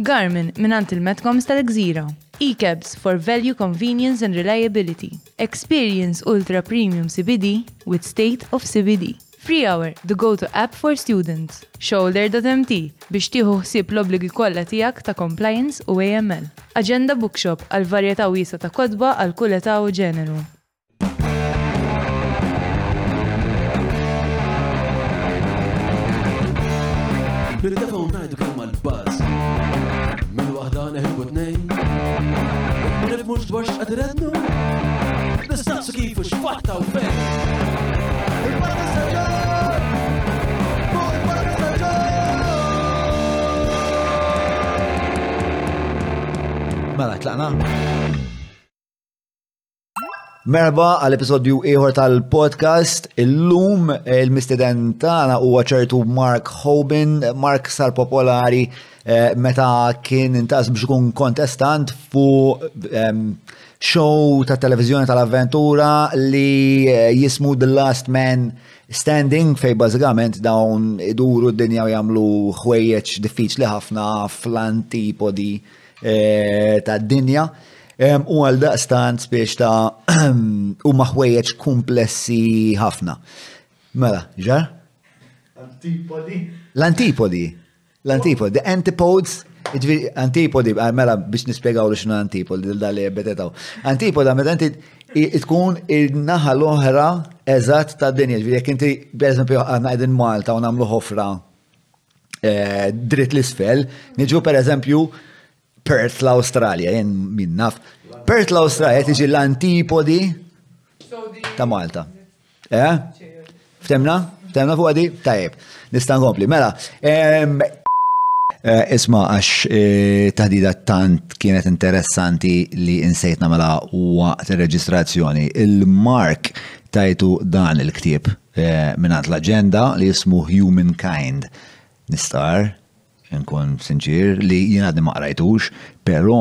Garmin minant il-Metcoms tal-Gżira. E-cabs for value, convenience and reliability. Experience ultra premium CBD with state of CBD. Free Hour, the go-to app for students. Shoulder.mt biex tieħu ħsieb l-obligi kollha tiegħek ta' compliance u AML. Agenda Bookshop għal varjetà wiesa ta' kodba għal kull età u ġeneru. Bil-defa neħbu t-nejn. Nif mux dwarx għadrednu, nistaqsu kifu xfatta u fejn. Il-Barra Saġar! Fuq il-Barra Saġar! Mela, tlaqna? Merba għal-episodju ieħor tal-podcast. Illum il-mistiden tagħna huwa ċertu Mark Hoban. Mark sar popolari eh, meta kien intas biex ikun kontestant fu show ta' televizjoni tal-avventura li eh, jismu The Last Man Standing fej bażikament dawn iduru d-dinja u jagħmlu ħwejjeġ diffiċli ħafna fl-antipodi eh, tad-dinja. U għal daqstan spiex ta' u maħwejjeġ komplessi ħafna. Mela, ġar? Antipodi. L-antipodi. L-antipodi. The antipodes. Antipodi, ah, mela biex nispiegaw li xinu antipodi, dal-dali betetaw. Antipoda, meta inti tkun il-naħa l-oħra eżatt ta' dinja, ġviri, jek inti, per esempio, għanna għedin Malta u namlu ħofra eh, dritt l-isfel, niġu per eżempju Perth l-Australia, jen min naf. Perth l-Australia tiġi l-antipodi ta' Malta. Eh? Ftemna? Ftemna fuq għadi? Tajib, nistan kompli. Mela, eh, isma għax eh, taħdida tant kienet interessanti li insejtna mela waqt il-reġistrazzjoni. Il-Mark tajtu dan il-ktib eh, minnant l-agenda li jismu Humankind. Nistar, nkun sinċir li jien għadni ma qrajtux, pero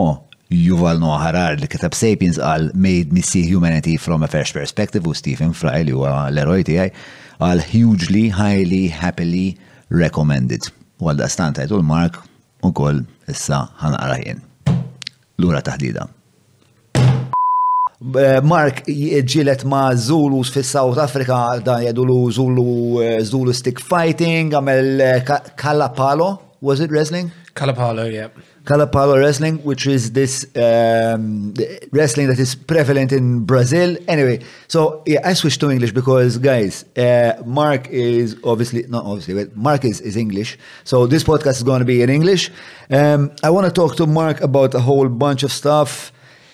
Yuval Noah Harar li kitab Sapiens għal Made Me See Humanity from a First Perspective u Stephen Fry li huwa l-eroj tiegħi għal hugely, highly, happily recommended. U għal daqstan tajtu l-Mark u koll issa ħanqara jien. Lura taħdida. Eh, Mark ġilet ma' Zulus fis South Africa, da jadulu Zulu, eh, Zulu stick fighting, għamel eh, Ka- Kalapalo, was it wrestling? Kalapalo, yeah. Kalapalo wrestling, which is this um, wrestling that is prevalent in Brazil. Anyway, so yeah, I switched to English because, guys, uh, Mark is obviously, not obviously, but Mark is, is English. So this podcast is going to be in English. Um, I want to talk to Mark about a whole bunch of stuff.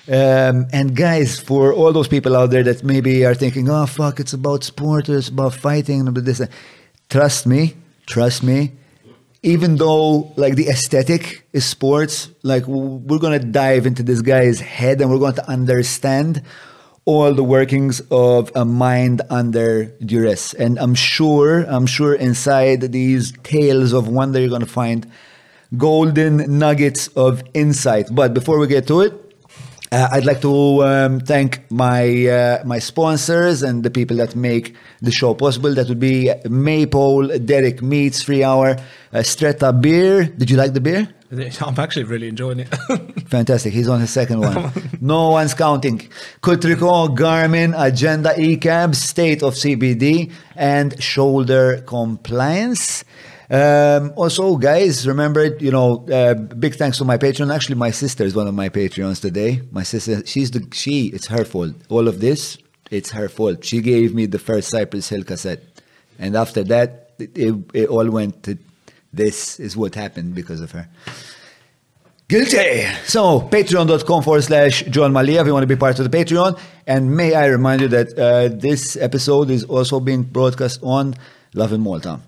Um, and guys, for all those people out there that maybe are thinking, oh, fuck, it's about sport, or it's about fighting, and this. Trust me, trust me, even though like the aesthetic is sports, like we're gonna dive into this guy's head and we're going to understand all the workings of a mind under duress. And I'm sure, I'm sure inside these tales of wonder you're gonna find golden nuggets of insight. But before we get to it, uh, I'd like to um, thank my uh, my sponsors and the people that make the show possible. That would be Maypole, Derek Meats, Free Hour, uh, Stretta Beer. Did you like the beer? I'm actually really enjoying it. Fantastic. He's on his second one. no one's counting. Kutriko, Garmin, Agenda eCabs, State of CBD, and Shoulder Compliance. Um, also, guys, remember, you know, uh, big thanks to my patron. Actually, my sister is one of my Patreons today. My sister, she's the, she, it's her fault. All of this, it's her fault. She gave me the first Cypress Hill cassette. And after that, it, it, it all went to, this is what happened because of her. Guilty. So, patreon.com forward slash John Malia if you want to be part of the Patreon. And may I remind you that uh, this episode is also being broadcast on Lovin Malta.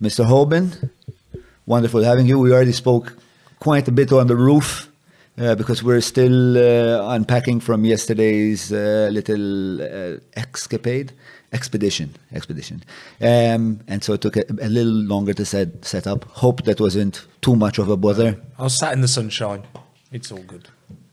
Mr. Hoban, wonderful having you. We already spoke quite a bit on the roof uh, because we're still uh, unpacking from yesterday's uh, little uh, escapade, expedition, expedition. Um, and so it took a, a little longer to set, set up. Hope that wasn't too much of a bother I was sat in the sunshine. It's all good.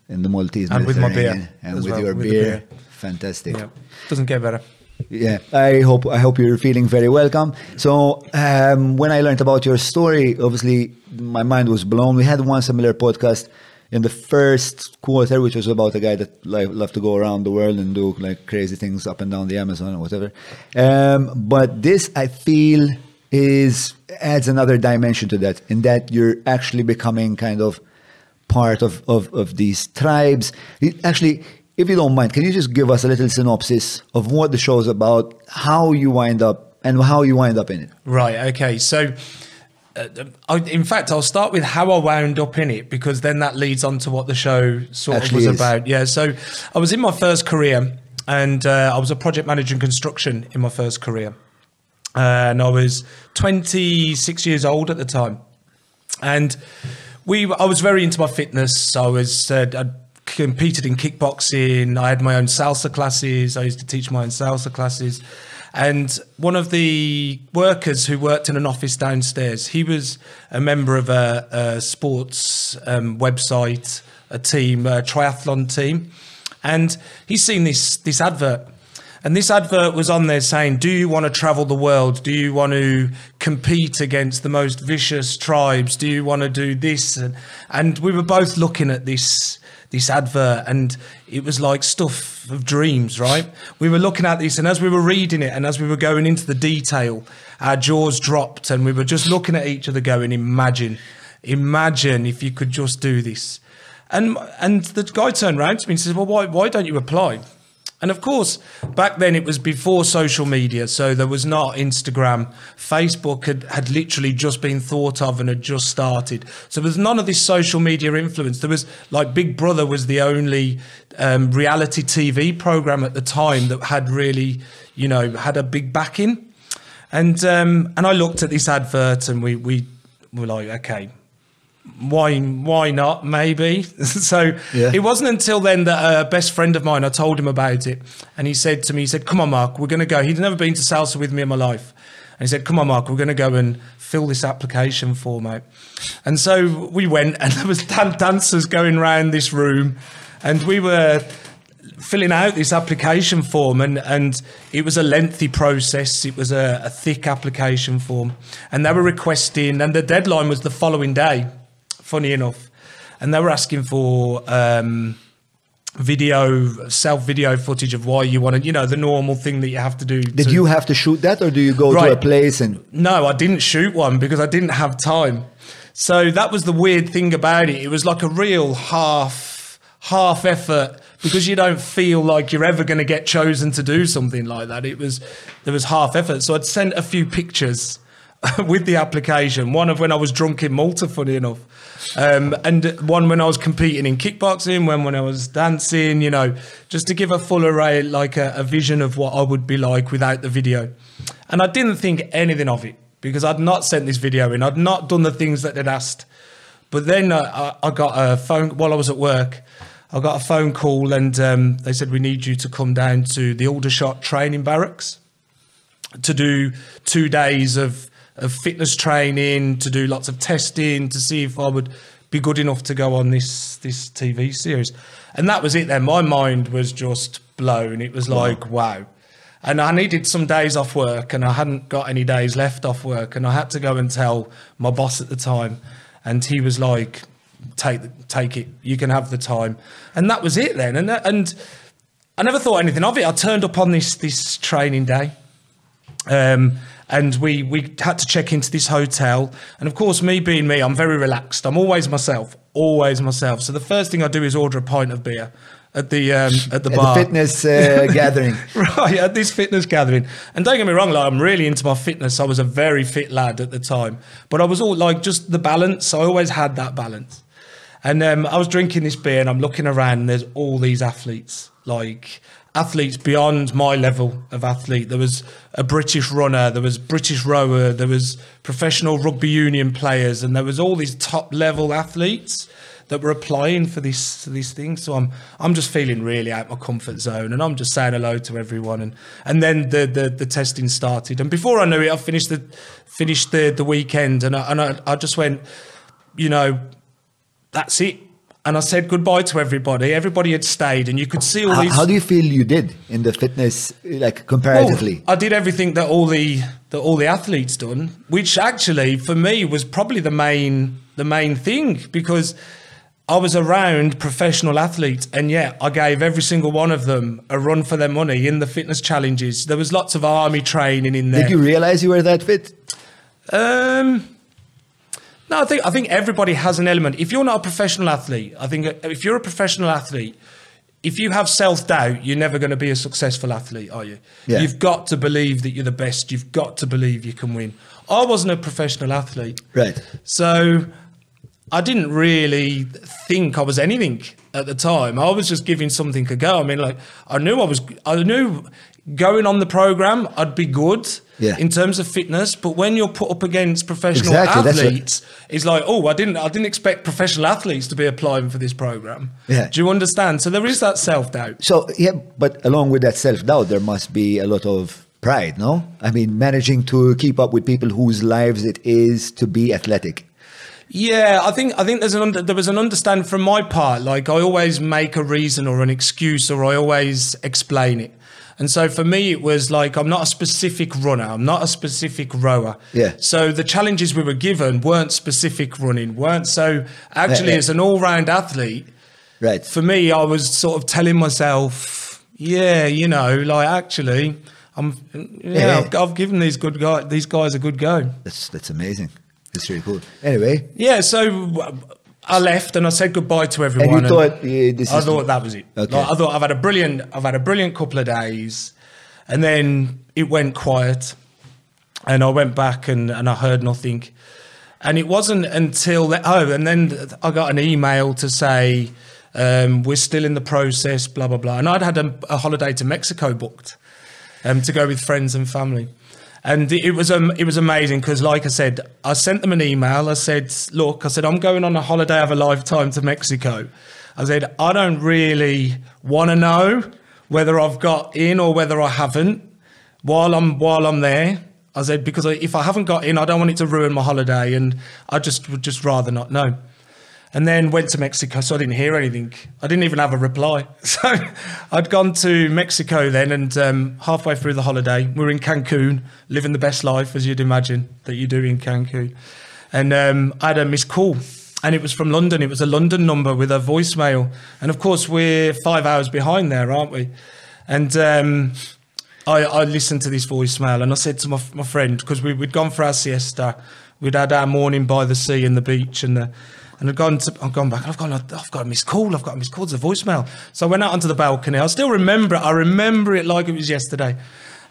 in the Maltese And with my beer. And with well, your with beer. beer. Fantastic. Yeah. Doesn't get better. Yeah, I hope I hope you're feeling very welcome. So um, when I learned about your story, obviously my mind was blown. We had one similar podcast in the first quarter, which was about a guy that like, loved to go around the world and do like crazy things up and down the Amazon or whatever. Um, but this, I feel, is adds another dimension to that, in that you're actually becoming kind of part of, of, of these tribes. It- Actually, if you don't mind, can you just give us a little synopsis of what the show's about, how you wind up, and how you wind up in it? Right. Okay. So, uh, I, in fact, I'll start with how I wound up in it because then that leads on to what the show sort Actually of was is. about. Yeah. So, I was in my first career, and uh, I was a project manager in construction in my first career, and I was 26 years old at the time, and we I was very into my fitness. I was uh, I competed in kickboxing. I had my own salsa classes. I used to teach my own salsa classes. And one of the workers who worked in an office downstairs, he was a member of a, a sports um, website, a team, a triathlon team, and he's seen this this advert. And this advert was on there saying, Do you want to travel the world? Do you want to compete against the most vicious tribes? Do you want to do this? And, and we were both looking at this this advert and it was like stuff of dreams, right? We were looking at this and as we were reading it and as we were going into the detail, our jaws dropped and we were just looking at each other going, Imagine, imagine if you could just do this. And and the guy turned around to me and says, Well, why why don't you apply? And of course, back then it was before social media, so there was not Instagram. Facebook had, had literally just been thought of and had just started. So there was none of this social media influence. There was like Big Brother was the only um, reality TV program at the time that had really, you know, had a big backing. And um, and I looked at this advert and we we were like, okay, why why not? Maybe. So Yeah. it wasn't until then that a best friend of mine i told him about it and he said to me he said come on mark we're going to go. He'd never been to salsa with me in my life. And he said come on mark we're going to go and fill this application form out and so we went and there was dan- dancers going around this room and we were filling out this application form and, and it was a lengthy process. It was a, a thick application form and they were requesting and the deadline was the following day funny enough and they were asking for um, video self video footage of why you wanted you know the normal thing that you have to do Did to- you have to shoot that, or do you go to a place and no, I didn't shoot one because I didn't have time. So that was the weird thing about it. It was like a real half half effort because you don't feel like you're ever going to get chosen to do something like that. It was there was half effort. So I'd sent a few pictures with the application. One of when I was drunk in Malta, funny enough, um, and one when I was competing in kickboxing, one when I was dancing. You know, just to give a full array, like a, a vision of what I would be like without the video. And I didn't think anything of it because I'd not sent this video in. I'd not done the things that they'd asked. But then uh, I, I got a phone while I was at work. I got a phone call and um, they said we need you to come down to the Aldershot training barracks to do two days of, of fitness training, to do lots of testing, to see if I would be good enough to go on this this TV series. And that was it then. My mind was just blown. It was like, wow. And I needed some days off work and I hadn't got any days left off work. And I had to go and tell my boss at the time. And he was like, take take it. You can have the time. And that was it then. And and I never thought anything of it. I turned up on this this training day. Um, and we we had to check into this hotel. And of course, me being me, I'm very relaxed. I'm always myself, always myself. So the first thing I do is order a pint of beer at the um, at the at bar. the fitness uh, gathering? right at this fitness gathering. And don't get me wrong, like I'm really into my fitness. I was a very fit lad at the time, but I was all like just the balance. I always had that balance. And um, I was drinking this beer, and I'm looking around, and there's all these athletes, like athletes beyond my level of athlete. There was a British runner, there was British rower, there was professional rugby union players, and there was all these top level athletes that were applying for this this thing. So I'm I'm just feeling really out my comfort zone, and I'm just saying hello to everyone. And and then the the, the testing started, and before I knew it, I finished the finished the the weekend, and I, and I, I just went, you know, that's it. And I said goodbye to everybody. Everybody had stayed, and you could see all How, these. how do you feel you did in the fitness, like comparatively? Well, I did everything that all the that all the athletes done, which actually for me was probably the main the main thing because I was around professional athletes, and yet I gave every single one of them a run for their money in the fitness challenges. There was lots of army training in there. Did you realize you were that fit? Um, no, I think I think everybody has an element. If you're not a professional athlete, I think uh, if you're a professional athlete, if you have self doubt, you're never going to be a successful athlete, are you? Yeah. You've got to believe that you're the best. You've got to believe you can win. I wasn't a professional athlete, Right. so I didn't really think I was anything at the time. I was just giving something a go. I mean, like I knew I was. I knew going on the program, I'd be good Yeah. in terms of fitness. But when you're put up against professional Exactly, athletes, it's like, oh, I didn't. I didn't expect professional athletes to be applying for this program. Yeah. Do you understand? So there is that self doubt. So yeah, but along with that self doubt, there must be a lot of pride, no? I mean, managing to keep up with people whose lives it is to be athletic. Yeah, I think I think there's an under, there was an understanding from my part. Like I always make a reason or an excuse, or I always explain it. And so for me, it was like I'm not a specific runner. I'm not a specific rower. Yeah. So the challenges we were given weren't specific running, weren't so. Actually, yeah. as an all-round athlete, Right. for me, I was sort of telling myself, yeah, you know, like actually, I'm, yeah, Yeah. I've, I've given these good guys, these guys a good go. That's that's amazing. That's really cool. Anyway, Yeah, so I left and I said goodbye to and everyone. you thought yeah, this I is thought that was it. Okay. Like, I thought I've had a brilliant, I've had a brilliant couple of days, and then it went quiet, and I went back and, and I heard nothing, and it wasn't until the, oh, and then I got an email to say um, we're still in the process, blah blah blah, and I'd had a, a holiday to Mexico booked um, to go with friends and family. And it was um, it was amazing because, like I said, I sent them an email. I said, "Look, I said I'm going on a holiday of a lifetime to Mexico." I said, "I don't really want to know whether I've got in or whether I haven't while I'm while I'm there." I said because if I haven't got in, I don't want it to ruin my holiday, and I just would just rather not know and then went to Mexico. So I didn't hear anything. I didn't even have a reply. So I'd gone to Mexico then, and um, halfway through the holiday, we were in Cancun, living the best life as you'd imagine that you do in Cancun. And um, I had a missed call, and it was from London. It was a London number with a voicemail, and of course we're five hours behind there, aren't we? And um, I, I listened to this voicemail and I said to my, my friend, because we, we'd gone for our siesta, we'd had our morning by the sea and the beach and the, and I'd gone to, I've gone back and I've gone, I've got a missed call, I've got a missed call, it's a voicemail. So I went out onto the balcony. I still remember it. I remember it like it was yesterday.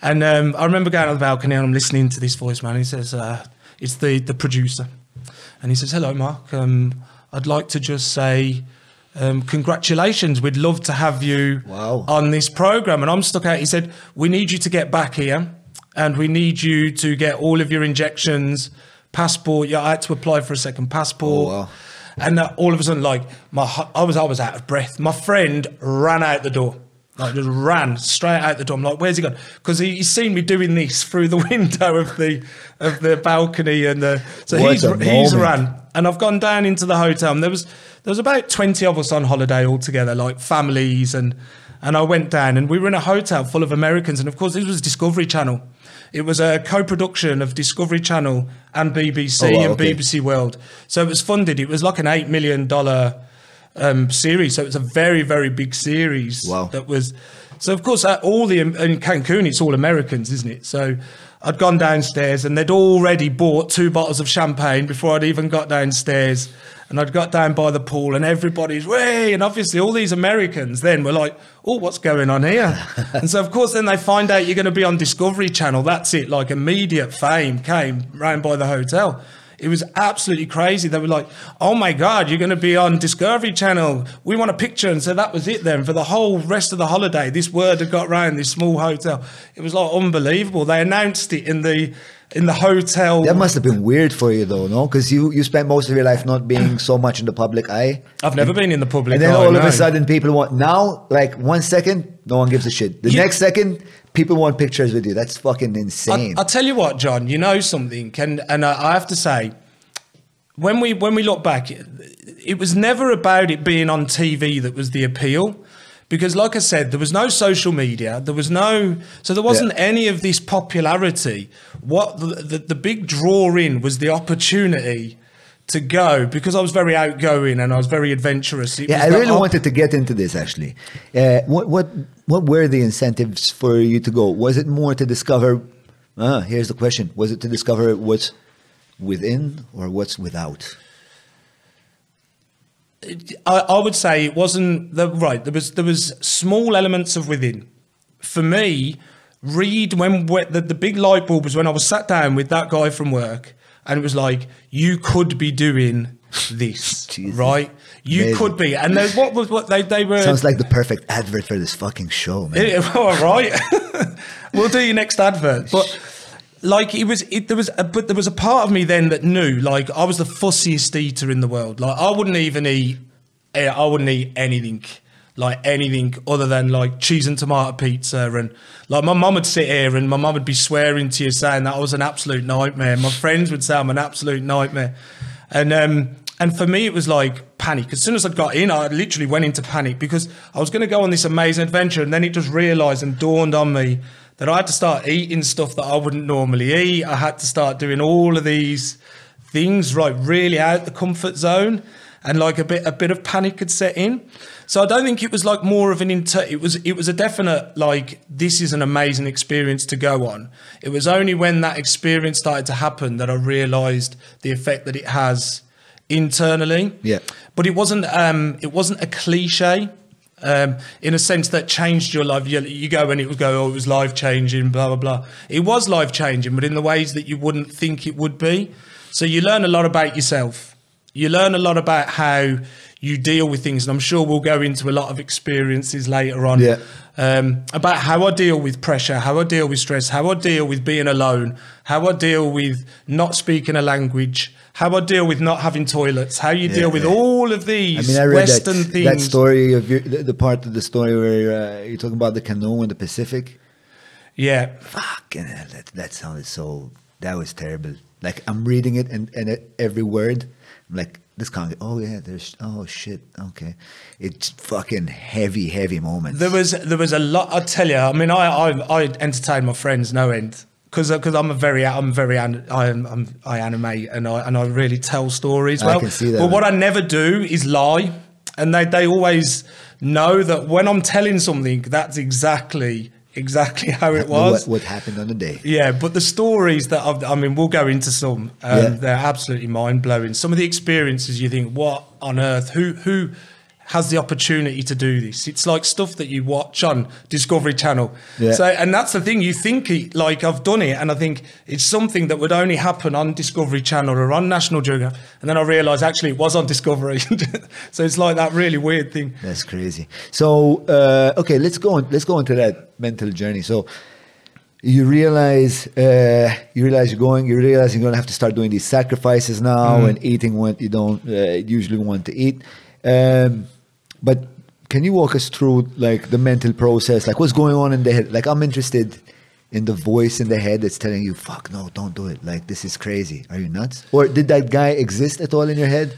And um, I remember going on the balcony and I'm listening to this voicemail and he says, uh, it's the, the producer. And he says, hello, Mark. Um, I'd like to just say, um, congratulations. We'd love to have you Wow. on this program. And I'm stuck out. He said, We need you to get back here and we need you to get all of your injections, passport. Yeah, I had to apply for a second passport. Oh, wow. And uh, all of a sudden, like, my, I was, I was out of breath. My friend ran out the door. Like just ran straight out the door. I'm like, where's he gone? Because he, he's seen me doing this through the window of the of the balcony, and the so What he's he's ran and I've gone down into the hotel. And there was there was about twenty of us on holiday all together, like families, and and I went down and we were in a hotel full of Americans, and of course this was Discovery Channel. It was a co-production of Discovery Channel and BBC Oh, wow, and okay. BBC World. So it was funded. It was like an eight million dollar um, series. So it's a very very big series. Wow. That was. So of course, uh, all the in Cancun, it's all Americans, isn't it? So I'd gone downstairs and they'd already bought two bottles of champagne before I'd even got downstairs. And I'd got down by the pool and everybody's way, and obviously all these Americans then were like, "Oh, what's going on here?" and so of course then they find out you're going to be on Discovery Channel. That's it, like immediate fame came round by the hotel. It was absolutely crazy. They were like, "Oh my God, you're going to be on Discovery Channel. We want a picture." And so that was it. Then for the whole rest of the holiday, this word had got round this small hotel. It was like unbelievable. They announced it in the in the hotel. That must have been weird for you though, no? Because you you spent most of your life not being so much in the public eye. I've never been in the public And then eye, all of a sudden, people want now, like one second, no one gives a shit. The You- next second, people want pictures with you. That's fucking insane. I, will tell you what, John. You know something, and and I, I have to say, when we when we look back, it, it was never about it being on TV that was the appeal, because like I said, there was no social media, there was no, so there wasn't Yeah. any of this popularity. What the, the the big draw in was the opportunity. To go because I was very outgoing and I was very adventurous. It yeah, I really op- wanted to get into this actually. Uh, what what what were the incentives for you to go? Was it more to discover? Uh, here's the question: Was it to discover what's within or what's without? I, I would say it wasn't the right. There was there was small elements of within. For me, read when when- the, the big light bulb was when I was sat down with that guy from work, and it was like you could be doing this, right? You Amazing. could be, and then what was what they they were. Sounds like the perfect advert for this fucking show, man. Yeah, all right. we'll do your next advert. But like it was, it, there was, a, but there was a part of me then that knew, like I was the fussiest eater in the world. Like I wouldn't even eat, eh, I wouldn't eat anything, like anything other than like cheese and tomato pizza. And like my mum would sit here and my mum would be swearing to you saying that I was an absolute nightmare. My friends would say I'm an absolute nightmare. And um, and for me, it was like panic. As soon as I got in, I literally went into panic because I was going to go on this amazing adventure, and then it just realised and dawned on me that I had to start eating stuff that I wouldn't normally eat. I had to start doing all of these things right, really out the comfort zone, and like a bit a bit of panic had set in. So I don't think it was like more of an inter. It was it was a definite like this is an amazing experience to go on. It was only when that experience started to happen that I realised the effect that it has internally. Yeah. But it wasn't um it wasn't a cliche. Um, in a sense that changed your life. You, you go and it would go, oh, it was life changing, blah, blah, blah. It was life changing, but in the ways that you wouldn't think it would be. So you learn a lot about yourself. You learn a lot about how you deal with things. And I'm sure we'll go into a lot of experiences later on Yeah. um, about how I deal with pressure, how I deal with stress, how I deal with being alone, how I deal with not speaking a language, how I deal with not having toilets, how you Yeah, deal with yeah. all of these I mean, I read Western that, things. that story of your, the, the part of the story where uh, you're talking about the canoe in the Pacific. Yeah. Fucking hell, that, that sounded so. That was terrible. Like I'm reading it and, and every word, I'm like, this can't. Oh yeah, there's. Oh shit. Okay, it's fucking heavy, heavy moments. There was there was a lot. I tell you, I mean, I I, I entertain my friends no end because because I'm a very I'm very an, I am I'm, I animate and I and I really tell stories. I Well, can see that, But what I never do is lie, and they they always know that when I'm telling something, that's exactly exactly how it was. What, what happened on the day? Yeah, but the stories that I've, I mean, we'll go into some. Um, Yeah. They're absolutely mind blowing. Some of the experiences you think, what on earth? Who who has the opportunity to do this? It's like stuff that you watch on Discovery Channel. Yeah. So, and that's the thing. You think it, like I've done it, and I think it's something that would only happen on Discovery Channel or on National Geographic. And then I realise actually it was on Discovery. so it's like that really weird thing. That's crazy. So uh, okay, let's go on. Let's go into that mental journey. So you realize uh, you realize you're going. You realize you're going to have to start doing these sacrifices now Mm. and eating what you don't uh, usually want to eat. Um, but can you walk us through like the mental process? Like what's going on in the head? Like I'm interested in the voice in the head that's telling you, "Fuck no, don't do it." Like this is crazy. Are you nuts? Or did that guy exist at all in your head?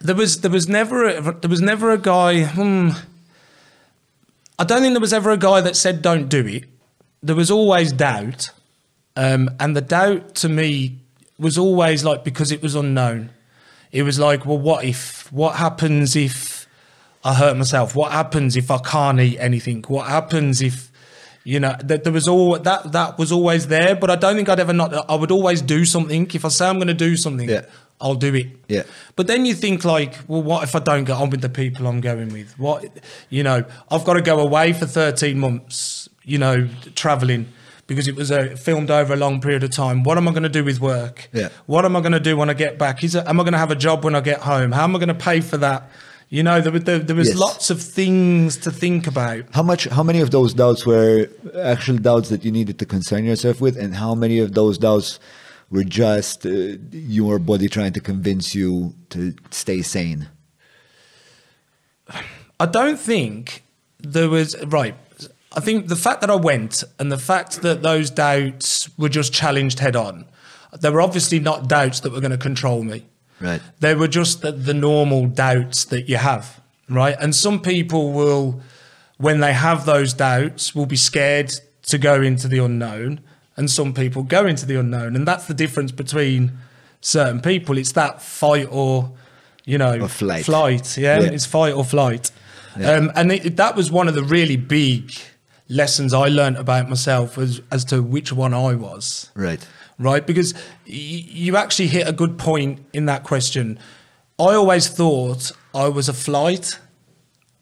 There was there was never a, there was never a guy. Hmm, I don't think there was ever a guy that said don't do it. There was always doubt, um, and the doubt to me was always like because it was unknown. It was like, well, what if? What happens if I hurt myself? What happens if I can't eat anything? What happens if you know that there was all that that was always there? But I don't think I'd ever not. I would always do something. If I say I'm going to do something, Yeah. I'll do it. Yeah. But then you think like, well, what if I don't get on with the people I'm going with? What, you know, I've got to go away for 13 months, you know, traveling because it was uh, filmed over a long period of time. What am I going to do with work? Yeah. What am I going to do when I get back? Is it, am I going to have a job when I get home? How am I going to pay for that? You know, there, there, there was Yes. lots of things to think about. How much? How many of those doubts were actual doubts that you needed to concern yourself with, and how many of those doubts were just uh, your body trying to convince you to stay sane? I don't think there was right. I think the fact that I went and the fact that those doubts were just challenged head on, they were obviously not doubts that were going to control me. Right. They were just the, the normal doubts that you have, right? And some people will, when they have those doubts, will be scared to go into the unknown, and some people go into the unknown, and that's the difference between certain people. It's that fight or, you know, Or flight. Flight, yeah, Yeah. it's fight or flight. Um, and it, that was one of the really big lessons I learned about myself as as to which one I was Right. Right? Because y- you actually hit a good point in that question. I always thought I was a flight.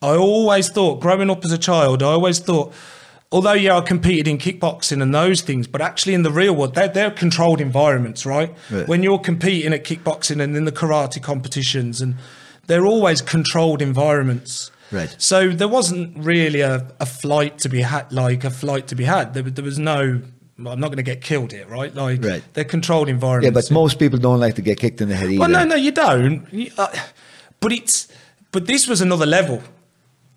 I always thought, growing up as a child, I always thought, although yeah, I competed in kickboxing and those things, but actually in the real world, they're, they're controlled environments, right? Right. When you're competing at kickboxing and in the karate competitions, and they're always controlled environments. Right. So there wasn't really a, a flight to be had, like a flight to be had. There, there was no. I'm not going to get killed here, right? Like Right. they're controlled environments. Yeah, but most people don't like to get kicked in the head either. Well, no, no, you don't. You- uh, but it's but this was another level.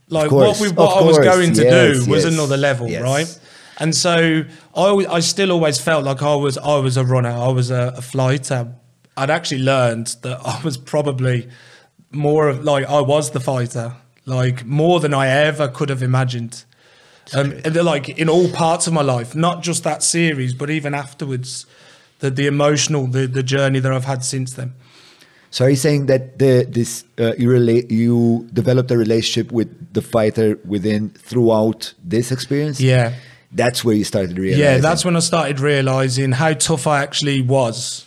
Like course, what we what I was going to yes, do was yes, another level, yes. right? And so I I still always felt like I was I was a runner, I was a, a fighter. I'd actually learned that I was probably more of like I was the fighter, like more than I ever could have imagined. Um, and they're like in all parts of my life, not just that series, but even afterwards, the the emotional, the the journey that I've had since then. So are you saying that the this uh, you relate you developed a relationship with the fighter within throughout this experience? Yeah. That's where you started realizing. Yeah, that's when I started realizing how tough I actually was.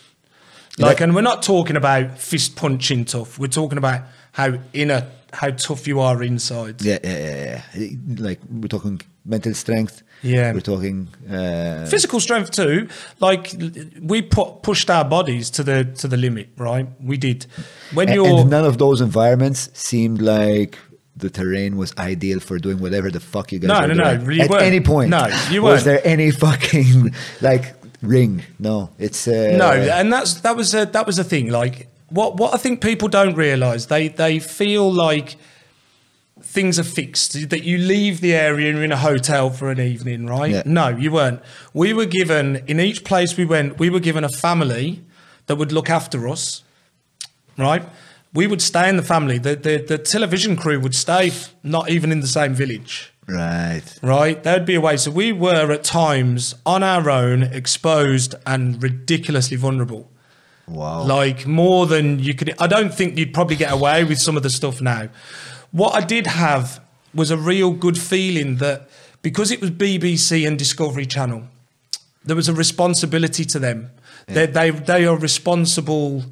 Like, That- and we're not talking about fist punching tough. We're talking about how inner, how tough you are inside. Yeah, yeah, yeah, yeah. Like we're talking mental strength. Yeah. We're talking uh, Physical strength too. Like we put, pushed our bodies to the to the limit, right? We did. When and none of those environments seemed like the terrain was ideal for doing whatever the fuck you guys No, no, no, doing. you At weren't. any point. No, you Was weren't. there any fucking like ring? No, it's uh, no, and that's that was a that was a thing. Like what what I think people don't realize they they feel like things are fixed that you leave the area and you're in a hotel for an evening, right? Yeah. No, you weren't. We were given in each place we went, we were given a family that would look after us, right? We would stay in the family. The the, the television crew would stay not even in the same village right. right? There'd be a way. So we were at times on our own, exposed and ridiculously vulnerable. Wow. Like more than you could. I don't think you'd probably get away with some of the stuff now. What I did have was a real good feeling that because it was BBC and Discovery Channel, there was a responsibility to them. They, they they are responsible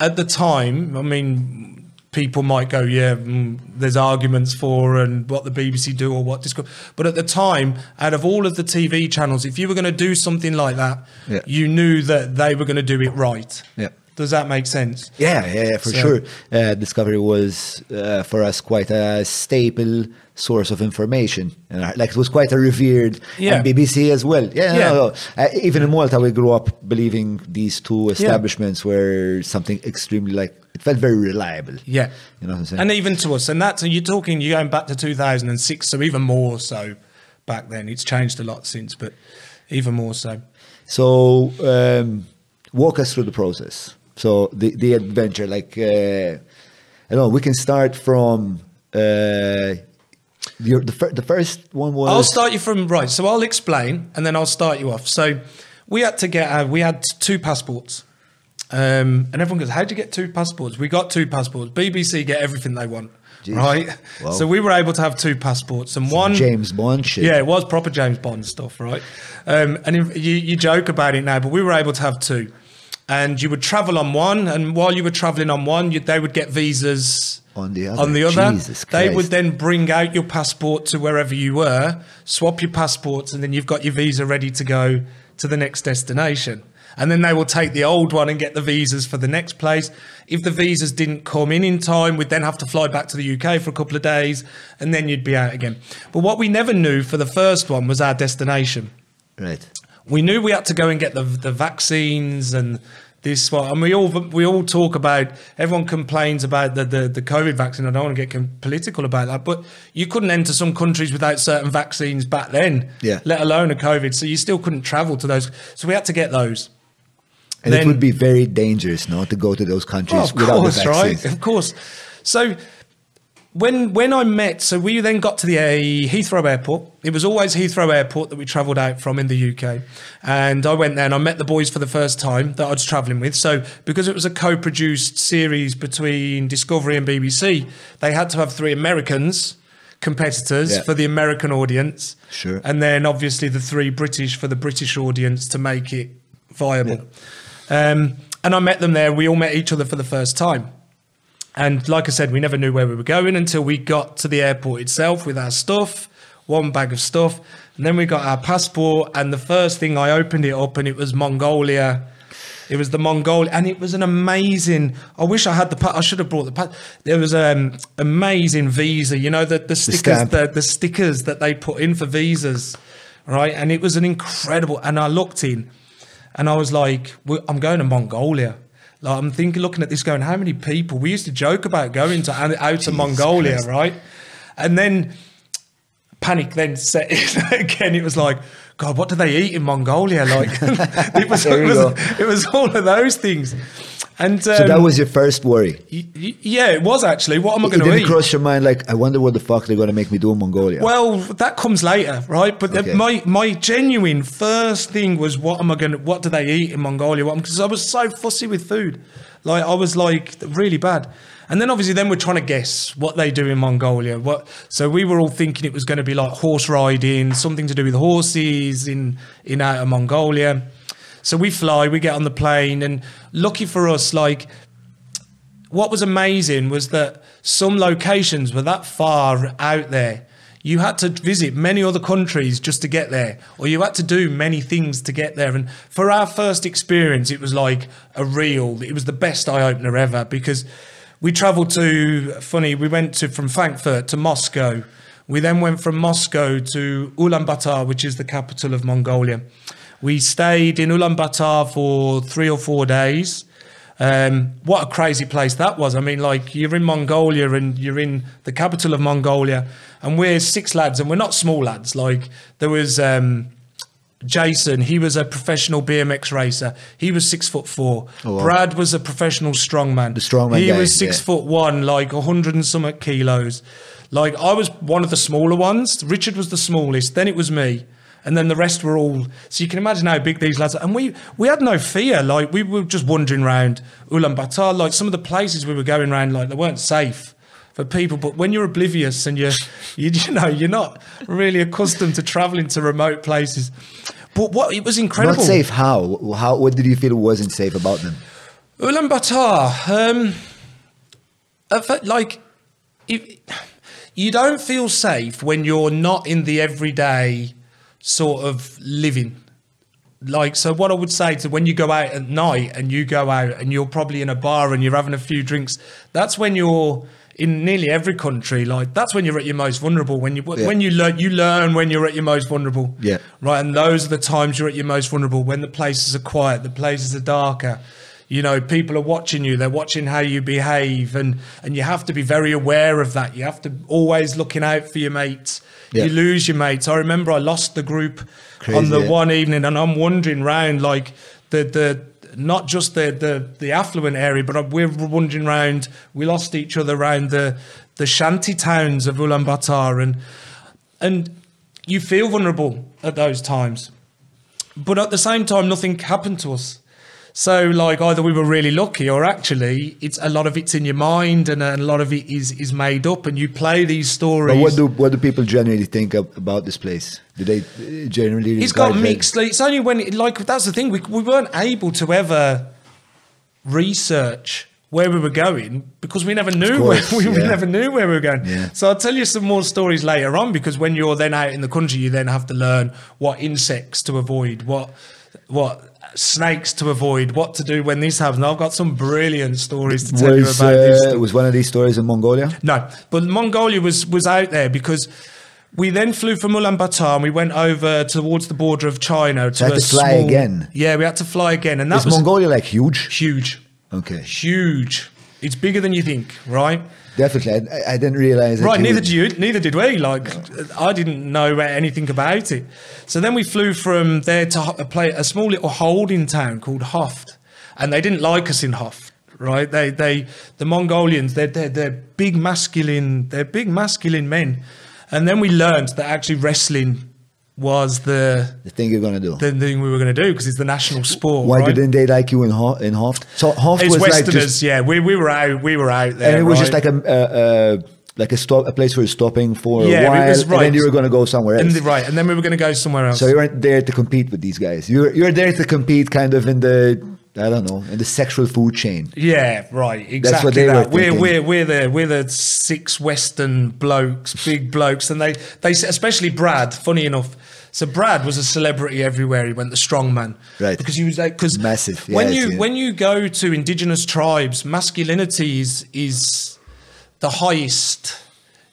at the time. I mean, people might go, yeah, mm, there's arguments for and what the BBC do or what Discovery. But at the time, out of all of the TV channels, if you were going to do something like that, Yeah. you knew that they were going to do it right. Yeah. Does that make sense? Yeah, yeah, yeah, for So- sure. Uh, Discovery was uh, for us quite a staple source of information, and uh, like it was quite a revered. Yeah. and BBC as well. Yeah, Yeah. No, no. Uh, even in Malta, we grew up believing these two establishments were something extremely like it felt very reliable. Yeah. You know what I'm saying? And even to us, and that's, and you're talking, you're going back to 2006, so even more so back then. It's changed a lot since, but even more so. So, um, walk us through the process. So, the the adventure, like, uh, I don't know, we can start from uh, your, the, fir- the first one was. I'll start you from right. So I'll explain, and then I'll start you off. So we had to get, uh, we had two passports. Um, and everyone goes, How'd you get two passports? We got two passports. BBC get everything they want, Jeez. right? So we were able to have two passports, and one James Bond shit. Yeah, it was proper James Bond stuff, right? Um, and if, you, you joke about it now, but we were able to have two. And you would travel on one, and while you were traveling on one, you, they would get visas On the other. On the other, they would then bring out your passport to wherever you were, swap your passports, and then you've got your visa ready to go to the next destination. And then they will take the old one and get the visas for the next place. If the visas didn't come in in time, we'd then have to fly back to the UK for a couple of days, and then you'd be out again. But what we never knew for the first one was our destination. Right. we knew we had to go and get the the vaccines and this one. And we all we all talk about. Everyone complains about the the, the COVID vaccine. I don't want to get political about that, but you couldn't enter some countries without certain vaccines back then. Yeah. Let alone a COVID, so you still couldn't travel to those. So we had to get those. And it would be very dangerous, no, to go to those countries of without course, the right? Of course. So when when I met, so we then got to the uh, Heathrow Airport. It was always Heathrow Airport that we travelled out from in the UK, and I went there and I met the boys for the first time that I was travelling with. So because it was a co-produced series between Discovery and BBC, they had to have three Americans competitors Yeah. for the American audience, Sure. and then obviously the three British for the British audience to make it viable. Um, and I met them there. We all met each other for the first time. And like I said, we never knew where we were going until we got to the airport itself with our stuff, one bag of stuff. And then we got our passport. And the first thing I opened it up and it was Mongolia. It was the Mongolia. And it was an amazing, I wish I had the, pa- I should have brought the, pa- there was an amazing visa, you know, the, the stickers, stamp. the, the stickers that they put in for visas, right? And it was an incredible, and I looked in and I was like, "Well, I'm going to Mongolia. Like, I'm thinking, looking at this, going, how many people? We used to joke about going to out to Mongolia, Christ. right? And then panic then set in again. It was like, God, what do they eat in Mongolia? Like, it was, it was, it was all of those things. And um, So that was your first worry. y- y- yeah, it was actually. What am I going to eat? didn't cross your mind like, I wonder what the fuck they're going to make me do in Mongolia. Well, that comes later, right? But Okay. my my genuine first thing was, what am I going to? What do they eat in Mongolia? Because I was so fussy with food, like I was like really bad. And then obviously, then we're trying to guess what they do in Mongolia. What? So we were all thinking it was going to be like horse riding, something to do with horses in in out of Mongolia. So we fly, we get on the plane, and lucky for us, like what was amazing was that some locations were that far out there. You had to visit many other countries just to get there, or you had to do many things to get there. And for our first experience, it was like a real, it was the best eye opener ever because we traveled to, funny, we went to from Frankfurt to Moscow. We then went from Moscow to Ulaanbaatar, which is the capital of Mongolia. We stayed in Ulaanbaatar for three or four days. Um, what a crazy place that was. I mean, like you're in Mongolia and you're in the capital of Mongolia, and we're six lads, and we're not small lads. Like there was um, Jason, he was a professional BMX racer. He was six foot four. Oh, wow. Brad was a professional strongman. The strongman He guy, was six yeah. foot one, like a hundred and some kilos. Like I was one of the smaller ones. Richard was the smallest. Then it was me. And then the rest were all. So you can imagine how big these lads are. And we we had no fear. Like we were just wandering around Ulaanbaatar. Like some of the places we were going around, like they weren't safe for people. But when you're oblivious and you're, you, you know, you're not really accustomed to traveling to remote places. But what it was incredible. Not safe how? How? What did you feel wasn't safe about them? Ulaanbaatar, um, like if, you don't feel safe when you're not in the everyday sort of living. Like, so what I would say to when you go out at night and you go out and you're probably in a bar and you're having a few drinks, that's when you're in nearly every country. Like, that's when you're at your most vulnerable. When you Yeah. when you learn, you learn when you're at your most vulnerable. Yeah. Right. And those are the times you're at your most vulnerable when the places are quiet, the places are darker. You know, people are watching you, they're watching how you behave, and, and you have to be very aware of that. You have to always looking out for your mates. Yeah. You lose your mates. I remember I lost the group Crazy, on the yeah. one evening, and I'm wandering round like the the not just the the, the affluent area, but we're wandering around. We lost each other around the the shanty towns of Ulaanbaatar, and and you feel vulnerable at those times. But at the same time, nothing happened to us. So, like, either we were really lucky, or actually, it's a lot of it's in your mind, and a lot of it is is made up, and you play these stories. But what do what do people generally think of, about this place? Do they uh, generally? It's got mixed. Like, it's only when, like, that's the thing. We, we weren't able to ever research where we were going because we never knew course, where we, we never knew where we were going. Yeah. So I'll tell you some more stories later on because when you're then out in the country, you then have to learn what insects to avoid, what what snakes to avoid, what to do when this happens. I've got some brilliant stories to tell you Was about this. uh, was one of these stories in Mongolia? No, but Mongolia was was out there because We then flew from Ulaanbaatar and we went over towards the border of China. To had to fly small- again? Yeah, we had to fly again, and that Is was Mongolia like huge? huge, Okay, huge. It's bigger than you think, right? definitely. I, I didn't realize. Right, neither did you. Neither did we. Like, I didn't know anything about it. So then we flew from there to a, play, a small little holding town called Hoft, and they didn't like us in Hoft. Right? They, they, the Mongolians, they're, they're, they're big masculine, they're big masculine men, and then we learned that actually wrestling was the The thing you're gonna do. the thing we were going to do because it's the national sport. Why right? didn't they like you in Ho- in Hovd? So Hovd It's was like Westerners, just, yeah. We, we were out, we were out there, and it was just like a. Uh, like a stop, a place for stopping for Yeah, a while, was and then you were going to go somewhere else. and the, right, and then we were going to go somewhere else. So you weren't there to compete with these guys. You're you're there to compete, kind of in the I don't know, in the sexual food chain. Yeah, right. Exactly. That's what they were that. We're we're we're the we're the six Western blokes, big blokes, and they they especially Brad. Funny enough, so Brad was a celebrity everywhere. He went the strongman, Right. Because he was like because Massive, When yes, you yeah. when you go to indigenous tribes, masculinity is is the highest.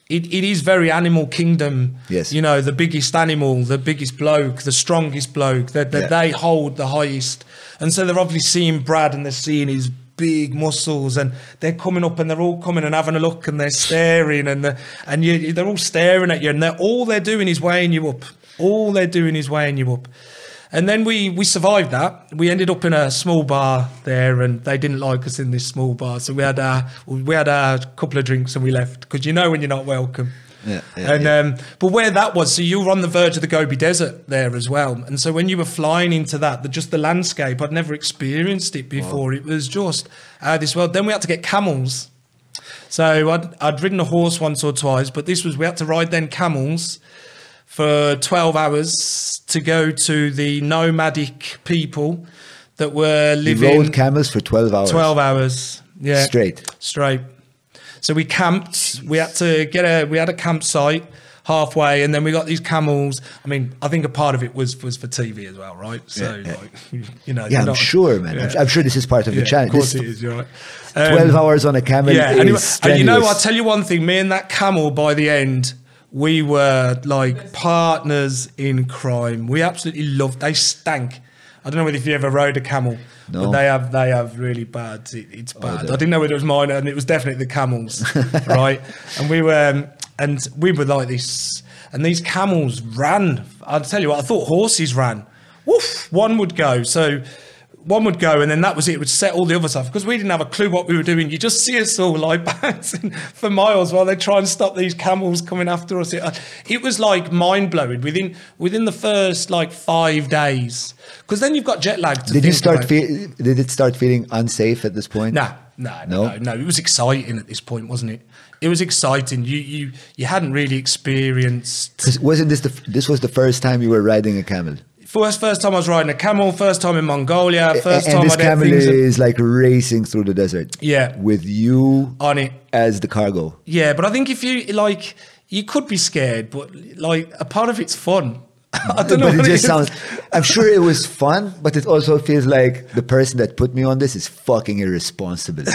It, it is very animal kingdom. Yes. You know, the biggest animal, the biggest bloke, the strongest bloke, that, that Yeah. they hold the highest. And so they're obviously seeing Brad and they're seeing his big muscles and they're coming up and they're all coming and having a look and they're staring and they're, and you, they're all staring at you and they're, all they're doing is weighing you up. All they're doing is weighing you up. And then we we survived that. We ended up in a small bar there, and they didn't like us in this small bar. So we had a we had a couple of drinks and we left because you know when you're not welcome. Yeah, yeah, and yeah. um, but where that was, so you were on the verge of the Gobi Desert there as well. And so when you were flying into that, the, just the landscape, I'd never experienced it before. It was just of this world. Then we had to get camels. So I'd, I'd ridden a horse once or twice, but this was we had to ride then camels for 12 hours to go to the nomadic people that were living rode camels for twelve hours. 12 hours yeah Straight. straight so we camped we had to get a we had a campsite halfway and then we got these camels i mean i think a part of it was was for tv as well right so Yeah, yeah. like you know Yeah, I'm not- sure, man. I'm, Yeah. I'm sure this is part of yeah, the challenge. of course This it is you're right 12 Um, hours on a camel yeah, and, you- and you know. I'll tell you one thing. Me and that camel, by the end, we were like partners in crime. We absolutely loved. They stank. I don't know whether if you ever rode a camel, No. but they have they have really bad. It, it's bad. they- I didn't know whether it was mine, and it was definitely the camels, right? And we were um, and we were like this, and these camels ran. I'll tell you what. I thought horses ran. Woof! One would go. So one would go and then that was it. It would set all the other stuff because we didn't have a clue what we were doing. You just see us all like bouncing for miles while they try and stop these camels coming after us. It, uh, it was like mind blowing within within the first like five days because then you've got jet lag. Did you start? Fe- did it start feeling unsafe at this point? No, no, No? no, no, no. It was exciting at this point, wasn't it? It was exciting. You you you hadn't really experienced. wasn't this the? This was the first time you were riding a camel. First, first time I was riding a camel. First time in Mongolia. First A- time and this I camel is like racing through the desert. Yeah. With you on it. as the cargo. Yeah, but I think if you like, you could be scared, but like a part of it's fun. I don't know. but it just is. sounds. I'm sure it was fun, but it also feels like the person that put me on this is fucking irresponsible.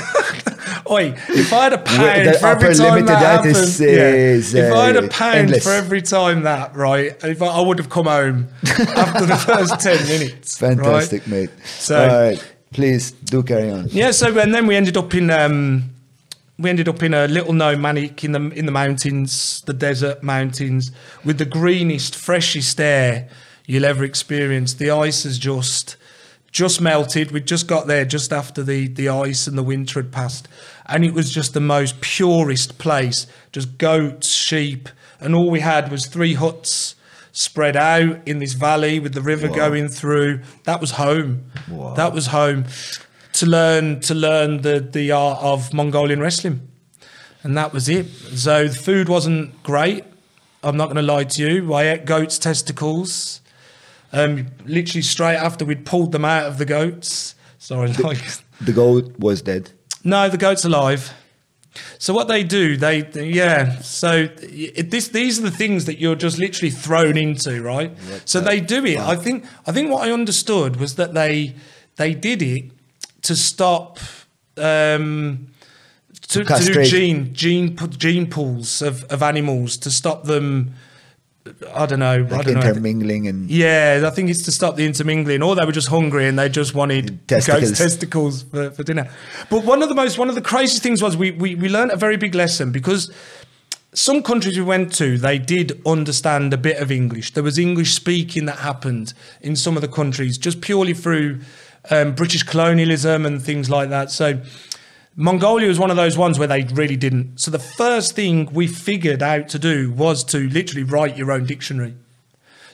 Oi, if I had a pound the for every time that, happened, is- yeah, is, if I had a uh, pound endless. for every time that, right, if I, I would have come home after the first ten minutes. Fantastic, right? mate. So- right, please do carry on. Yeah, so and then we ended up in um, we ended up in a little nomadic in the in the mountains, the desert mountains, with the greenest, freshest air you'll ever experience. The ice has just just melted. We just got there just after the the ice and the winter had passed, and it was just the most purest place. Just goats, sheep, and all we had was three huts spread out in this valley with the river going through. That was home. Wow. That was home to learn to learn the the art of Mongolian wrestling, and that was it. So the food wasn't great. I'm not going to lie to you. I ate goats' testicles. Um, literally straight after we'd pulled them out of the goats. Sorry, like The goat was dead. No, the goat's alive. So what they do, they yeah. So it, this these are the things that you're just literally thrown into, right? So they do it. I think I think what I understood was that they they did it to stop um, to, to do gene gene gene pools of, of animals to stop them I don't know. I don't know. intermingling and Yeah, I think it's to stop the intermingling, or they were just hungry and they just wanted Testicles. goat's testicles for, for dinner. But one of the most, one of the craziest things was we, we, we learned a very big lesson because some countries we went to, they did understand a bit of English. There was English speaking that happened in some of the countries just purely through um, British colonialism and things like that. So Mongolia was one of those ones where they really didn't. So the first thing we figured out to do was to literally write your own dictionary.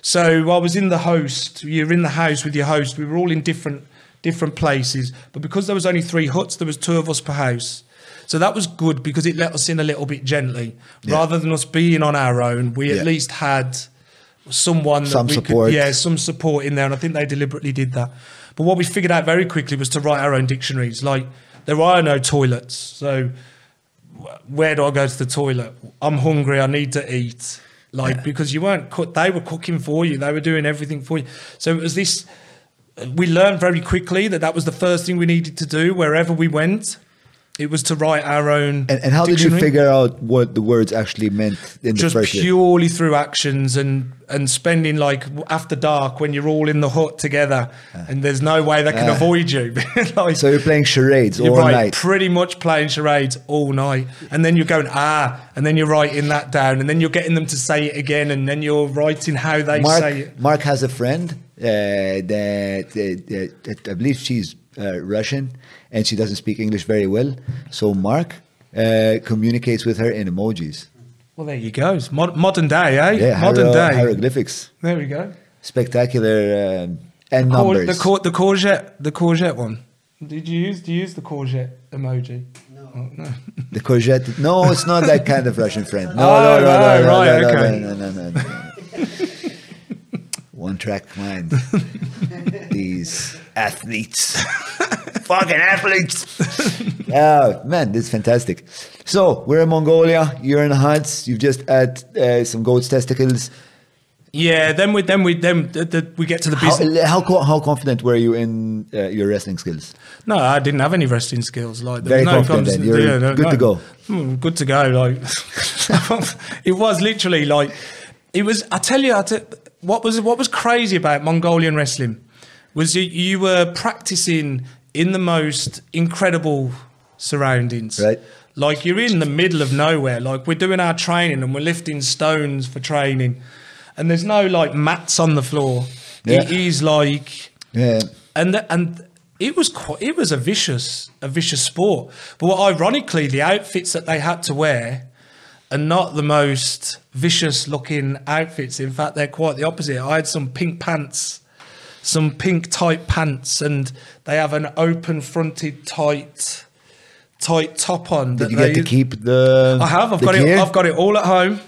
So I was in the host. You're in the house with your host. We were all in different different places, but because there was only three huts, there was two of us per house. So that was good because it let us in a little bit gently, rather than us being on our own. We Yeah. at least had someone that Some we support. could, yeah, some support in there, and I think they deliberately did that. But what we figured out very quickly was to write our own dictionaries. Like there are no toilets, so where do I go to the toilet? I'm hungry. I need to eat. Like because you weren't cook, they were cooking for you. They were doing everything for you. So it was this. We learned very quickly that that was the first thing we needed to do wherever we went. It was to write our own. and, and how did you figure out what the words actually meant in the Just first year? purely through actions and and spending like after dark when you're all in the hut together and there's no way they can Ah. avoid you. like, So you're playing charades you're all right, night. pretty much playing charades all night, and then you're going ah, and then you're writing that down, and then you're getting them to say it again, and then you're writing how they say it. Mark, Mark has a friend uh, that, uh, that I believe she's uh, Russian and she doesn't speak English very well. So Mark uh, communicates with her in emojis. Well, there you go. It's mod- modern day, eh? Yeah, modern day. hieroglyphics, There we go. spectacular um, and Cour- numbers. the, cour- the courgette, the courgette one. Did you use? Do you use the courgette emoji? No. no. The courgette. No, it's not that kind of Russian friend. No, Oh, no, no, no, no, right, no, okay. no, no, no, no, no. One track mind. These athletes. Fucking athletes. oh, man, this is fantastic. So, we're in Mongolia. You're in the huts. You've just had uh, some goat's testicles. Yeah. Then we then we then the, the, we get to the How, business. how, co- how confident were you in uh, your wrestling skills? No, I didn't have any wrestling skills. Like there Very was no confident then. You're good to go. Hmm, good to go. Like it was literally like it was. I tell you, I te- what was what was crazy about Mongolian wrestling was you, you were practicing in the most incredible surroundings. Right. Like you're in the middle of nowhere. Like we're doing our training and we're lifting stones for training, and there's no like mats on the floor. Yeah. It is like Yeah. and th- and it was quite, it was a vicious a vicious sport. But what, ironically, the outfits that they had to wear are not the most vicious looking outfits. In fact, they're quite the opposite. I had some pink pants, some pink tight pants, and they have an open fronted tight tight top on. Did that you get to keep the I have. I've got gear? it. I've got it all at home.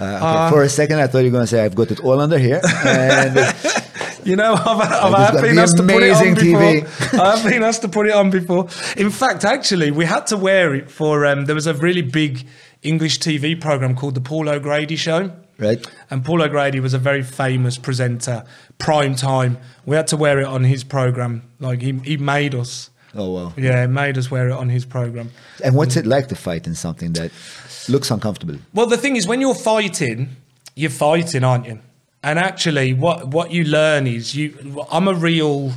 Uh, okay. Uh, For a second, I thought you were going to say, I've got it all under here. And You know, I've, I've, I've been asked to put it on amazing before. I've been asked to put it on before. In fact, actually, we had to wear it for. Um, there was a really big English TV program called the Paul O'Grady Show. Right. And Paul O'Grady was a very famous presenter, prime time. We had to wear it on his program. Like he, he made us. Oh, wow. Yeah, made us wear it on his program. And what's it like to fight in something that looks uncomfortable? Well, the thing is, when you're fighting, you're fighting, aren't you? And actually, what what you learn is you. I'm a real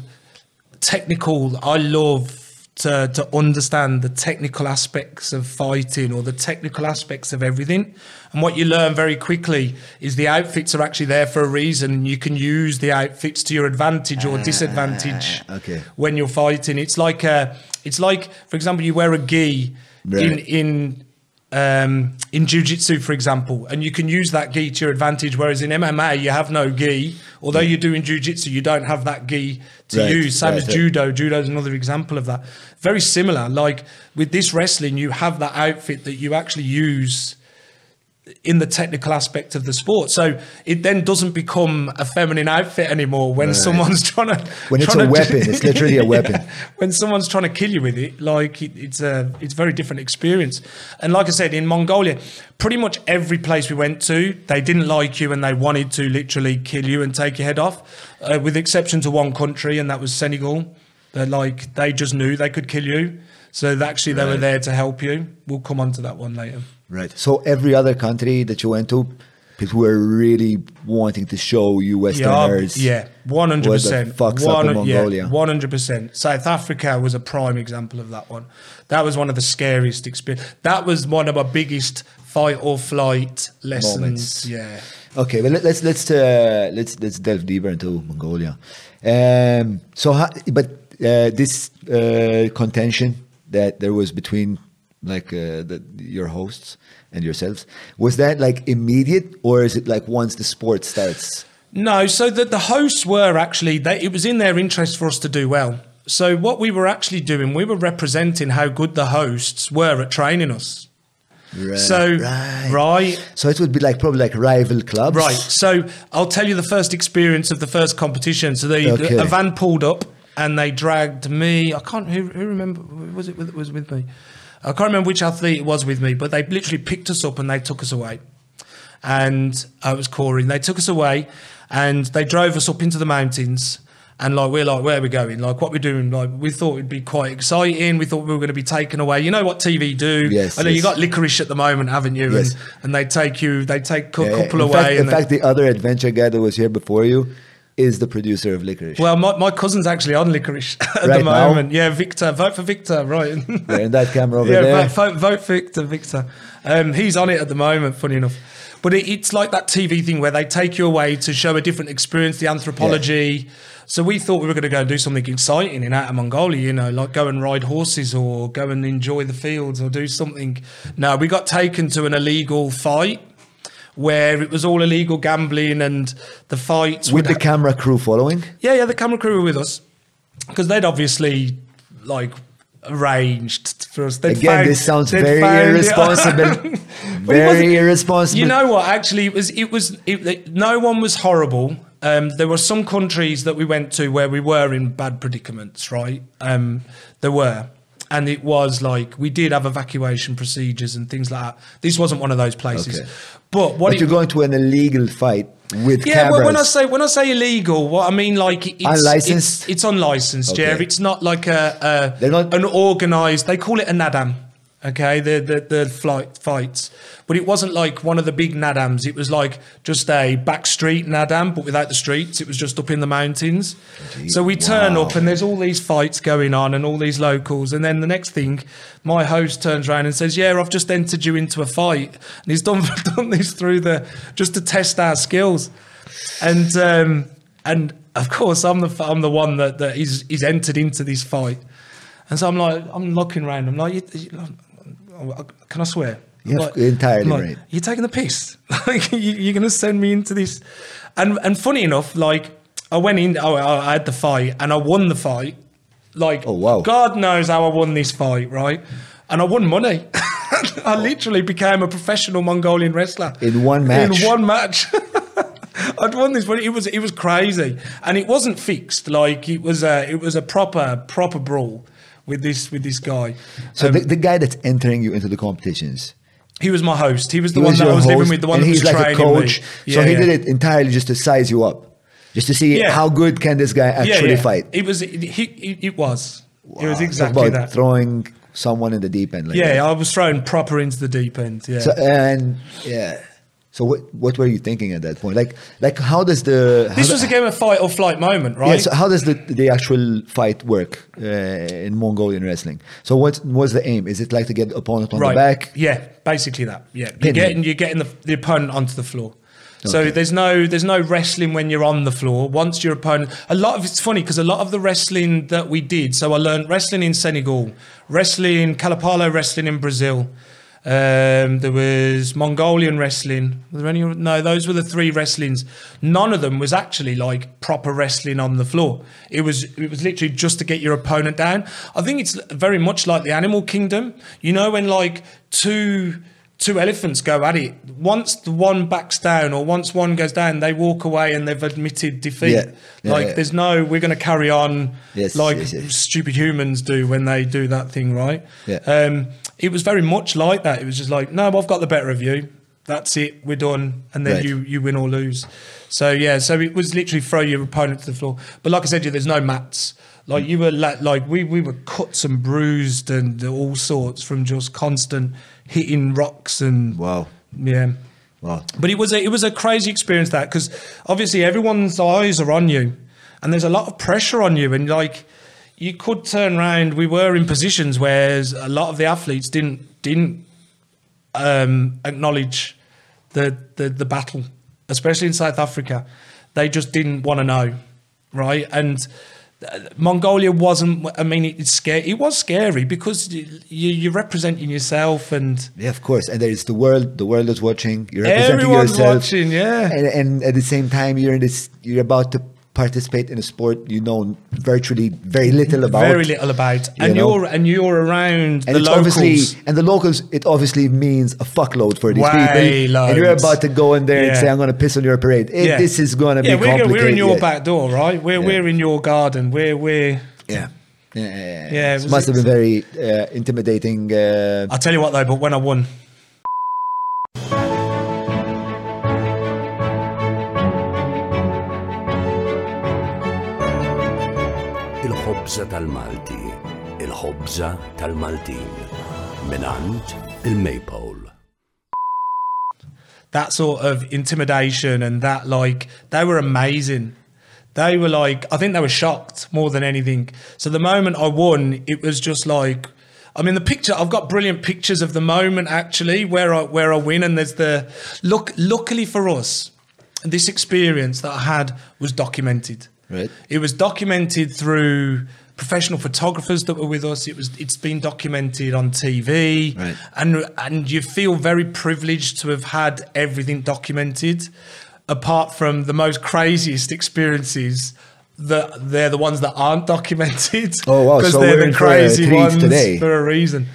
technical. I love to to understand the technical aspects of fighting or the technical aspects of everything. And what you learn very quickly is the outfits are actually there for a reason. You can use the outfits to your advantage or disadvantage Ah, okay. when you're fighting. It's like a, it's like, for example, you wear a gi in in um, in jiu-jitsu, for example, and you can use that gi to your advantage. Whereas in MMA, you have no gi. Although you're doing jiu-jitsu, you don't have that gi to Right, use. Same right, as right. judo. Judo is another example of that. Very similar. Like with this wrestling, you have that outfit that you actually use in the technical aspect of the sport. So it then doesn't become a feminine outfit anymore when Right. someone's trying to When it's a to- weapon, it's literally a weapon. When someone's trying to kill you with it, like it, it's a it's a very different experience. And like I said, in Mongolia, pretty much every place we went to, they didn't like you and they wanted to literally kill you and take your head off, uh, with exception to one country, and that was Senegal. They're like they just knew they could kill you, so actually they were there to help you. We'll come on to that one later. Right. So every other country that you went to, people were really wanting to show you Westerners. Yeah, one hundred percent. Fuck's up in Mongolia? One hundred percent. South Africa was a prime example of that one. That was one of the scariest experience. That was one of my biggest fight or flight lessons. Moments. Yeah. Okay, well let- let's let's uh, let's let's delve deeper into Mongolia. Um, so, how, but uh, this uh, contention that there was between like uh, the, your hosts and yourselves was that like immediate, or is it like once the sport starts? No, so that the hosts were actually they, it was in their interest for us to do well. So what we were actually doing, we were representing how good the hosts were at training us. Right, So right. right, So it would be like probably like rival clubs, Right. So I'll tell you the first experience of the first competition. So they Okay. a van pulled up and they dragged me. I can't. Who, who remember? Was it with, was with me? I can't remember which athlete it was with me, but they literally picked us up and they took us away. And I was Corey. And they took us away and they drove us up into the mountains. And like we're like, where are we going? Like what we're doing? Like we thought it'd be quite exciting. We thought we were going to be taken away. You know what TV do? Yes, I know you yes. got licorice at the moment, haven't you? Yes. And, and they take you, they take a Yeah, couple in away. Fact, in fact, the other adventure guy that was here before you is the producer of Licorice. Well, my, my cousin's actually on licorice at Right the now? moment. Yeah, Victor. Vote for Victor, right. Yeah, in that camera over yeah, there. Vote, vote, vote for Victor, Victor. Um, he's on it at the moment, funny enough. But it, it's like that TV thing where they take you away to show a different experience, the anthropology. So we thought we were going to go and do something exciting in Outer Mongolia, you know, like go and ride horses or go and enjoy the fields or do something. No, we got taken to an illegal fight where it was all illegal gambling and the fights with the camera crew following. yeah, yeah, the camera crew were with us because they'd obviously like arranged for us. They'd Again, found- this sounds very irresponsible. Very irresponsible. You know what? Actually, it was. It was. It, it- no one was horrible. Um, there were some countries that we went to where we were in bad predicaments. Right? Um, there were. And it was like we did have evacuation procedures and things like that. This wasn't one of those places. Okay. But what but it, you're going to an illegal fight with yeah, cameras. well, when I say when I say illegal, what I mean like it's Unlicensed? It's, it's unlicensed. Yeah, it's not like a, a They're not- an organised. They call it a nadam. Okay, the the the flight fights, but it wasn't like one of the big nadams. It was like just a back street nadam, but without the streets. It was just up in the mountains. So we turn Wow. up, and there's all these fights going on, and all these locals. And then the next thing, my host turns around and says, "Yeah, I've just entered you into a fight," and he's done done this through the just to test our skills and um, and of course I'm the I'm the one that that he's he's entered into this fight, and so I'm like I'm looking around. I'm like, you, you- Uh, can I swear? Like- entirely like, right. You're taking the piss. like you, you're going to send me into this, and and funny enough, like I went in. Oh, I I had the fight and I won the fight. Like Oh, wow. God knows how I won this fight, right? And I won money. I oh. literally became a professional Mongolian wrestler In one match. In one match. I'd won this, but it was it was crazy, and it wasn't fixed. Like it was a it was a proper proper brawl with this with this guy. so Um, the, the guy that's entering you into the competitions. he was my host. He was the he one was that I was living with. The one that he's was like a coach. me. so Yeah, he yeah. did it entirely just to size you up, just to see Yeah. how good can this guy actually fight. It was. It, he, it, it was. It was exactly about that. throwing someone in the deep end. Like yeah, that. I was thrown proper into the deep end. Yeah. So and yeah. So what what were you thinking at that point? Like like how does the this the- was again a fight or flight moment, right? Yeah, so how does the, the actual fight work uh, in Mongolian wrestling? So what was the aim? Is it like to get the opponent on the back? Yeah, basically that. Yeah, Pin you're him. getting you're getting the, the opponent onto the floor. So Okay. there's no there's no wrestling when you're on the floor. Once your opponent, a lot of it's funny because a lot of the wrestling that we did. So I learned wrestling in Senegal, wrestling Kalapalo wrestling in Brazil. Um, there was Mongolian wrestling. Was there any? No, those were the three wrestlings. None of them was actually like proper wrestling on the floor. It was it was literally just to get your opponent down. I think it's very much like the Animal Kingdom. You know when like two two elephants go at it. Once the one backs down or once one goes down, they walk away and they've admitted defeat. Yeah. Yeah, like yeah. there's no we're going to carry on Yes, like yes, yes. stupid humans do when they do that thing, right? Yeah. Um, it was very much like that. It was just like, no, I've got the better of you. That's it. We're done. And then Right. you you win or lose. So yeah. So it was literally throw your opponent to the floor. But like I said, there's no mats. Like you were la- like we we were cut and bruised and all sorts from just constant hitting rocks and Wow. yeah. Wow. But it was a, it was a crazy experience that because obviously everyone's eyes are on you, and there's a lot of pressure on you, and like you could turn around. We were in positions where a lot of the athletes didn't didn't um, acknowledge the, the the battle, especially in South Africa. They just didn't want to know, right? And uh, Mongolia wasn't. I mean, it's scary. It was scary because you, you're representing yourself and. Yeah, of course. And there is the world. The world is watching. You're representing Everyone's yourself. watching, yeah. And, and at the same time, you're in this. You're about to participate in a sport you know virtually very little about. very little about, and you know? you're and you're around And the locals. obviously and the locals. It obviously means a fuckload for these Way people. And you're about to go in there and say, "I'm going to piss on your parade." It, Yeah. This is going to yeah, be we're, complicated. we're in your yeah. back door, right? We're Yeah. we're in your garden. We're we're. Yeah. Yeah, yeah, yeah. Yeah, it It must have been very uh, intimidating. Uh, I'll tell you what though, but when I won, Il-ħobza tal-Malti, il-ħobza tal-Maltin, minant il-Maypole. that sort of intimidation and that like they were amazing. They were like I think they were shocked more than anything. So the moment I won, it was just like I mean the picture I've got brilliant pictures of the moment actually where I where I win and there's the look luckily for us this experience that I had was documented. Right. It was documented through professional photographers that were with us. It was it's been documented on TV, Right. and and you feel very privileged to have had everything documented. Apart from the most craziest experiences, that they're the ones that aren't documented. Oh, wow. Because So they're we're the in for a crazy ones today. for a reason.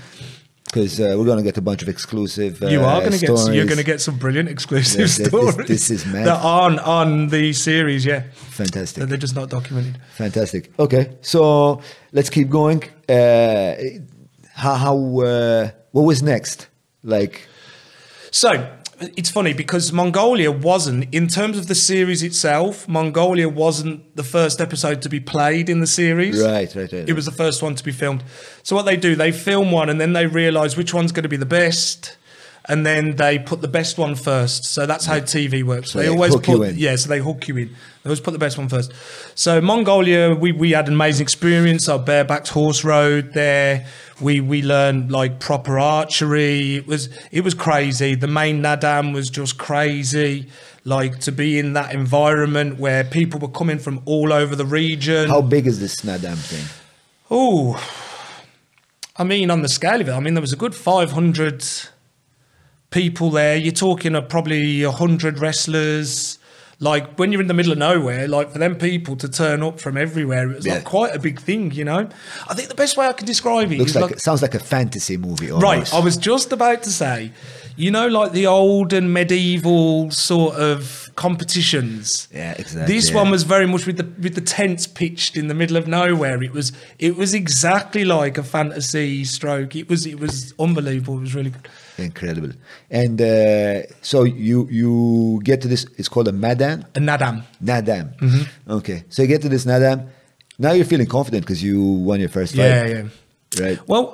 Because uh, we're going to get a bunch of exclusive. Uh, You are going to get you're going to get some brilliant exclusive Yes, stories. this- this is mad. that aren't on the series. Yeah, fantastic. that they're just not documented. Fantastic. Okay, so let's keep going. Uh, how? how uh, what was next? Like, So it's funny because Mongolia wasn't, in terms of the series itself, Mongolia wasn't the first episode to be played in the series. right, right, right. It was the first one to be filmed. So what they do, they film one and then they realise which one's going to be the best. And then they put the best one first. So that's how TV works. So they they always hook you put in. yeah, so they hook you in. They always put the best one first. So Mongolia, we, we had an amazing experience. Our barebacked horse rode there. We we learned like proper archery. It was it was crazy. The main Nadam was just crazy. Like to be in that environment where people were coming from all over the region. how big is this Nadam thing? Oh, I mean, on the scale of it, I mean, there was a good 500 people there. You're talking of probably 100 wrestlers. Like, when you're in the middle of nowhere, like, for them people to turn up from everywhere, it was Yeah. like quite a big thing, you know? I think the best way I can describe it Looks is like, sounds like a fantasy movie. Almost. Right, I was just about to say, you know, like the old and medieval sort of competitions. Yeah, exactly, This yeah. one was very much with the with the tents pitched in the middle of nowhere. It was it was exactly like a fantasy stroke. It was it was unbelievable. It was really good. incredible. And uh, so you you get to this. It's called a Madan. And Nadam. Nadam. Mm-hmm. Okay, so you get to this Nadam. Now you're feeling confident because you won your first fight. Yeah, yeah. Right. Well,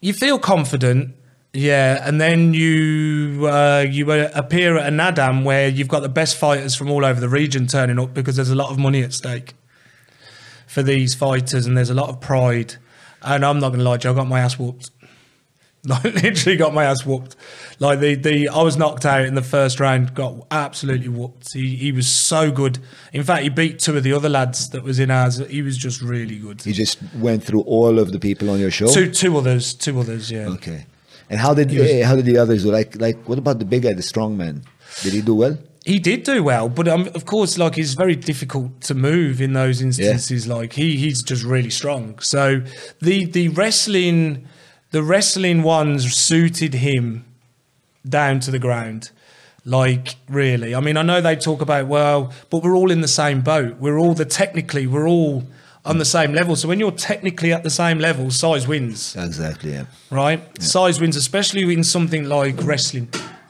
you feel confident, yeah, and then you uh, you uh, appear at a Nadam where you've got the best fighters from all over the region turning up because there's a lot of money at stake for these fighters, and there's a lot of pride. And I'm not going to lie, to you, I got my ass whooped. Like literally got my ass whooped. Like the the I was knocked out in the first round, got absolutely whooped. He he was so good. In fact, he beat two of the other lads that was in ours. He was just really good. He just went through all of the people on your show. Two two others, two others, yeah. Okay. And how did was- uh, how did the others do? Like like what about the big guy, the strong man? Did he do well? He did do well, but um, of course, like it's very difficult to move in those instances. Like he he's just really strong. So the the wrestling the wrestling ones suited him down to the ground. Like really, I mean, I know they talk about well, but we're all in the same boat. We're all the technically we're all on the same level. So when you're technically at the same level, size wins, Exactly. Yeah. right? Size wins, especially in something like wrestling.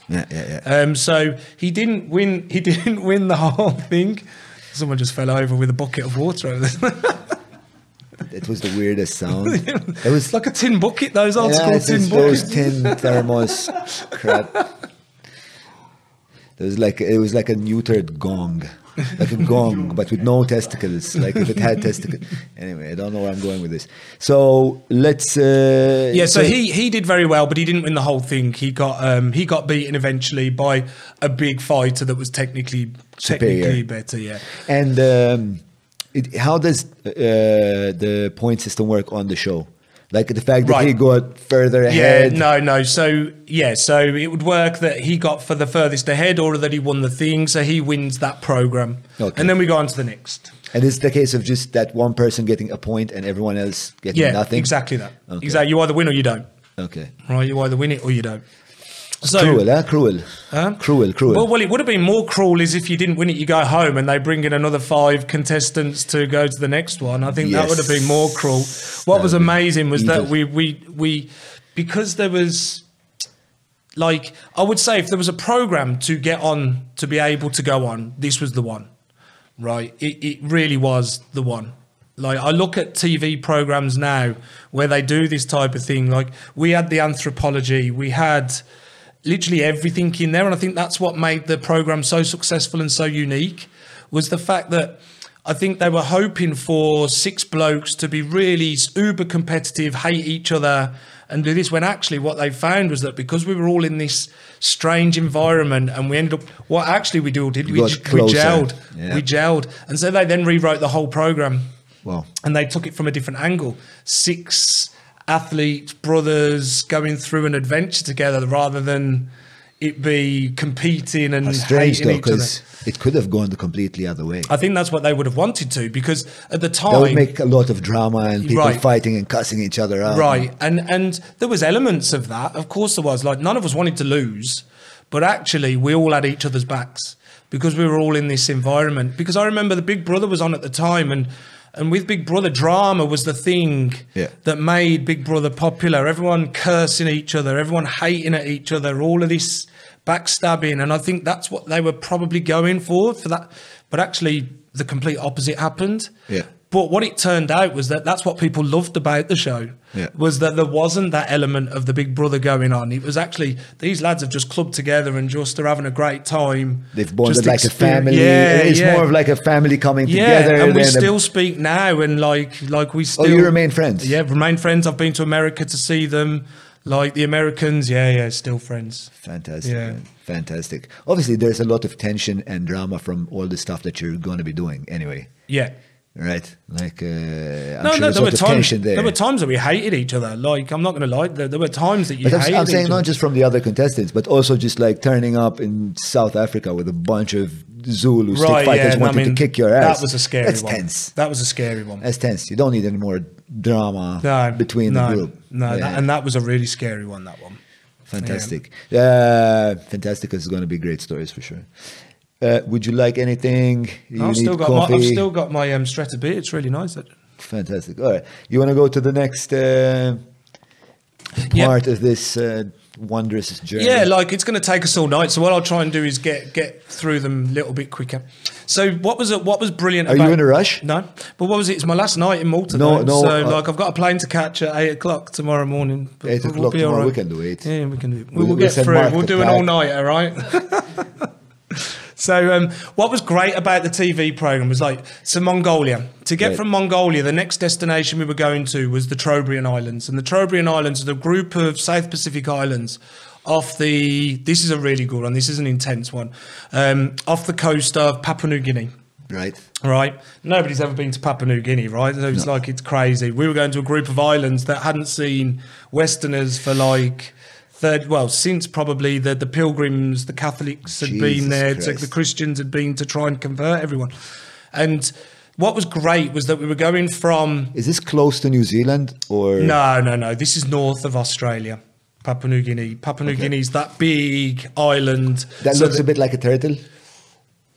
Yeah. Yeah. yeah. Um, so he didn't win. He didn't win the whole thing. Someone just fell over with a bucket of water. over there. It was the weirdest sound. It was like a tin bucket. Those old yeah, school tin buckets. those tin thermos crap. There was like it was like a neutered gong, like a gong, but with no testicles. Like if it had testicles. Anyway, I don't know where I'm going with this. So let's. Uh, Yeah, so he he did very well, but he didn't win the whole thing. He got um he got beaten eventually by a big fighter that was technically Superior. technically better. Yeah. And um, it, how does uh, the point system work on the show? Like the fact that he got further ahead. Yeah, no, no. So yeah, so it would work that he got for the furthest ahead, or that he won the thing, so he wins that program, Okay. and then we go on to the next. And it's the case of just that one person getting a point and everyone else getting Yeah, nothing. exactly that. Okay. Exactly. You either win or you don't. Okay. Right? You either win it or you don't. So cruel, huh? Cruel. Huh? Cruel, cruel. Well, well, it would have been more cruel is if you didn't win it, you go home and they bring in another five contestants to go to the next one. I think that would have been more cruel. What That was amazing was that we we we because there was like I would say if there was a program to get on to be able to go on, this was the one. Right? It it really was the one. Like I look at TV programs now where they do this type of thing. Like we had the anthropology, we had literally everything in there, and I think that's what made the program so successful and so unique was the fact that I think they were hoping for six blokes to be really uber competitive, hate each other, and do this. When actually, what they found was that because we were all in this strange environment, and we ended up, what actually we all did, You we, we gelled, Yeah. we gelled, and so they then rewrote the whole program Wow. and they took it from a different angle. Six athletes, brothers, going through an adventure together rather than it be competing and That's strange hating though, each other. because it could have gone the completely other way. I think that's what they would have wanted to because at the time That would make a lot of drama and people Right. fighting and cussing each other out. Right, and and there was elements of that. Of course, there was. Like none of us wanted to lose, but actually, we all had each other's backs because we were all in this environment. Because I remember the Big Brother was on at the time, and and with Big Brother, drama was the thing Yeah. that made Big Brother popular. Everyone cursing each other, everyone hating at each other, all of this backstabbing, and I think that's what they were probably going for for that. But actually, the complete opposite happened. Yeah. But what it turned out was that that's what people loved about the show Yeah. was that there wasn't that element of the Big Brother going on. It was actually these lads have just clubbed together and just are having a great time. They've bonded like a family. Yeah, it's yeah. more of like a family coming yeah, together. and we than a- still speak now, and like like we still Oh, you remain friends? Yeah, remain friends. I've been to America to see them. Like the Americans, yeah, yeah, still friends. Fantastic. Yeah. man. Fantastic. Obviously, there's a lot of tension and drama from all the stuff that you're going to be doing anyway. Yeah. Right? Like, uh, I'm no, sure no, there were times. there. There were times that we hated each other. Like I'm not going to lie, there, there were times that you but I'm, hated I'm saying each not other. just from the other contestants, but also just like turning up in South Africa with a bunch of Zulu stick fighters I wanting mean, to kick your ass. That was a scary That's one. tense. That was a scary one. That's tense. You don't need any more drama no, between no, the group. No, Yeah. that, and that was a really scary one. That one. Fantastic. Uh, fantastic is going to be great stories for sure. Uh, would you like anything? You I've still got coffee? my, I've still got my um, Strata beer. It's really nice. That, Fantastic. All right. You want to go to the next uh, Yeah. part of this uh, wondrous journey? yeah, like it's going to take us all night. So what I'll try and do is get get through them a little bit quicker. So what was it? What was brilliant? Are about, you in a rush? No, but what was it? It's my last night in Malta. No, though. no, So uh, like I've got a plane to catch at eight o'clock tomorrow morning. but Eight we'll o'clock be all we can do eight. Yeah, we can do it. We'll- We'll, we'll get through. We'll do an all nighter, right? So, um, what was great about the TV program was like, so Mongolia. To get Right. from Mongolia, the next destination we were going to was the Trobriand Islands. And the Trobriand Islands are the group of South Pacific islands off the, this is a really good one, this is an intense one, um, off the coast of Papua New Guinea. Right. Right. Nobody's ever been to Papua New Guinea, right? So it's like it's crazy. We were going to a group of islands that hadn't seen Westerners for like third well, since probably the, the pilgrims, the Catholics had Jesus been there, to, the Christians had been to try and convert everyone. And what was great was that we were going from Is this close to New Zealand or? no, no, no. This is north of Australia. Papua New Guinea. Papua New Okay. Guinea's that big island. That So looks the- a bit like a turtle.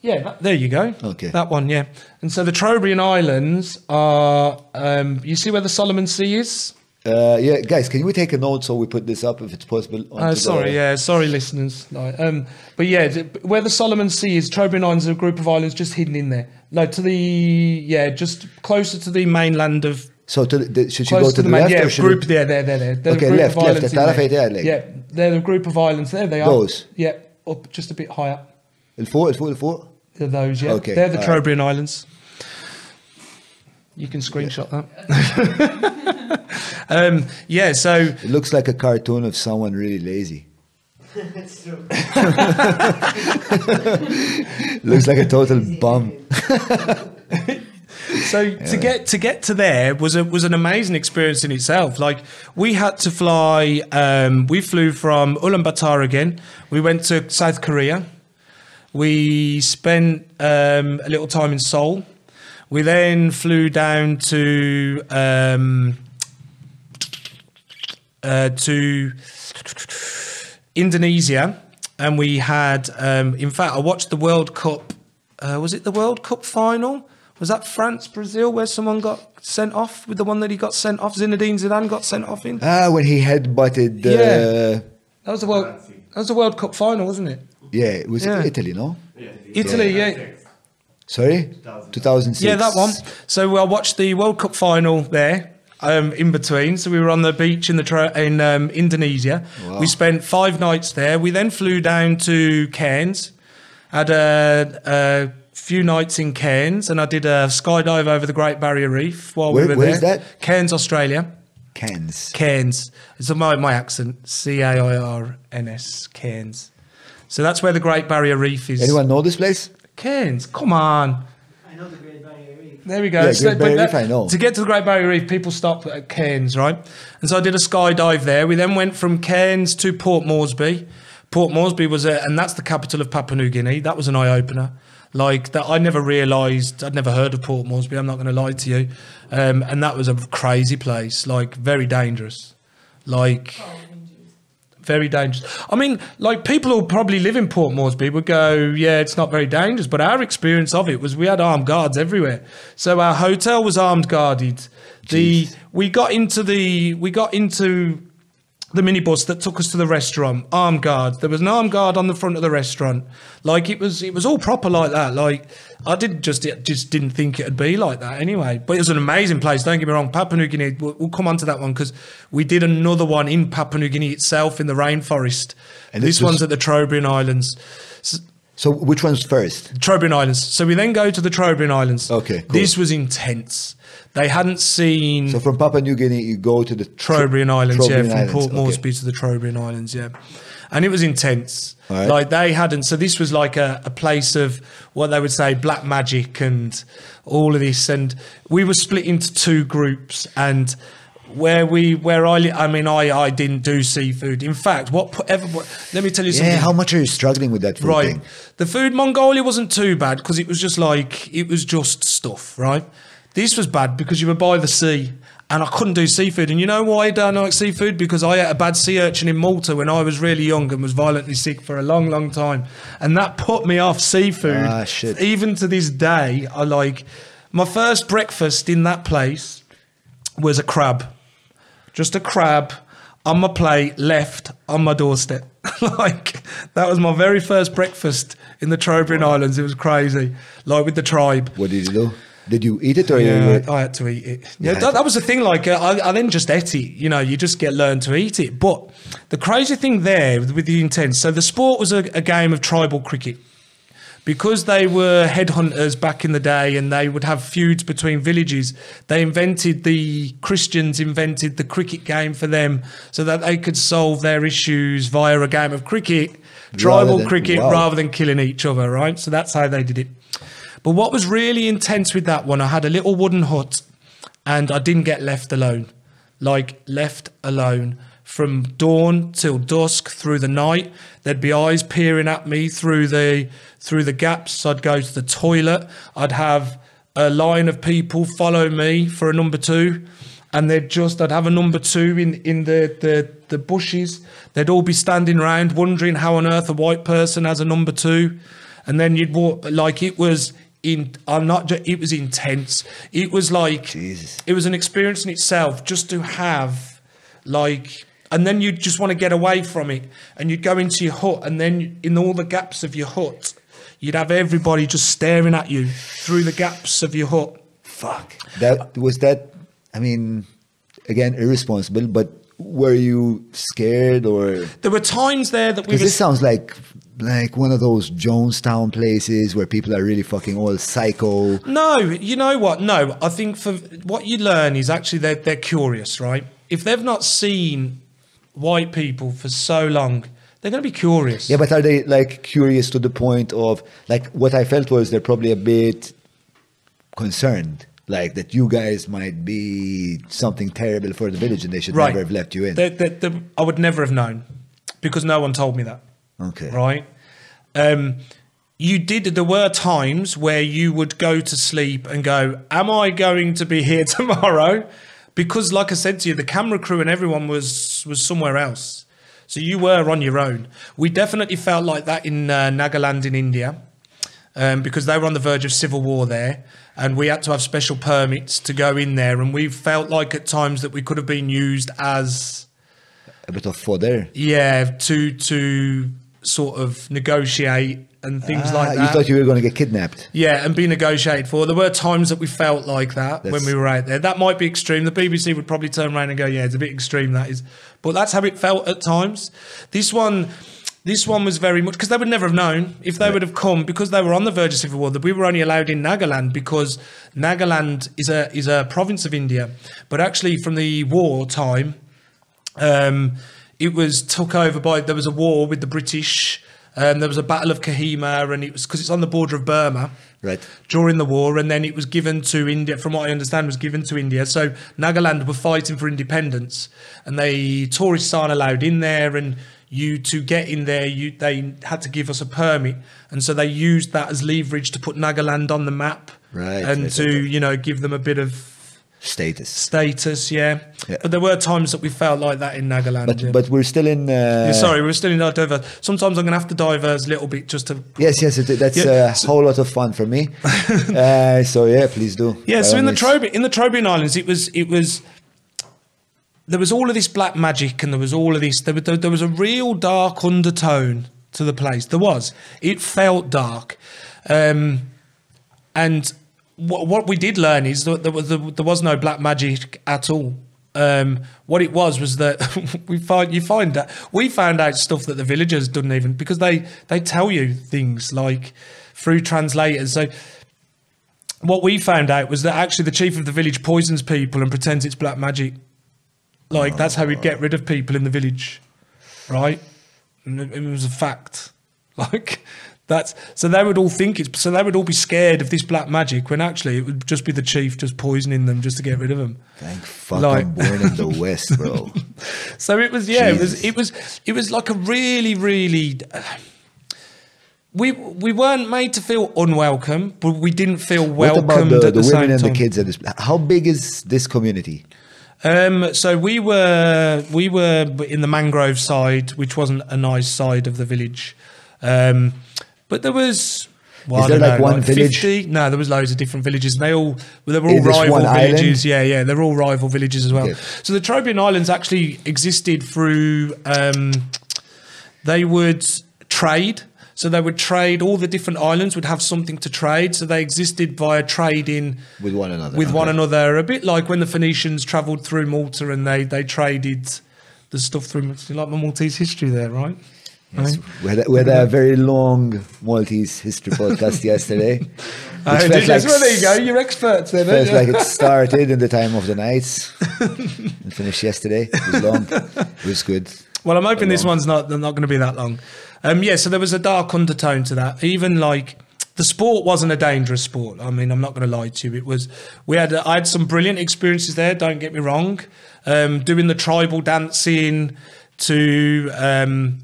Yeah, that, there you go. Okay. That one, yeah. And so the Trobriand Islands are, um, you see where the Solomon Sea is? Uh, yeah, guys, can we take a note so we put this up if it's possible? Oh, sorry, the- yeah, sorry, listeners. No, um, but yeah, where the Solomon Sea is, Trobriand Islands are a group of islands just hidden in there. Like to the, yeah, just closer to the mainland of. So to the, the, should you go to, the, main- left yeah, or should group we- there, there, there, there. They're Okay, left, left. The in there. Yeah, like- yeah, they're a group of islands. There they are. Those? Yeah, up just a bit higher. Il-fuq, il-fuq, il-fuq? They're those, yeah. Okay, They're the all right. Trobriand Islands. You can screenshot that. um, yeah, so It looks like a cartoon of someone really lazy. That's true. looks like a total bum. So to get to get to there was a was an amazing experience in itself. Like we had to fly. Um, we flew from Ulaanbaatar again. We went to South Korea. We spent um, a little time in Seoul. We then flew down to um, uh, to Indonesia, and we had. Um, in fact, I watched the World Cup. Uh, was it the World Cup final? Was that France Brazil where someone got sent off with the one that he got sent off? Zinedine Zidane got sent off in. Ah, when he headbutted. Uh, Yeah. That was the World. That was the World Cup final, wasn't it? yeah, it was Yeah. Italy, no? Yeah. Italy, yeah. Sorry? 2006. Yeah, that one. So I watched the World Cup final there. Um, in between, so we were on the beach in the tra- in um, Indonesia. We spent five nights there. We then flew down to Cairns, had a, a few nights in Cairns, and I did a skydive over the Great Barrier Reef while Where- we were where there. is that? Cairns, Australia. Cairns. Cairns. It's my my accent. C A I R N S. Cairns. So that's where the Great Barrier Reef is. Anyone know this place? Cairns, come on. I know the Great Barrier Reef. There we go. Yeah, So- Barrier Reef, I know. To get to the Great Barrier Reef, people stop at Cairns, right? And so I did a skydive there. We then went from Cairns to Port Moresby. Port Moresby was a, and that's the capital of Papua New Guinea. That was an eye opener. Like that, I never realised. I'd never heard of Port Moresby. I'm not going to lie to you. Um, and that was a crazy place. Like very dangerous. Like very dangerous. I mean, like people who probably live in Port Moresby would go, yeah, it's not very dangerous. But our experience of it was we had armed guards everywhere. So our hotel was armed guarded. The we got into the we got into the minibus that took us to the restaurant, armed guards. There was an armed guard on the front of the restaurant. Like it was, it was all proper like that. Like I didn't just, just didn't think it'd be like that anyway. But it was an amazing place. Don't get me wrong. Papua New Guinea. We'll, we'll come on to that one because we did another one in Papua New Guinea itself in the rainforest. And this this one's at the Trobriand Islands. S- So which one's first? Trobriand Islands. So we then go to the Trobriand Islands. Okay, cool. This was intense. They hadn't seen. So from Papua New Guinea, you go to the Tro- Trobriand Islands, yeah, Trobriand from Islands, Port okay. Moresby to the Trobriand Islands, yeah. And it was intense. Right. Like they hadn't, so this was like a, a place of what they would say black magic and all of this. And we were split into two groups. And where we, where I, I mean, I, I didn't do seafood. In fact, what, ever, what let me tell you something. Yeah, how much are you struggling with that food Right. thing? The food Mongolia wasn't too bad because it was just like it was just stuff, right? This was bad because you were by the sea and I couldn't do seafood. And you know why I don't like seafood? Because I ate a bad sea urchin in Malta when I was really young and was violently sick for a long, long time. And that put me off seafood. Ah, shit. Even to this day, I like my first breakfast in that place was a crab just a crab on my plate, left on my doorstep. like that was my very first breakfast in the Trobriand Islands. It was crazy, like with the tribe. What did you do? Did you eat it or Yeah, you? I had to eat it. Yeah, that, that was the thing. Like, uh, I, I then just ate it. You know, you just get learned to eat it. But the crazy thing there with, with the intense. So the sport was a, a game of tribal cricket because they were headhunters back in the day and they would have feuds between villages they invented the christians invented the cricket game for them so that they could solve their issues via a game of cricket tribal than- cricket wow. rather than killing each other right so that's how they did it but what was really intense with that one i had a little wooden hut and i didn't get left alone. Like left alone. From dawn till dusk through the night there'd be eyes peering at me through the through the gaps. I'd go to the toilet. I'd have a line of people follow me for a number two. And they'd just i'd have a number two in in the the, the bushes. They'd all be standing around wondering how on earth a white person has a number two. And then you'd walk like it was in i'm not ju- it was intense it was like Jesus. it was an experience in itself just to have like and then you'd just want to get away from it and you'd go into your hut and then in all the gaps of your hut you'd have everybody just staring at you through the gaps of your hut Fuck. That was that. I mean, again, irresponsible. But were you scared or? There were times there that we Because this sounds like like one of those Jonestown places where people are really fucking all psycho. No, you know what? No, I think for what you learn is actually they're, they're curious, right? If they've not seen white people for so long, they're going to be curious. Yeah, but are they like curious to the point of like what I felt was they're probably a bit concerned, like that you guys might be something terrible for the village and they should never have left you in. I would never have known because no one told me that. Okay. Right. Um, you did. There were times where you would go to sleep and go, "Am I going to be here tomorrow?" Because, like I said to you, the camera crew and everyone was was somewhere else. So you were on your own. We definitely felt like that in uh, Nagaland in India. Um, because they were on the verge of civil war there, and we had to have special permits to go in there, and we felt like at times that we could have been used as a bit of fodder. yeah, to to sort of negotiate and things Ah, like that. You thought you were going to get kidnapped. yeah, and be negotiated for. There were times that we felt like that when we were out there. That might be extreme. The BBC would probably turn around and go, "Yeah, it's a bit extreme." That is, but that's how it felt at times. This one. This one was very much because they would never have known if they would have come because they were on the verge of civil war that we were only allowed in Nagaland because Nagaland is a is a province of India, but actually from the war time, um, it was took over by there was a war with the British. Um, there was a battle of Kohima, and it was because it's on the border of Burma. Right. During the war, and then it was given to India. From what I understand, was given to India. So Nagaland were fighting for independence, and they tourists aren't allowed in there. And you to get in there, you they had to give us a permit, and so they used that as leverage to put Nagaland on the map, Right, and right, to right, you know give them a bit of Status. status, yeah. Yeah. But there were times that we felt like that in Nagaland. But yeah. but we're still in. Uh, Yeah, sorry, we're still in our diverse. Sometimes I'm going to have to diverse a little bit just to. Yes, yes, it, that's a so- whole lot of fun for me. uh, so yeah, please do. Yeah, so in the means. In the Trobriand Islands, it was it was there was all of this black magic, and there was all of this. There, there was a real dark undertone to the place. There was. It felt dark, um, and what, what we did learn is that there was there was no black magic at all. Um, what it was was that we find you find that we found out stuff that the villagers didn't even because they they tell you things like through translators. So what we found out was that actually the chief of the village poisons people and pretends it's black magic. Like that's how he'd get rid of people in the village, right? And it, was a fact. Like that's so they would all think it's so they would all be scared of this black magic when actually it would just be the chief just poisoning them just to get rid of them. Thank fuck Like- I'm born in the West, bro. So it was, yeah, it was, it was, it was like a really, really. we we weren't made to feel unwelcome, but we didn't feel what about the, at the the, women same and time. the kids at this? How big is this community? Um, so we were we were in the mangrove side, which wasn't a nice side of the village, um, but there was. Well, Is there like know, one village? 50? No, there was loads of different villages, and they all they were all this rival one island? villages. Yeah, yeah, they're all rival villages as well. Okay. So the Trobriand Islands actually existed through. Um, they would trade. So they would trade. All the different islands would have something to trade. So they existed via trading With one another, With one another, a bit like when the Phoenicians travelled through Malta and they they traded the stuff through. You like my Maltese history there, right? Yes. Right? We, had, a very long Maltese history podcast yesterday. Uh, felt did like well, there you go. You're experts then. Felt like it started in the time of the knights and finished yesterday. It was long. It was good. Well, I'm hoping this one's not not going to be that long. Um, yeah, so there was a dark undertone to that. Even like the sport wasn't a dangerous sport. I mean, I'm not going to lie to you. It was. We had I had some brilliant experiences there. Don't get me wrong. Um, doing the tribal dancing to. Um,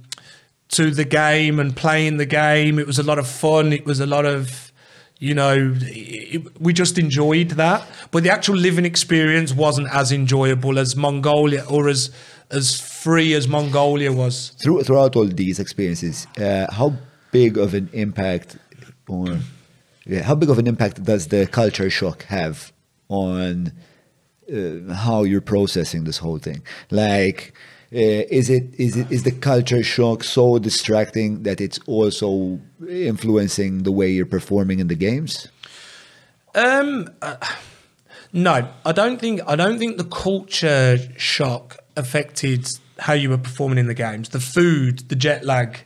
to the game and playing the game. It was a lot of fun. It was a lot of, you know, it, we just enjoyed that. But the actual living experience wasn't as enjoyable as Mongolia or as as free as Mongolia was. Through, throughout all these experiences, uh, how big of an impact, or yeah, how big of an impact does the culture shock have on uh, how you're processing this whole thing? Like, uh, is it is it is the culture shock so distracting that it's also influencing the way you're performing in the games? Um, uh, no, I don't think I don't think the culture shock affected how you were performing in the games. The food, the jet lag,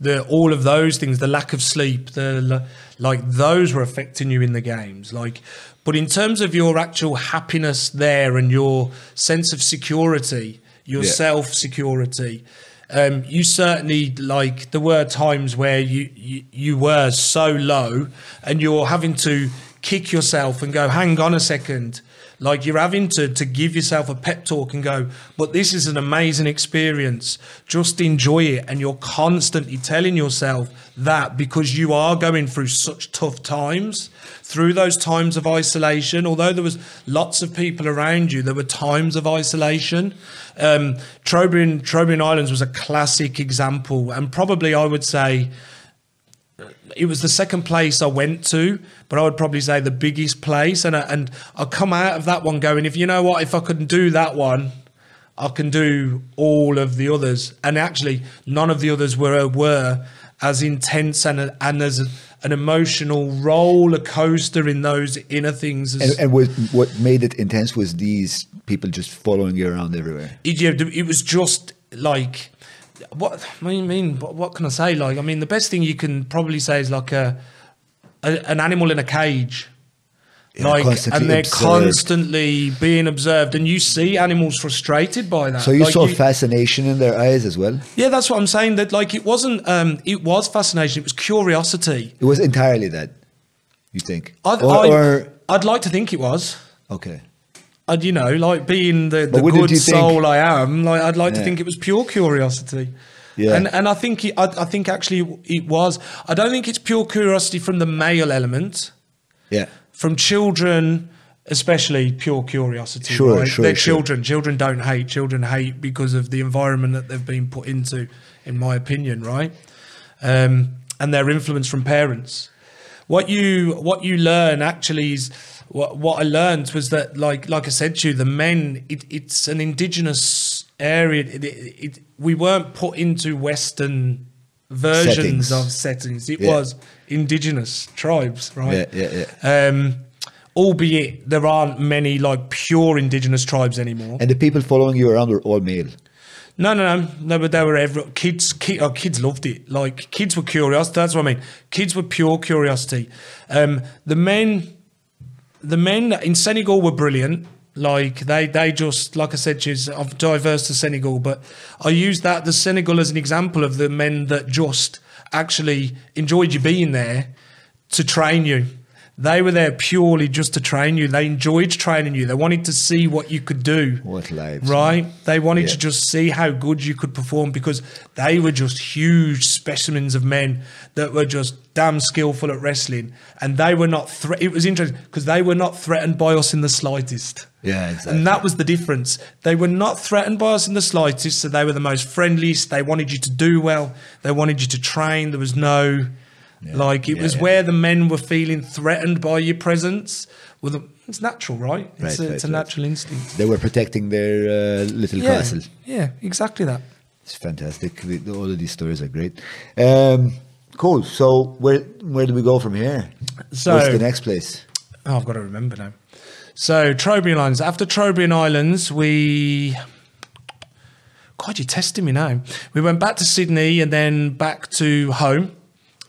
the all of those things, the lack of sleep, the like those were affecting you in the games. Like, but in terms of your actual happiness there and your sense of security, your Yeah. self security. Um, you certainly like there were times where you, you you were so low and you're having to kick yourself and go hang on a second like you're having to to give yourself a pep talk and go but this is an amazing experience. Just enjoy it. And you're constantly telling yourself that because you are going through such tough times. Through those times of isolation although there was lots of people around you there were times of isolation. Um, Islands was a classic example, and probably I would say it was the second place I went to, but I would probably say the biggest place. And I, and I come out of that one going, if you know what, if I couldn't do that one, I can do all of the others. And actually, none of the others were were as intense and and as an emotional roller coaster in those inner things. As, And, and what, what made it intense was these people just following you around everywhere. it, yeah, it was just like what I mean, mean what, what can I say? Like, I mean, the best thing you can probably say is like a, a an animal in a cage. Yeah, like, and they're observed. constantly being observed, and you see animals frustrated by that. So you Like, saw fascination in their eyes as well. yeah, that's what I'm saying. That like it wasn't, um, it was fascination. It was curiosity. It was entirely that. You think? I'd, or, I, or- I'd like to think it was. okay. I'd, you know, like being the, the good you think- soul I am, like I'd like to think it was pure curiosity. Yeah. And and I think it, I, I think actually it was. I don't think it's pure curiosity from the male element, Yeah. from children, especially pure curiosity. Sure, right? sure, They're sure. children. Children don't hate. Children hate because of the environment that they've been put into, in my opinion, right? Um, and their influence from parents. What you what you learn actually is what what I learned was that like like I said to you, the men it, it's an indigenous area. It, it, we weren't put into Western versions Settings. of settings. It Yeah. was indigenous tribes, right? Yeah, yeah, yeah. Um, albeit there aren't many like pure indigenous tribes anymore. And the people following you around were all male. No, no, no, no. But they were every kids. Ki oh, kids loved it. Like kids were curious. That's what I mean. Kids were pure curiosity. Um, the men, the men in Senegal were brilliant. Like they, they just like I said, you, I've diverse to Senegal, but I use that the Senegal as an example of the men that just actually enjoyed you being there to train you. They were there purely just to train you. They enjoyed training you. They wanted to see what you could do. What lives, Right? They wanted Yeah. to just see how good you could perform because they were just huge specimens of men that were just damn skillful at wrestling. And they were not, thre- it was interesting because they were not threatened by us in the slightest. Yeah, exactly. And that was the difference. They were not threatened by us in the slightest. So they were the most friendliest. They wanted you to do well. They wanted you to train. There was no, like, it yeah, was yeah. where the men were feeling threatened by your presence. Well, the, it's natural, right? It's, Right, a, right, it's a right. natural instinct. They were protecting their uh, little Yeah, castle. yeah, exactly that. It's fantastic. All of these stories are great. Um, cool. So where where do we go from here? So- What's the next place? Oh, I've got to remember now. So Trobriand Islands. After Trobriand Islands, we. God, you're testing me now. We went back to Sydney and then back to home,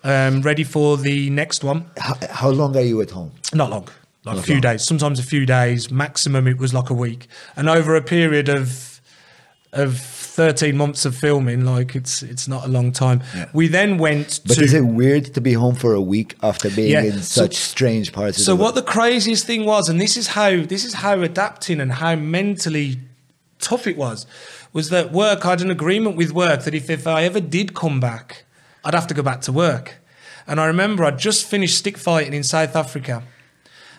um, ready for the next one. How, how long are you at home? Not long, like a few long. days. Sometimes a few days. Maximum, it was like a week. And over a period of of thirteen months of filming, like it's it's not a long time. Yeah. We then went to But to. is it weird to be home for a week after being Yeah, in so- such strange parts of So the what the craziest thing was, and this is how this is how adapting and how mentally tough it was, was that work. I had an agreement with work that if, if I ever did come back, I'd have to go back to work. And I remember I'd just finished stick fighting in South Africa,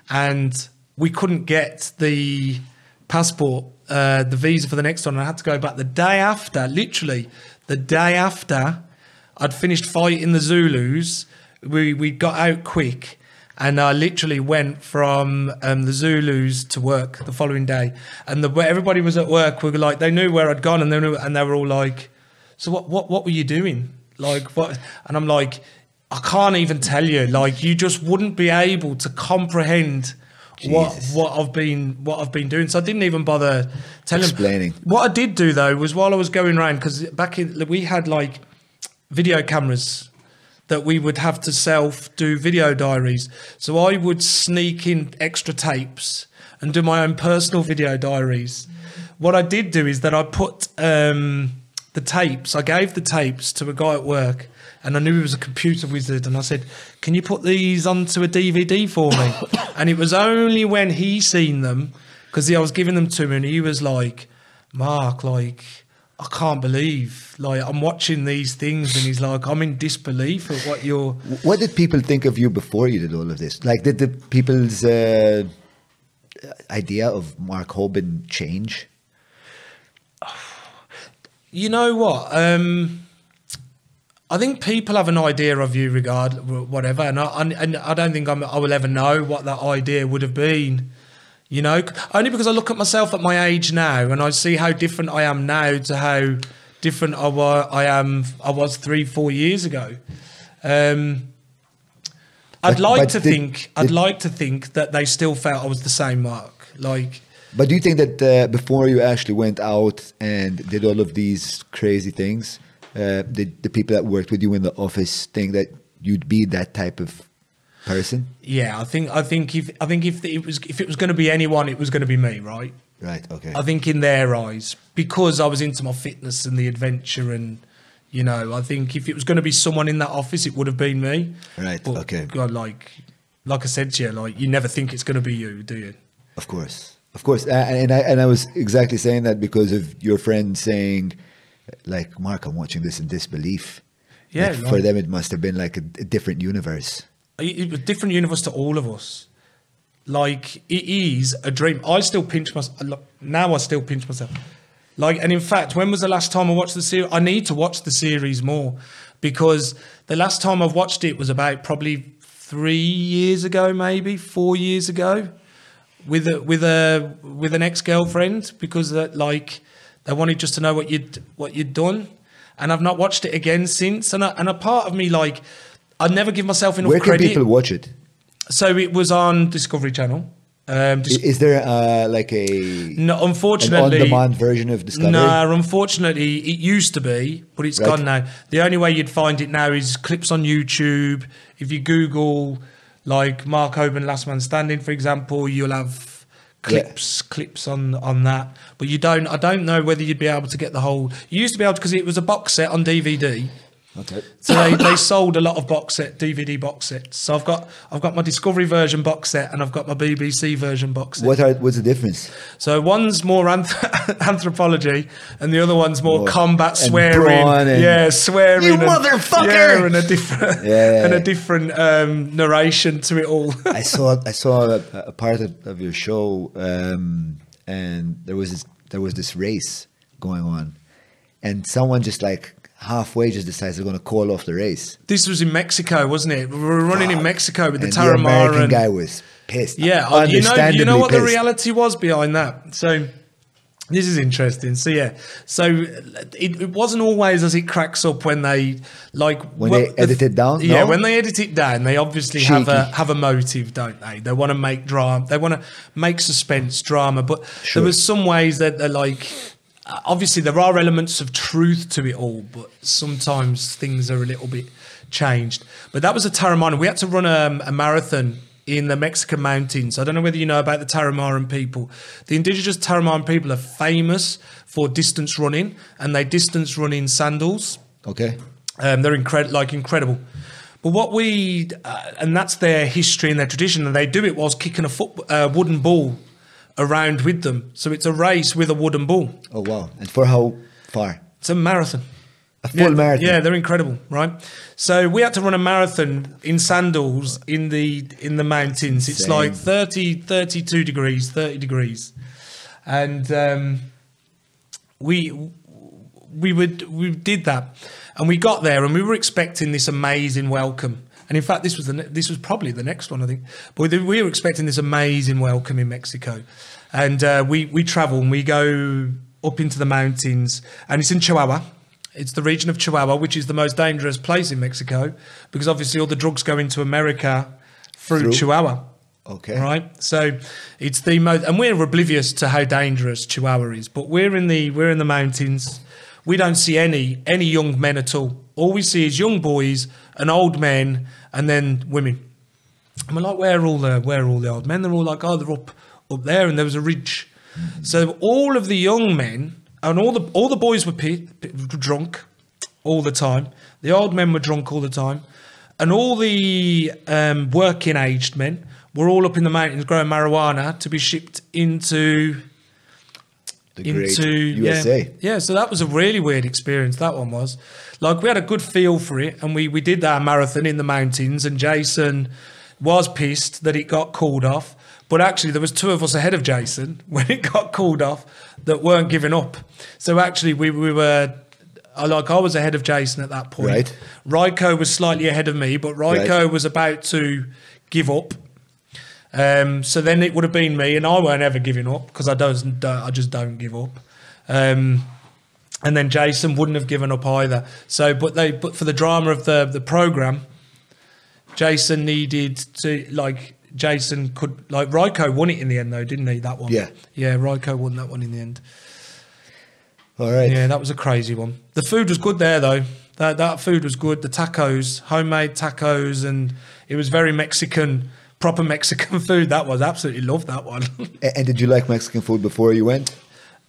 and we couldn't get the passport, uh, the visa for the next one. And I had to go back the day after, literally the day after I'd finished fighting the Zulus. We we got out quick, and I literally went from um, the Zulus to work the following day. And the everybody was at work. We were like, they knew where I'd gone, and they knew, and they were all like, "So what what what were you doing?" Like what? And I'm like, I can't even tell you. Like you just wouldn't be able to comprehend what Jesus. what I've been what I've been doing. So I didn't even bother telling Explaining. What I did do though was while I was going around because back in we had like video cameras that we would have to self do video diaries. So I would sneak in extra tapes and do my own personal video diaries. What I did do is that I put um, the tapes. I gave the tapes to a guy at work, and I knew he was a computer wizard. And I said, "Can you put these onto a DVD for me?" and it was only when he seen them because I was giving them to him, and he was like, "Mark, like." I can't believe, like, I'm watching these things, and he's like, I'm in disbelief at what you're. What did people think of you before you did all of this? Like, did the people's uh, idea of Mark Hoban change? You know what? Um, I think people have an idea of you, regard whatever, and I, and, I don't think I'm, I will ever know what that idea would have been. You know, only because I look at myself at my age now, and I see how different I am now to how different I was. I am. I was three, four years ago. Um, I'd But- like but to did- think. I'd did- like to think that they still felt I was the same Mark. Like. But do you think that uh, before you actually went out and did all of these crazy things, uh, did the people that worked with you in the office think that you'd be that type of person? Yeah, I think I think if I think if it was if it was going to be anyone, it was going to be me, right? Right. Okay. I think in their eyes because I was into my fitness and the adventure and you know, I think if it was going to be someone in that office, it would have been me. Right, But okay. God, like like I said to you, like you never think it's going to be you, do you? Of course, of course, A- and I and I was exactly saying that because of your friend saying, like, Mark, I'm watching this in disbelief. Yeah, Like, for them, it must have been like a, a different universe. It it a different universe to all of us. Like it is a dream. I still pinch myself. Now I still pinch myself. Like, and in fact, when was the last time I watched the series? I need to watch the series more because the last time I've watched it was about probably three years ago, maybe four years ago, with a with a with an ex girlfriend because that like they wanted just to know what you'd what you'd done, and I've not watched it again since. And a, and a part of me like I'd never give myself enough Where can credit. people watch it? So it was on Discovery Channel. Um, Dis- Is there uh, like a no, an unfortunately, on-demand version of Discovery? No, unfortunately, it used to be, but it's Right. gone now. The only way you'd find it now is clips on YouTube. If you Google like Mark Hoban, Last Man Standing, for example, you'll have clips clips on on that. But you don't. I don't know whether you'd be able to get the whole. You used to be able to because it was a box set on DVD. Okay. So they, they sold a lot of box set DVD box sets. So I've got I've got my Discovery version box set and I've got my BBC version box set. What are what's the difference? So one's more anth- anthropology, and the other one's more More- combat swearing. and- yeah, swearing. You and, motherfucker! Yeah, and a different Yeah. and a different um, narration to it all. I saw I saw a, a part of, of your show, um, and there was this, there was this race going on, and someone just like halfway just decides they're going to call off the race. this was in Mexico, wasn't it? We were running in Mexico with the and Tarahumara. the American and- guy was pissed. Yeah, oh, you know, you know what the reality was behind that. So this is interesting. So yeah, so it, it wasn't always as it cracks up when they like When well, they edit it down, Yeah, no? when they edit it down, they obviously have a have a motive, don't they? They want to make drama. They want to make suspense drama. But Sure. there was some ways that they're like. Uh, Obviously, there are elements of truth to it all, but sometimes things are a little bit changed. But that was a Tarahumara. We had to run a, a marathon in the Mexican mountains. I don't know whether you know about the Tarahumara people. The indigenous Tarahumara people are famous for distance running, and they distance run in sandals. Okay. Um, they're incredible, like incredible. But what we, uh, and that's their history and their tradition, and they do it whilst kicking a foot, uh, wooden ball around with them. So it's a race with a wooden ball. Oh wow! And for how far? It's a marathon. A full yeah, marathon. Yeah, they're incredible, right? So we had to run a marathon in sandals in the in the mountains. It's Same. like 30, 32 degrees, 30 degrees. And um, we we would we did that. And we got there and we were expecting this amazing welcome. And in fact, this was the ne- this was probably the next one, I think. But we we were expecting this amazing welcome in Mexico, and uh, we we travel and we go up into the mountains, and it's in Chihuahua. It's the region of Chihuahua, which is the most dangerous place in Mexico, because obviously all the drugs go into America through, Through? Chihuahua. Okay. Right. So it's the most, and we're oblivious to how dangerous Chihuahua is. But we're in the we're in the mountains. We don't see any any young men at all. All we see is young boys and old men, and then women. And we're like, where are all the where are all the old men? They're all like, oh, they're up up there, and there was a ridge. So all of the young men and all the all the boys were drunk all the time. The old men were drunk all the time, and all the um, working aged men were all up in the mountains growing marijuana to be shipped into The into USA. Yeah, yeah, so that was a really weird experience. That one was like we had a good feel for it, and we we did our marathon in the mountains. And Jason was pissed that it got called off, but actually there was two of us ahead of Jason when it got called off that weren't giving up. So actually we we were. I like I was ahead of Jason at that point. Right. Ryko was slightly ahead of me, but Ryko Right. was about to give up. Um, so then it would have been me, and I weren't ever giving up because I don't, don't, I just don't give up. Um, and then Jason wouldn't have given up either. So, but they, but for the drama of the the program, Jason needed to like Jason could like Ryko won it in the end though, didn't he? That one. Yeah. Yeah, Ryko won that one in the end. All right. Yeah, that was a crazy one. The food was good there though. That that food was good. The tacos, homemade tacos, and it was very Mexican, proper Mexican food. That was absolutely loved that one. And did you like Mexican food before you went?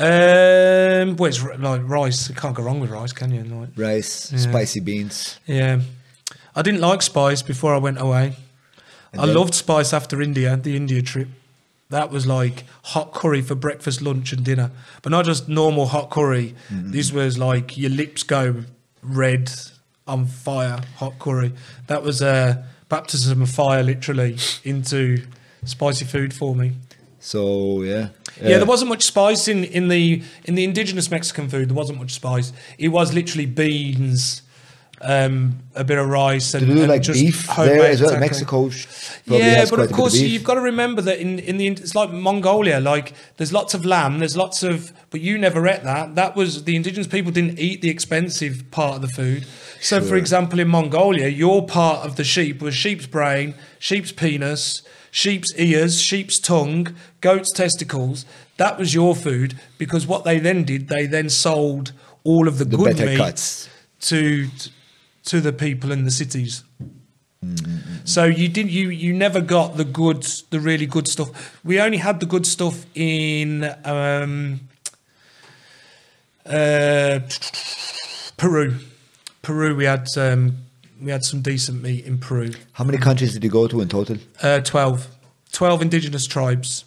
um, well, it's like rice. You can't go wrong with rice, can you? Like, Rice, Yeah. spicy beans. yeah, I didn't like spice before I went away. And I then- loved spice after India, the India trip. That was like hot curry for breakfast, lunch, and dinner, but not just normal hot curry. Mm-hmm. This was like your lips go red, on fire, hot curry. That was a baptism of fire, literally, into spicy food for me. So yeah. Yeah, there wasn't much spice in, in the in the indigenous Mexican food. There wasn't much spice. It was literally beans, um, a bit of rice, and, Do and like just beef there as well? taco. Mexico yeah, but of course of you've got to remember that in in the it's like Mongolia. Like there's lots of lamb, there's lots of, but you never ate that. That was the indigenous people didn't eat the expensive part of the food. So, for example, in Mongolia, your part of the sheep was sheep's brain, sheep's penis, sheep's ears, sheep's tongue, goat's testicles. That was your food because what they then did, they then sold all of the, the good meat cuts. to to the people in the cities. Mm-hmm. So you did you you never got the good the really good stuff. We only had the good stuff in um, uh, Peru. Peru we had um, we had some decent meat in Peru. How many countries did you go to in total? Uh, 12. 12 indigenous tribes.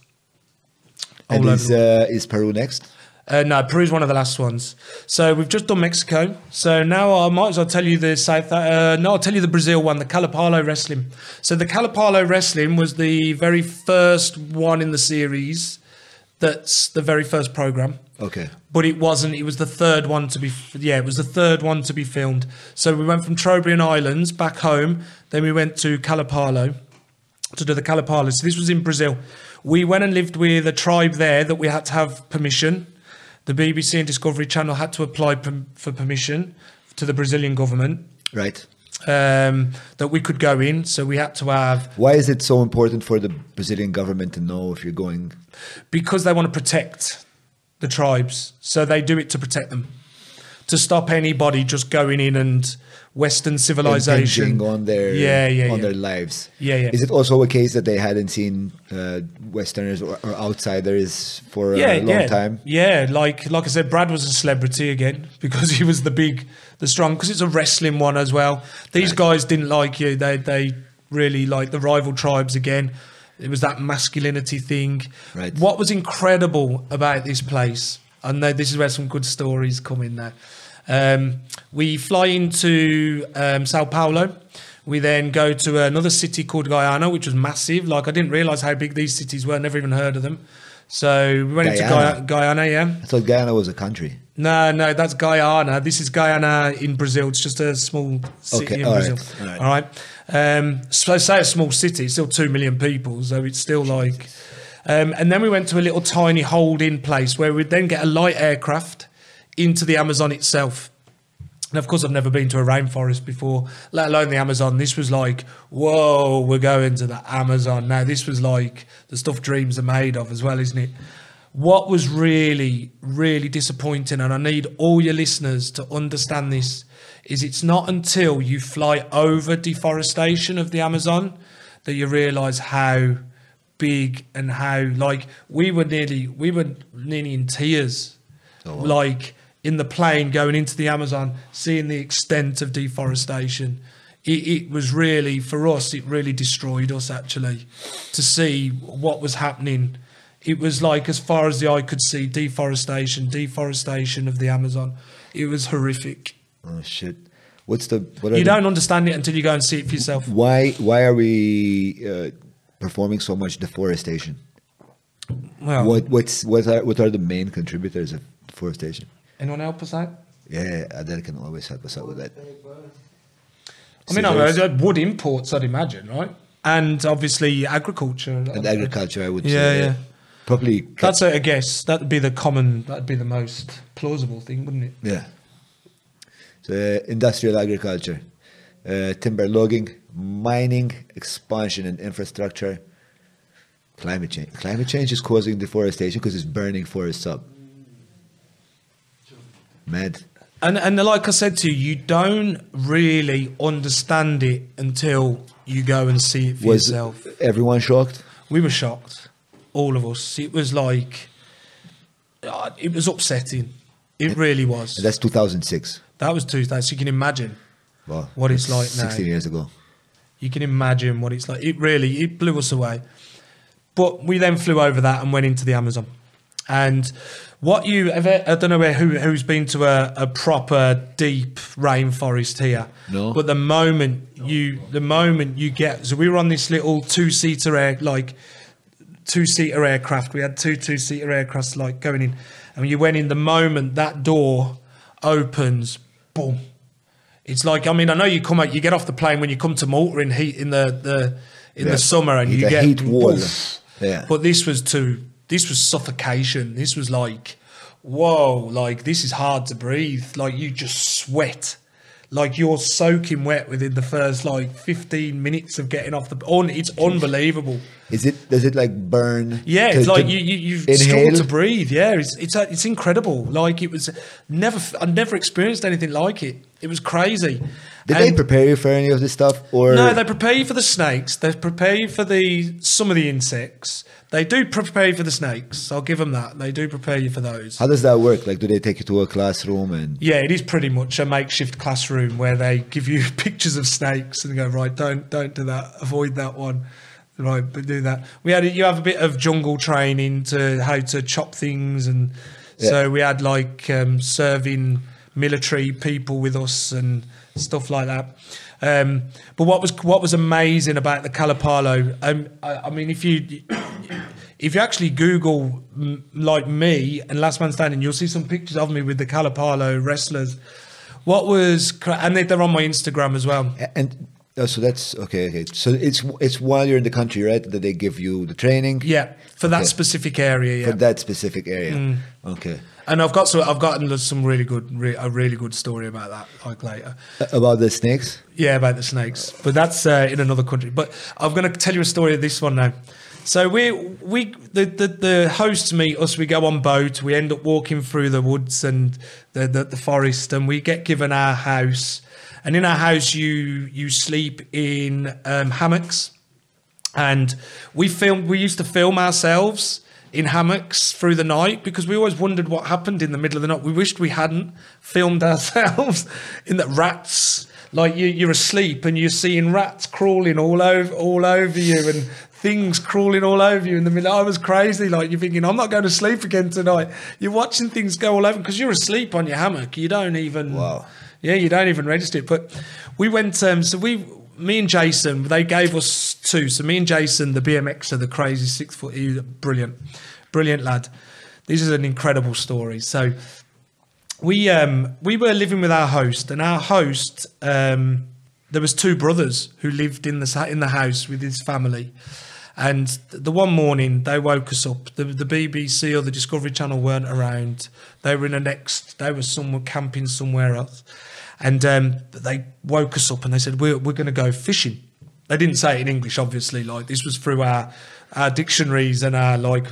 And is uh, is Peru next? Uh, no, Peru's one of the last ones. So we've just done Mexico. So now I might as well tell you the South. Uh, no, I'll tell you the Brazil one, the Kalapalo wrestling. So the Kalapalo wrestling was the very first one in the series. That's the very first program. Okay. But it wasn't. It was the third one to be. Yeah, it was the third one to be filmed. So we went from Trobriand Islands back home. Then we went to Kalapalo to do the Kalapalo. So this was in Brazil. We went and lived with a tribe there that we had to have permission. The BBC and Discovery Channel had to apply per- for permission to the Brazilian government Right. um, that we could go in. So we had to have Why is it so important for the Brazilian government to know if you're going? because they want to protect the tribes. So they do it to protect them, to stop anybody just going in and Western civilization on their yeah yeah on yeah. their lives. Yeah, yeah. Is it also a case that they hadn't seen uh, Westerners or, or outsiders for yeah, a long yeah. time? Yeah, like like I said, Brad was a celebrity again because he was the big, the strong. Because it's a wrestling one as well. These guys didn't like you. They they really like the rival tribes again. It was that masculinity thing. Right. What was incredible about this place, I know this is where some good stories come in now. Um, we fly into um, Sao Paulo. We then go to another city called Goiânia, which was massive. Like I didn't realize how big these cities were. Never even heard of them. So we went into Goiânia. Guy- Guyana. Yeah. I thought Guyana was a country. No, no, that's Guyana. This is Goiânia in Brazil. It's just a small city Okay, in all Brazil. right, all right. All right. Um, so say a small city, still two million people, so it's still like. Um, and then we went to a little tiny hold-in place where we'd then get a light aircraft into the Amazon itself. And of course, I've never been to a rainforest before, let alone the Amazon. This was like, whoa, we're going to the Amazon. Now, this was like the stuff dreams are made of as well, isn't it? What was really, really disappointing, and I need all your listeners to understand this, is it's not until you fly over deforestation of the Amazon that you realise how big and how like we were nearly we were nearly in tears oh, like in the plane going into the amazon seeing the extent of deforestation it, it was really for us it really destroyed us actually to see what was happening it was like as far as the eye could see deforestation deforestation of the amazon it was horrific Oh shit. What's the what are you the- don't understand it until you go and see it for yourself why why are we uh, performing so much deforestation? well What what's what are what are the main contributors of deforestation? Anyone help us out Yeah, Adele can always help us out with that. I mean. I, wood imports, I'd imagine, right? And obviously agriculture. and agriculture, I would Yeah, say. yeah. Probably. That's a, a guess. That'd be the common. That'd be the most plausible thing, wouldn't it? Yeah. So uh, industrial agriculture, uh, timber logging, mining, expansion and infrastructure, climate change. Climate change is causing deforestation because it's burning forests up. Mad. And and like I said to you, you don't really understand it until you go and see it for Was yourself. everyone shocked? We were shocked, all of us. It was like, uh, it was upsetting. It really was. And that's 2006. That was 2000. So you can imagine. Wow. What it's like now. 16 years ago. You can imagine what it's like. It really it blew us away. But we then flew over that and went into the Amazon. And what you ever I don't know who who's been to a, a proper deep rainforest here. No. But the moment you the moment you get so we were on this little two seater air like two seater aircraft. We had two two seater aircrafts like going in. And you went in the moment that door opens, boom. It's like I mean I know you come out you get off the plane when you come to Malta in heat in the, the in Yeah. the summer and you the get heat wall. Yeah. But this was too this was suffocation. This was like whoa, like this is hard to breathe. Like you just sweat. Like you're soaking wet within the first like 15 minutes of getting off the on it's unbelievable. Is it? Does it like burn? Yeah, to- it's like you you you inhale? struggle to breathe. Yeah, it's it's it's incredible. Like it was never I never experienced anything like it. It was crazy. Did they prepare you for any of this stuff, or no, they prepare you for the snakes. They prepare you for the some of the insects. They do prepare you for the snakes. I'll give them that. They do prepare you for those. How does that work? Like, do they take you to a classroom and? Yeah, it is pretty much a makeshift classroom where they give you pictures of snakes and go right, don't don't do that, avoid that one, right, but do that. We had you have a bit of jungle training to how to chop things, and so we had like um, serving military people with us and stuff like that. Um, but what was what was amazing about the Kalapalo, um, I, I mean, if you if you actually Google m- like me and Last Man Standing, you'll see some pictures of me with the Kalapalo wrestlers. What was and they- they're on my Instagram as well. And oh, so that's okay. Okay, so it's it's while you're in the country, right? That they give you the training Yeah, for that Okay. specific area. Yeah, for that specific area. Mm. Okay. And I've got some. I've gotten some really good, re- a really good story about that. Like later. About the snakes. Yeah, about the snakes, but that's uh, in another country. But I'm going to tell you a story of this one now. So we we the, the the hosts meet us. We go on boat. We end up walking through the woods and the, the the forest, and we get given our house. And in our house, you you sleep in um, hammocks, and we filmed. We used to film ourselves in hammocks through the night because we always wondered what happened in the middle of the night. We wished we hadn't filmed ourselves in the rats. Like you, you're asleep and you're seeing rats crawling all over, all over you, and things crawling all over you in the middle. I was crazy. Like you're thinking, I'm not going to sleep again tonight. You're watching things go all over because you're asleep on your hammock. You don't even. Wow. Yeah, you don't even register it. But we went. Um, so we, me and Jason, they gave us two. So me and Jason, the BMXer, the crazy six foot, brilliant, brilliant lad. This is an incredible story. So we um, we were living with our host, and our host um, there was two brothers who lived in the in the house with his family. And the one morning they woke us up. The, the BBC or the Discovery Channel weren't around. They were in a next. They were somewhere camping somewhere else. And um, they woke us up and they said, we're, we're going to go fishing. They didn't say it in English, obviously. Like this was through our, our dictionaries and our like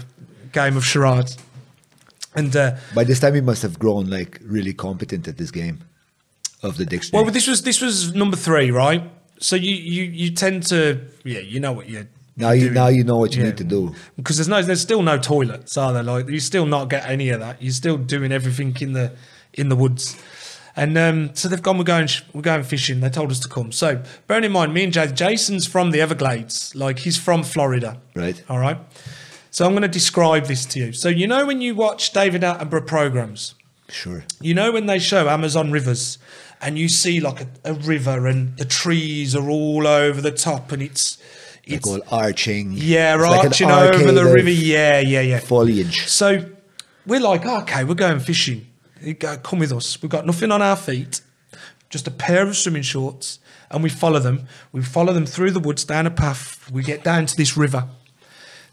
game of charades. And uh, By this time, he must have grown like really competent at this game of the dictionary. well, this was this was number three, right? So you you you tend to yeah, you know what you're now you doing. now you know what you Yeah. need to do. because there's no there's still no toilets are there like you still not get any of that you're still doing everything in the in the woods and um, so they've gone we're going we're going fishing they told us to come so bearing in mind me and Jason Jason's from the Everglades like he's from Florida Right. all right so I'm going to describe this to you so you know when you watch David Attenborough programs Sure. you know when they show Amazon rivers and you see like a, a river and the trees are all over the top and it's Like it's all arching. yeah, It's like arching over the river. Yeah, yeah, yeah. Foliage. So we're like, "Oh, okay, we're going fishing. Go, Come with us. We've got nothing on our feet, just a pair of swimming shorts, and we follow them. We follow them through the woods down a path. We get down to this river.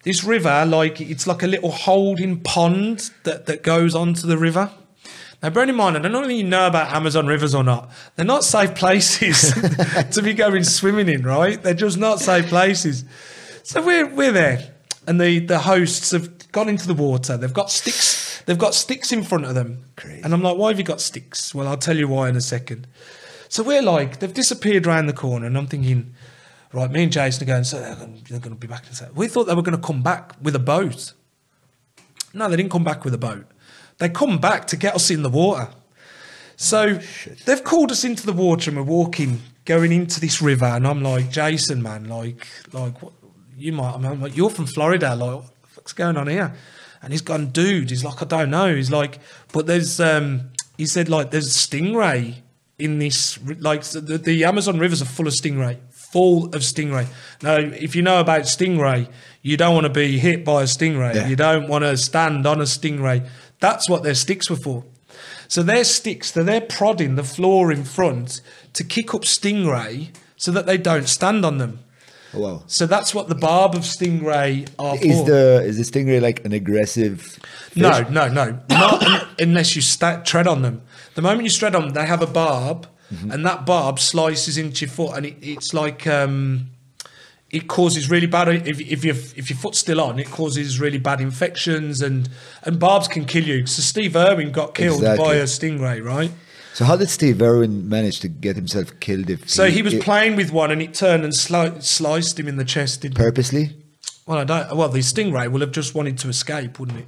This river, like it's like a little holding pond that, that goes onto the river. Now, bear in mind, I don't know whether you know about Amazon rivers or not. They're not safe places to be going swimming in, right? They're just not safe places. So we're we're there, and the the hosts have gone into the water. They've got sticks. They've got sticks in front of them. Crazy. And I'm like, why have you got sticks? Well, I'll tell you why in a second. So we're like, they've disappeared around the corner, and I'm thinking, right, me and Jason are going, so they're going, to be back in a second. We thought they were going to come back with a boat. No, they didn't come back with a boat. They come back to get us in the water. So oh, they've called us into the water and we're walking, going into this river, and I'm like, Jason, man, like, like what you might I mean, I'm like, you're from Florida, like fuck's going on here? And he's gone, dude, he's like, I don't know. He's like, but there's um he said like there's stingray in this like the, the Amazon rivers are full of stingray, full of stingray. Now, if you know about stingray, you don't want to be hit by a stingray. Yeah. You don't want to stand on a stingray. That's what their sticks were for. So their sticks, so they're prodding the floor in front to kick up stingray so that they don't stand on them. Oh, wow. So that's what the barb of stingray are Is for. the is the stingray like an aggressive? Fish? No, no, no. Not un- unless you sta tread on them. The moment you tread on them, they have a barb, Mm-hmm. and that barb slices into your foot, and it, it's like um, it causes really bad. If, if your if your foot's still on, it causes really bad infections, and and barbs can kill you. So Steve Irwin got killed by a stingray, right? So how did Steve Irwin manage to get himself killed? If So he was it- playing with one, and it turned and sli- sliced him in the chest. Didn't it? purposely? Well, I don't. Well, the stingray will have just wanted to escape, wouldn't it?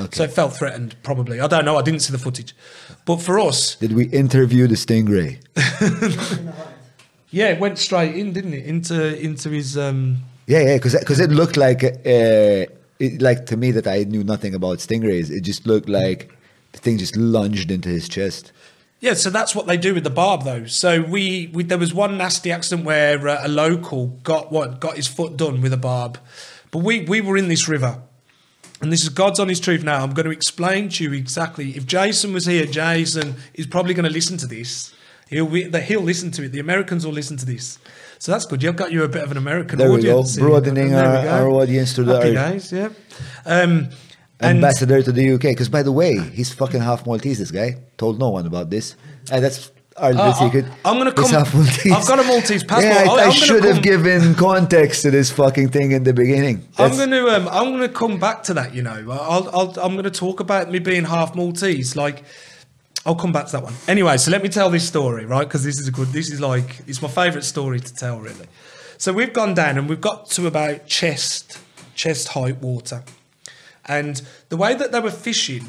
Okay. So it felt threatened, probably. I don't know. I didn't see the footage, but for us, Did we interview the stingray? yeah, it went straight in, didn't it? Into into his. Um, Yeah, yeah, because it looked like uh, it, like to me that I knew nothing about stingrays. It just looked like the thing just lunged into his chest. Yeah, so that's what they do with the barb, though. So we, we there was one nasty accident where uh, a local got what got his foot done with a barb, but we we were in this river. And this is God's honest truth now. I'm going to explain to you exactly. If Jason was here, Jason is probably going to listen to this. He'll be, that he'll listen to it. The Americans will listen to this. So that's good. You've got you a bit of an American There we go. Broadening our- our audience to the- Happy days, yeah. Um, Ambassador to the UK. Because by the way, he's fucking half Maltese. This guy told no one about this. And that's our little Uh, secret. I'm gonna come- half Maltese. I've got a Maltese passport. Yeah, I, I- I'm gonna should have given context to this fucking thing in the beginning. I'm going to um, I'm going to come back to that. You know, I'll, I'll I'm going to talk about me being half Maltese. Like, I'll come back to that one. Anyway, so let me tell this story, right? Because this is a good. This is like it's my favourite story to tell, really. So we've gone down and we've got to about chest chest height water, and the way that they were fishing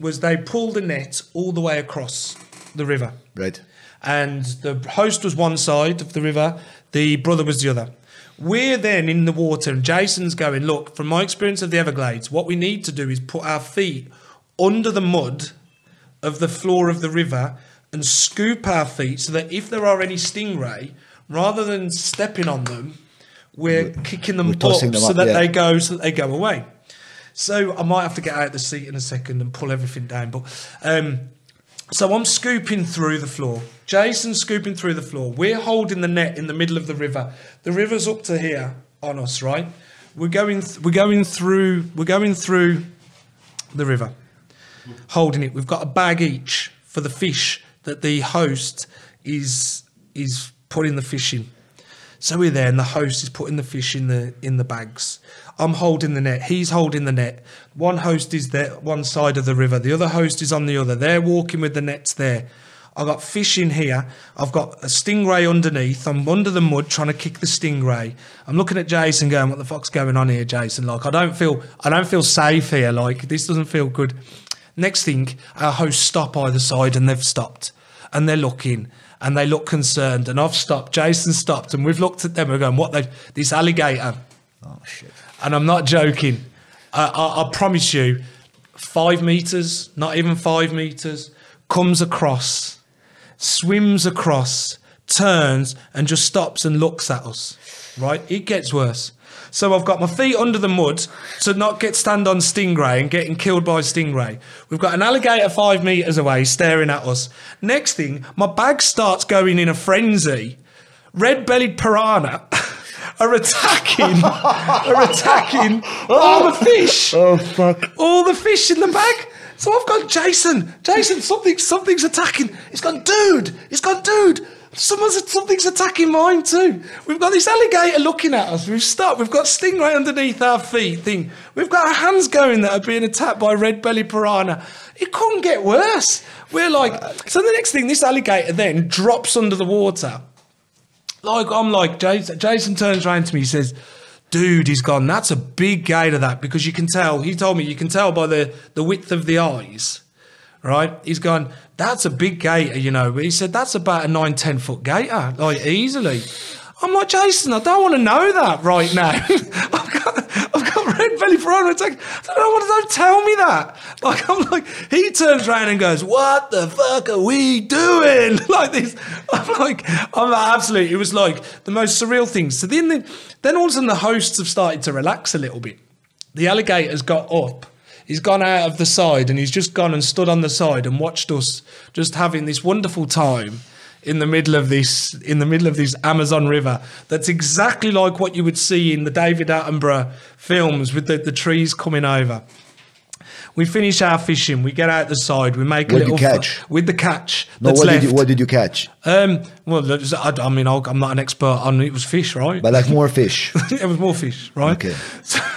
was they pulled a net all the way across the river Right. and the host was one side of the river, the brother was the other. We're then in the water, and Jason's going, Look, from my experience of the Everglades, what we need to do is put our feet under the mud of the floor of the river and scoop our feet so that if there are any stingray, rather than stepping on them, we're kicking them we're up, them so that yeah. they go so that they go away. So I might have to get out of the seat in a second and pull everything down. But um, so I'm scooping through the floor. Jason's scooping through the floor. We're holding the net in the middle of the river. The river's up to here on us, right? We're going. Th- we're going through. We're going through the river, holding it. We've got a bag each for the fish that the host is is putting the fish in. So we're there, and the host is putting the fish in the in the bags. I'm holding the net. He's holding the net. One host is there, one side of the river. The other host is on the other. They're walking with the nets there. I've got fish in here. I've got a stingray underneath. I'm under the mud trying to kick the stingray. I'm looking at Jason, going, "What the fuck's going on here, Jason? Like, I don't feel, I don't feel safe here. Like, this doesn't feel good." Next thing, our hosts stop either side, and they've stopped, and they're looking, and they look concerned, and I've stopped. Jason stopped, and we've looked at them. We're going, "What? They this alligator?" Oh shit. and I'm not joking. I, I, I promise you, five meters, not even five meters, comes across, swims across, turns, and just stops and looks at us. Right? It gets worse. So I've got my feet under the mud to not get stand on stingray and getting killed by stingray. We've got an alligator five meters away staring at us. Next thing, my bag starts going in a frenzy. Red-bellied piranha. Are attacking, are attacking all the fish Oh fuck. all the fish in the bag. So I've gone, Jason, Jason, something, something's attacking. It's gone, dude, it's gone, dude. Someone's something's attacking mine too. We've got this alligator looking at us. We've stopped. We've got stingray underneath our feet. Thing. We've got our hands going that are being attacked by red belly piranha. It couldn't get worse. We're like, so the next thing, this alligator then drops under the water. Like I'm like Jason. Jason turns around to me. He says, "Dude, he's gone. That's a big gator. That because you can tell. He told me you can tell by the the width of the eyes, right? He's gone. That's a big gator, you know. But he said that's about a nine ten foot gator, like easily. I'm like Jason. I don't want to know that right now. I've got I've got red belly piranha attack. I don't want to. Don't tell me that. Like I'm like he turns around and goes, "What the fuck are we doing?" Like this. I'm like I'm like, absolutely. It was like the most surreal thing. So then the, then all of a sudden the hosts have started to relax a little bit. The alligator's got up. He's gone out of the side and he's just gone and stood on the side and watched us just having this wonderful time in the middle of this in the middle of this Amazon River. That's exactly like what you would see in the David Attenborough films with the, the trees coming over. We finish our fishing. We get out the side. We make a What did little you catch? with the catch No, that's what left. did you what did you catch? um, well, there's- I, I mean, I'll- I'm not an expert on it was fish, right? But like more fish. it was more fish, right? Okay.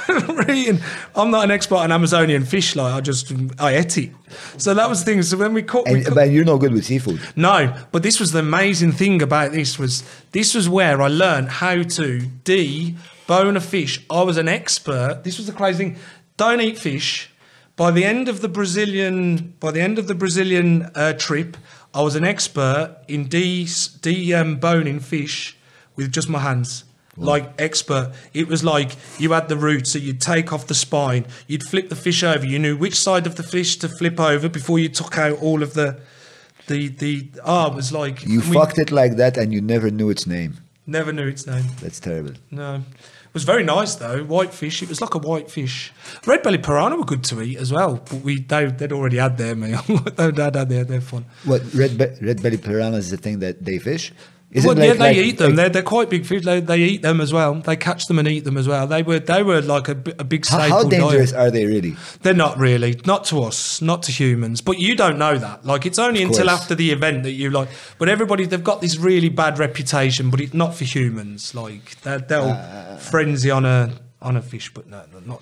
So really, I'm not an expert on Amazonian fish. Like I just I ate it. So that was the thing. So when we cooked, we And cooked but you're no good with seafood. no, but this was the amazing thing about this was this was where I learned how to debone a fish. I was an expert. This was the crazy thing. Don't eat fish. By the end of the Brazilian, by the end of the Brazilian uh, trip, I was an expert in de deboning fish with just my hands. Like expert, it was like you had the root, so you'd take off the spine, you'd flip the fish over. You knew which side of the fish to flip over before you took out all of the the the ah it was like You we fucked it like that and you never knew its name. never knew its name That's terrible. no it was very nice though. White fish it was like a white fish. Red belly piranha were good to eat as well. But we they, they'd already had their meal. They'd had their, their fun. What red be- red belly piranha is the thing that they fish? Is well, yeah, they like- eat them. like- they're, they're quite big fish. They, they eat them as well. They catch them and eat them as well. They were they were like a, a big how, staple how dangerous diet. are they really? They're not really, not to us, not to humans. But you don't know that. Like it's only Of until course. after the event that you like. But everybody, they've got this really bad reputation. But it's not for humans. Like they're, they'll Ah. frenzy on a on a fish, but no, no, not.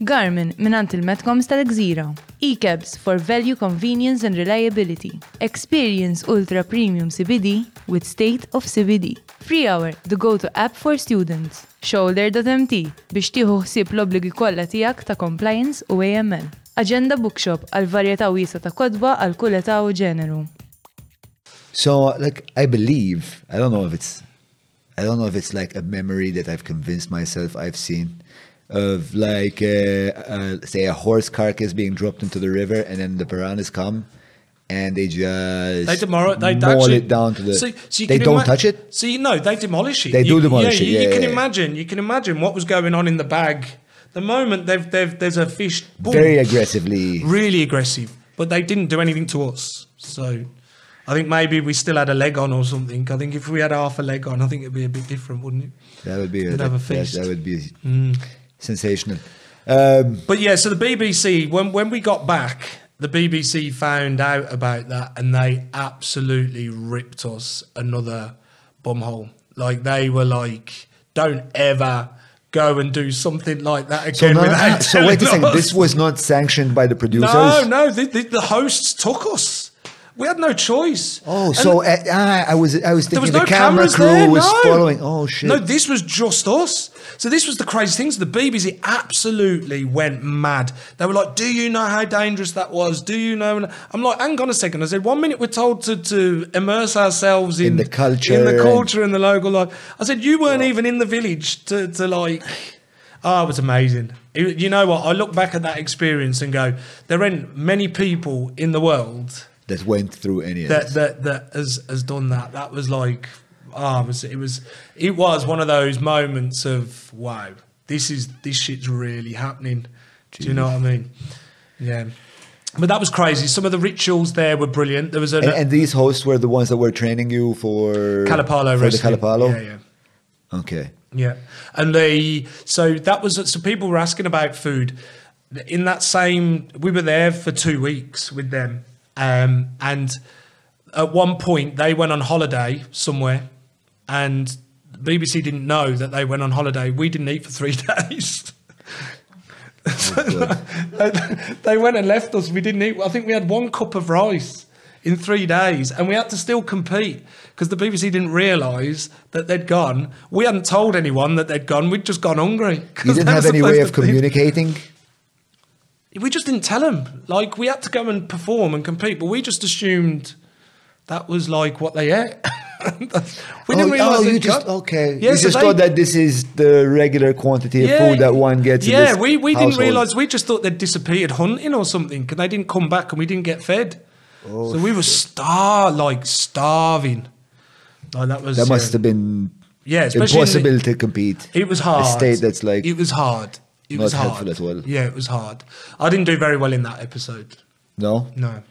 Garmin minant il-Metcoms tal-Gżira. E-cabs for value, convenience and reliability. Experience Ultra Premium CBD with State of CBD. Free Hour, the go-to app for students. Shoulder.mt biex tieħu ħsieb l-obligi kollha tiegħek ta' compliance u AML. Agenda Bookshop għal varjetà wiesa ta' kodba għal kull età u ġeneru. So, like, I believe, I don't know if it's, I don't know if it's like a memory that I've convinced myself I've seen of like, uh, uh, say, a horse carcass being dropped into the river and then the piranhas come and they just They demolish. They actually, it down to the. So, they don't ima- touch it. So you know they demolish it. They You- do demolish yeah, it, You, you yeah, can yeah. imagine. You can imagine what was going on in the bag. The moment they've, they've there's a fish. boom, Very aggressively. really aggressive, but they didn't do anything to us. So I think maybe we still had a leg on or something. I think if we had half a leg on, I think it'd be a bit different, wouldn't it? That would be We'd that, have a that- feast. Mm. that would be sensational. Um, But yeah, so the BBC, when when we got back, the BBC found out about that and they absolutely ripped us another bumhole. Like they were like, "Don't ever go and do something like that so, again." none- without so wait a second. us." This was not sanctioned by the producers. no, no. The, the, the hosts took us. We had no choice. Oh, And so uh, I was I was thinking was the no camera crew there. was no. following. Oh shit! No, this was just us. So this was the crazy thing. So the BBC absolutely went mad. They were like, "Do you know how dangerous that was? Do you know?" And I'm like, "Hang on a second. I said, "One minute we're told to, to immerse ourselves in, In the culture in the culture, and the local life." I said, "You weren't even in the village to, to like." Oh, it was amazing. It- you know what? I look back at that experience and go, there ain't many people in the world that went through any of that this. that that has has done that. That was like, ah, it was it was it was one of those moments of wow, this is this shit's really happening. Do you know what I mean? Yeah. But that was crazy. Some of the rituals there were brilliant. There was a and, and these hosts were the ones that were training you for Kalapalo for wrestling. the Kalapalo. Yeah, yeah. Okay. Yeah, and the so that was so people were asking about food. In that same, we were there for two weeks with them, um, and at one point they went on holiday somewhere, and BBC didn't know that they went on holiday. We didn't eat for three days. they went and left us. We didn't eat. I think we had one cup of rice in three days, and we had to still compete because the BBC didn't realise that they'd gone. We hadn't told anyone that they'd gone. We'd just gone hungry. You didn't have any way of communicating. We just didn't tell them. Like we had to go and perform and compete, but we just assumed that was like what they ate. we didn't oh, realise oh, you just okay. Yeah, you so just they- thought that this is the regular quantity of food that one gets. Yeah, we, we didn't realise. We just thought they'd disappeared hunting or something because they didn't come back and we didn't get fed. Oh, so we were star like starving. Like that was that must uh, have been yeah, in the- impossible to compete. It was hard. A state that's like it was hard. It was hard. helpful as well. Yeah, it was hard. I didn't do very well in that episode. no. No.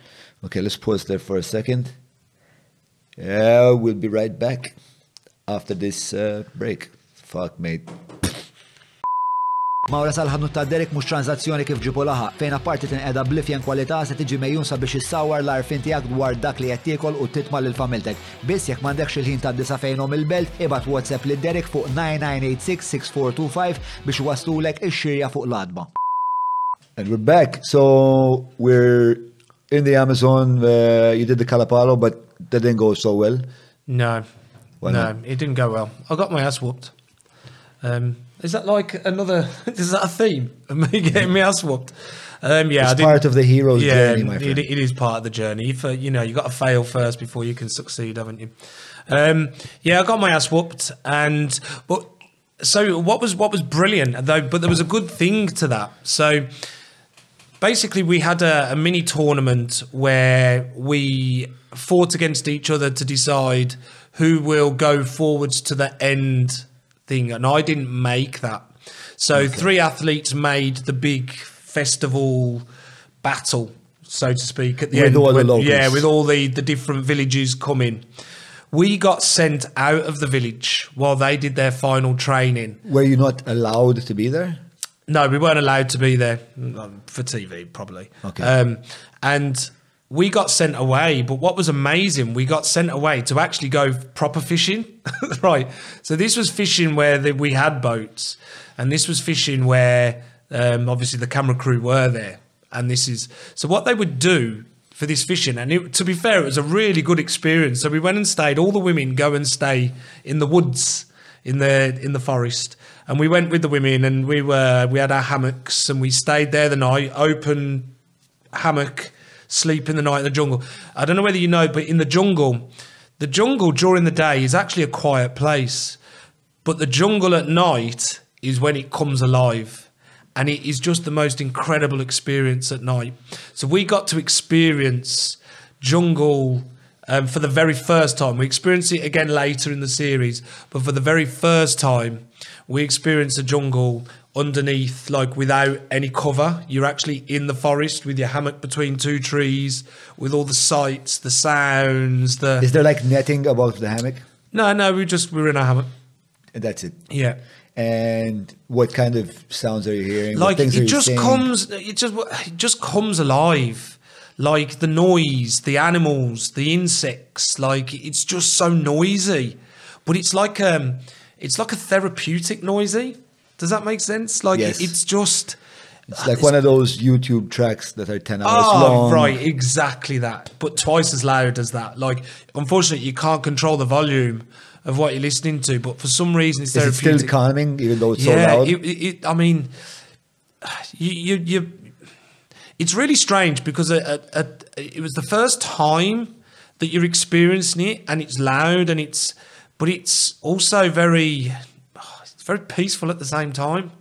Okay, let's pause there for a second. Yeah, we'll be right back after this uh, break. Fuck, mate. Mawra sal-ħadnu ta' Derek mux tranzazzjoni kif ġipu laħa, fejn apparti tinqeda blifjen kwalità se tiġi mejjun sabiex issawar l-arfin tiegħek dwar dak li qed tiekol u titma' lil familtek. Biss jekk m'għandekx il-ħin ta' disa fejnhom il-belt, ibad WhatsApp lil Derek fuq 9986-6425 biex waslulek ix-xirja fuq l-adba. And we're back. So we're in the Amazon. Uh, you did the Calapalo, but that didn't go so well. No. Why no, not? it didn't go well. I got my ass whooped. Um, is that like another? Is that a theme of me getting my ass whooped? Um, yeah, It's part of the hero's yeah, journey, my it- it is part of the journey. If uh, you know, you got to fail first before you can succeed, haven't you? Um, yeah, I got my ass whooped, and but so what was what was brilliant though. But there was a good thing to that. So basically we had a, a mini tournament where we fought against each other to decide who will go forwards to the end thing and i didn't make that so three athletes made the big festival battle so to speak at the With end all the when- yeah with all the the different villages coming we got sent out of the village while they did their final training Were you not allowed to be there? no, we weren't allowed to be there um, for TV, probably. Okay. Um, and we got sent away. But what was amazing, we got sent away to actually go proper fishing. right. So this was fishing where the, we had boats, and this was fishing where um, obviously the camera crew were there. And this is so what they would do for this fishing. And it, to be fair, it was a really good experience. So we went and stayed. All the women go and stay in the woods in the in the forest and we went with the women and we were we had our hammocks and we stayed there the night open hammock sleep in the night in the jungle i don't know whether you know but in the jungle the jungle during the day is actually a quiet place but the jungle at night is when it comes alive and it is just the most incredible experience at night so we got to experience jungle um, for the very first time. We experience it again later in the series, but for the very first time, we experience a jungle underneath, like without any cover. You're actually in the forest with your hammock between two trees, with all the sights, the sounds, the. Is there like netting above the hammock? no, no, we just we're in a hammock. And that's it. Yeah. And what kind of sounds are you hearing? Like it just comes it just it just comes alive like the noise the animals the insects like it's just so noisy but it's like um it's like a therapeutic noisy does that make sense like Yes. it's just It's like one of those YouTube tracks that are 10 hours Oh, long. right, exactly that. But twice as loud as that. Like, unfortunately, you can't control the volume of what you're listening to, but for some reason, it's Is still calming even though it's yeah, so loud? It, it, I mean, you, you, you, it's really strange because uh, uh, uh, it was the first time that you're experiencing it, and it's loud, and it's, but it's also very, it's very peaceful at the same time.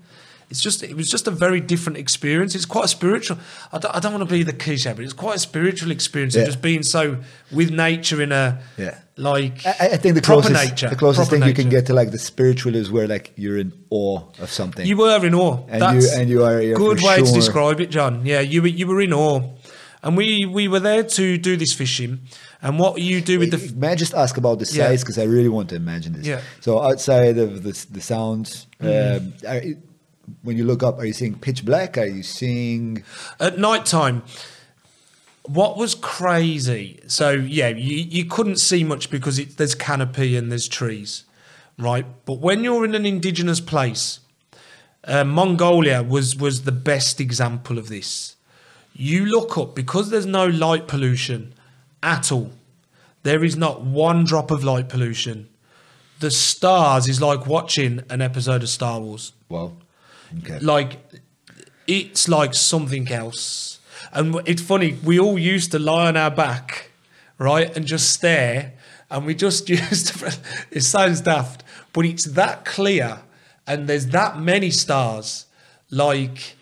It's just, it was just a very different experience. It's quite a spiritual. I don't, I don't want to be the cliche, but it's quite a spiritual experience Yeah. of just being so with nature in a, Yeah. like, I, I think the proper closest, nature, the closest proper thing you can get to like the spiritual is where like you're in awe of something. You were in awe. And That's you- and you are, yeah, good for way to describe it, John. Yeah, you were you were in awe, and we we were there to do this fishing. And what you do with the May I just ask about the size because I really want to imagine this. Yeah. Mm-hmm. So outside of the the sounds, um, are, you- when you look up, are you seeing pitch black? Are you seeing? at night time. What was crazy? So yeah, you, you couldn't see much because it, there's canopy and there's trees, right? But when you're in an indigenous place, uh, Mongolia was was the best example of this. You look up because there's no light pollution at all. There is not one drop of light pollution. The stars is like watching an episode of Star Wars Well, okay. like it's like something else and it's funny we all used to lie on our back right and just stare and we just used to, it sounds daft but it's that clear and there's that many stars like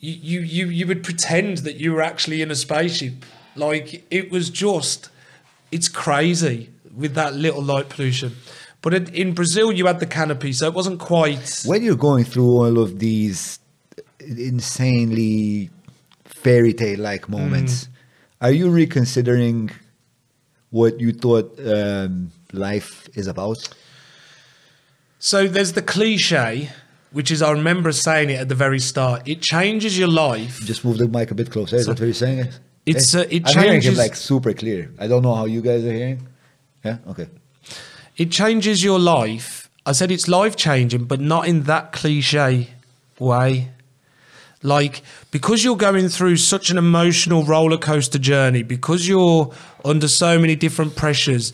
you you you, you would pretend that you were actually in a spaceship like it was just it's crazy with that little light pollution but in, in brazil you had the canopy so it wasn't quite when you're going through all of these insanely fairy tale like moments, Mm. are you reconsidering what you thought um, life is about? So there's the cliche, which is I remember saying it at the very start. It changes your life. Just move the mic a bit closer. Is that what you're saying? It's, Hey, uh, it I'm hearing him like super clear. I don't know how you guys are hearing. Yeah. Okay. It changes your life. I said it's life changing, but not in that cliche way. Like because you're going through such an emotional roller coaster journey, because you're under so many different pressures,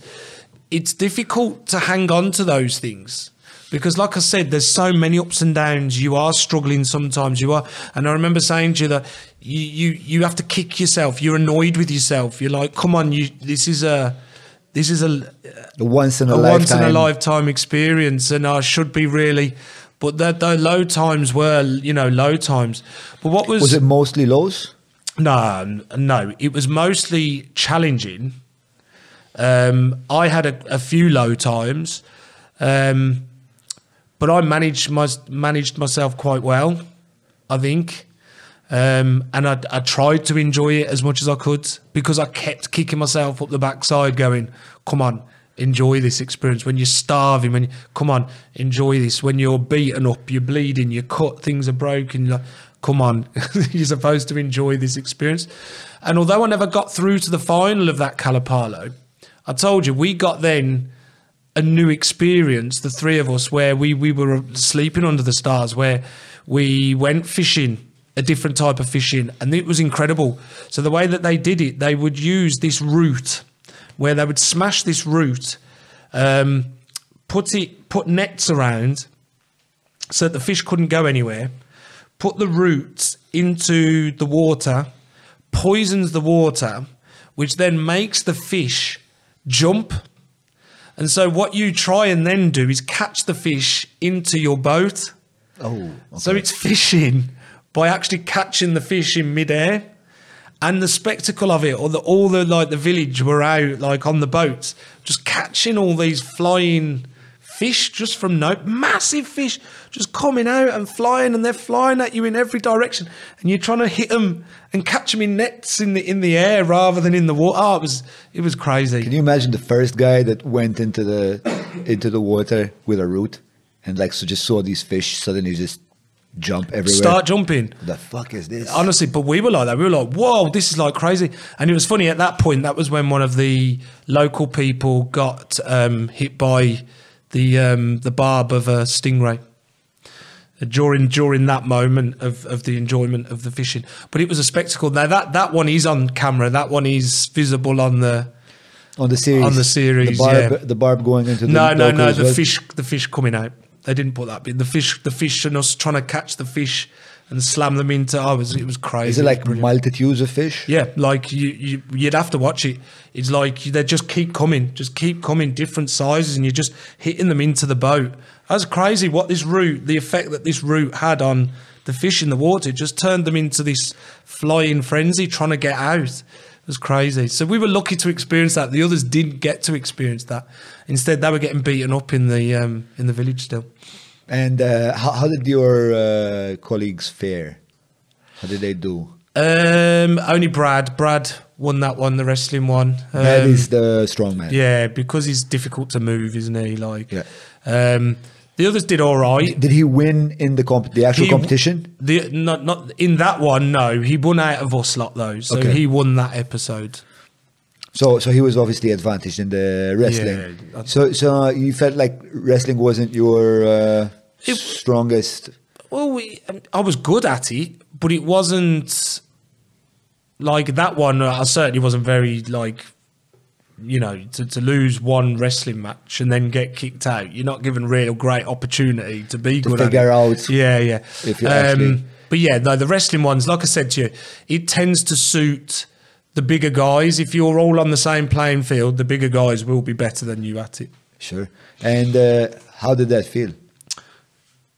it's difficult to hang on to those things. Because, like I said, there's so many ups and downs. You are struggling sometimes. You are, and I remember saying to you that you you you have to kick yourself. You're annoyed with yourself. You're like, come on, you. This is a, this is a, The once in a, a lifetime. once in a lifetime experience, and I should be really. But the, the low times were, you know, low times. But what was, Was it mostly lows? no, no, it was mostly challenging. Um, I had a, a few low times, um, but I managed my managed myself quite well, I think. Um, and I, I tried to enjoy it as much as I could because I kept kicking myself up the backside, going, "Come on, enjoy this experience." When you're starving, when you, come on, enjoy this. When you're beaten up, you're bleeding, you're cut, things are broken. You're like, come on, you're supposed to enjoy this experience. And although I never got through to the final of that Kalapalo, I told you we got then a new experience, the three of us, where we, we were sleeping under the stars, where we went fishing, a different type of fishing, and it was incredible. So the way that they did it, they would use this root, where they would smash this root, um, put it, put nets around, so that the fish couldn't go anywhere. Put the roots into the water, poisons the water, which then makes the fish jump. And so, what you try and then do is catch the fish into your boat. Oh. So, it's fishing by actually catching the fish in midair. and the spectacle of it, or the all the like the village were out like on the boats, just catching all these flying fish just from no massive fish just coming out and flying and they're flying at you in every direction and you're trying to hit them and catch them in nets in the in the air rather than in the water oh, it was it was crazy Can you imagine the first guy that went into the into the water with a root and like so just saw these fish suddenly just jump everywhere? start jumping the fuck is this? Honestly, but we were like that. We were like, "Whoa, this is like crazy!" And it was funny at that point. That was when one of the local people got um, hit by the um, the barb of a stingray Uh, during during that moment of, of the enjoyment of the fishing. But it was a spectacle. Now that that one is on camera. That one is visible on the. on the series. on the series, the barb, yeah. the barb going into the No, no, no. The well? fish, the fish coming out. They didn't put that bit. The fish, the fish, and us trying to catch the fish and slam them into. Oh, it was it was crazy. Is it like brilliant. multitudes of fish? Yeah, like you, you, you'd have to watch it. It's like they just keep coming, just keep coming, different sizes, and you're just hitting them into the boat. That's crazy. What this route, the effect that this route had on the fish in the water, it just turned them into this flying frenzy, trying to get out. It was crazy. So we were lucky to experience that. The others didn't get to experience that. Instead, they were getting beaten up in the um, in the village still. And uh, how, how did your uh, colleagues fare? How did they do? Um, only Brad. Brad won that one, the wrestling one. that Um, is the strong man. Yeah, because he's difficult to move, isn't he? Like, Yeah. Um, the others did all right. Did he win in the comp- the actual He- competition? The not not in that one. No, he won out of us lot though, so Okay. he won that episode. So so he was obviously advantaged in the wrestling. Yeah, so so you felt like wrestling wasn't your uh, It- strongest. Well, we, um, I was good at it, but it wasn't like that one. uh, I certainly wasn't very like. You know, to, to lose one wrestling match and then get kicked out, you're not given real great opportunity to be To good. at figure it. out yeah, yeah. if you actually- But yeah, no, the wrestling ones, like I said to you, it tends to suit the bigger guys. If you're all on the same playing field, the bigger guys will be better than you at it. Sure. And uh, how did that feel?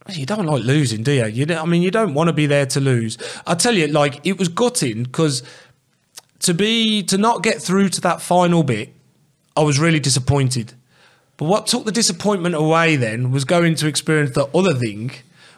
You don't like losing, do you? You don't, I mean, you don't want to be there to lose. I tell you, like it was gutting because to be to not get through to that final bit, I was really disappointed. But what took the disappointment away then was going to experience the other thing,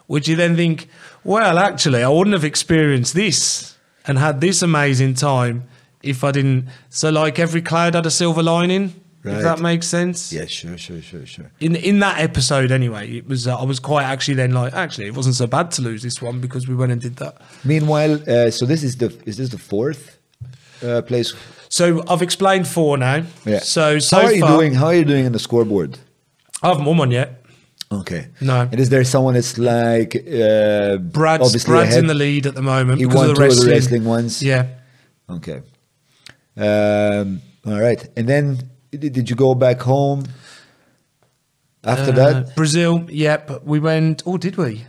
which you then think, well, actually, I wouldn't have experienced this and had this amazing time if I didn't. So, like every cloud had a silver lining. If that makes sense Yeah, sure, sure, sure, sure. in in that episode anyway it was uh, i was quite actually then like actually it wasn't so bad to lose this one because we went and did that Meanwhile, uh, so this is the is this the fourth uh, place? so i've explained four now Yeah. so so how are you far doing? How are you doing in the scoreboard? i haven't won one yet Okay. No. And is there someone that's like uh, brad's brad's ahead? in the lead at the moment He because won of the two of the wrestling. wrestling ones. yeah Okay. Um, all right. And then did, you go back home after Uh, that? brazil yep we went oh did we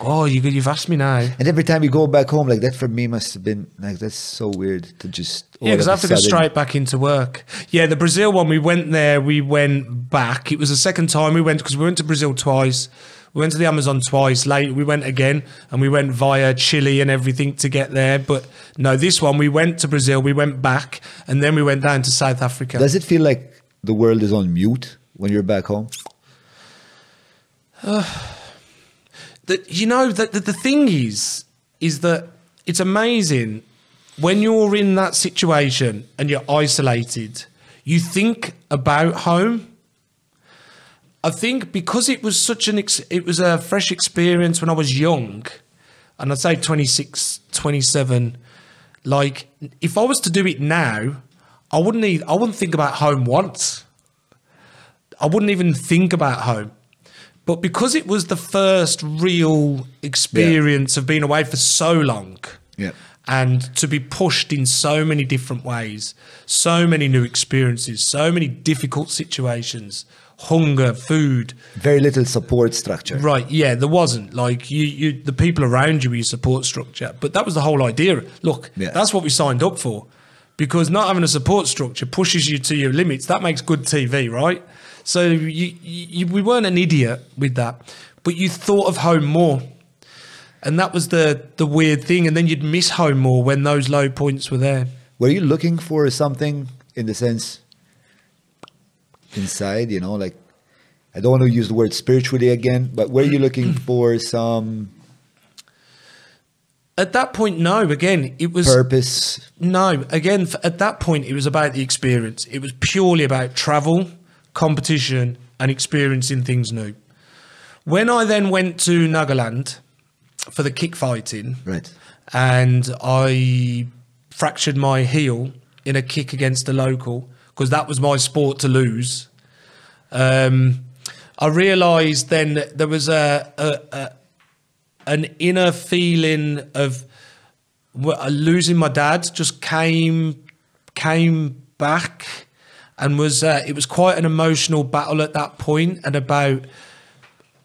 oh you, you've asked me now And every time you go back home, like that for me must have been like that's so weird to just Yeah, because I have to go straight back into work. Yeah, the Brazil one, we went there, we went back. It was the second time we went because we went to Brazil twice. We went to the Amazon twice. Late we went again and we went via Chile and everything to get there. But no, this one, we went to Brazil, we went back, and then we went down to South Africa. Does it feel like the world is on mute when you're back home? Uh, that you know that the, the thing is is that it's amazing when you're in that situation and you're isolated you think about home i think because it was such an ex- it was a fresh experience when i was young and i'd say 26 27 like if i was to do it now i wouldn't even, i wouldn't think about home once I wouldn't even think about home. But because it was the first real experience of being away for so long Yeah. and to be pushed in so many different ways, so many new experiences, so many difficult situations, hunger, food. Very little support structure. Right, yeah, there wasn't. Like you, you the people around you were your support structure. But that was the whole idea. Look, Yeah. that's what we signed up for. Because not having a support structure pushes you to your limits. That makes good TV, right? So you, you, we weren't an idiot with that, but you thought of home more. and that was the the weird thing. And then you'd miss home more when those low points were there. Were you looking for something in the sense inside, you know, like I don't want to use the word spiritually again, but were you looking for some At that point, no. Again, it was purpose? No, again, at that point, it was about the experience. It was purely about travel, competition, and experiencing things new. When I then went to Nagaland for the kick fighting, Right. and I fractured my heel in a kick against a local because that was my sport to lose. Um, I realised then that there was a, a, a an inner feeling of uh, losing my dad just came came back and was uh, it was quite an emotional battle at that point and about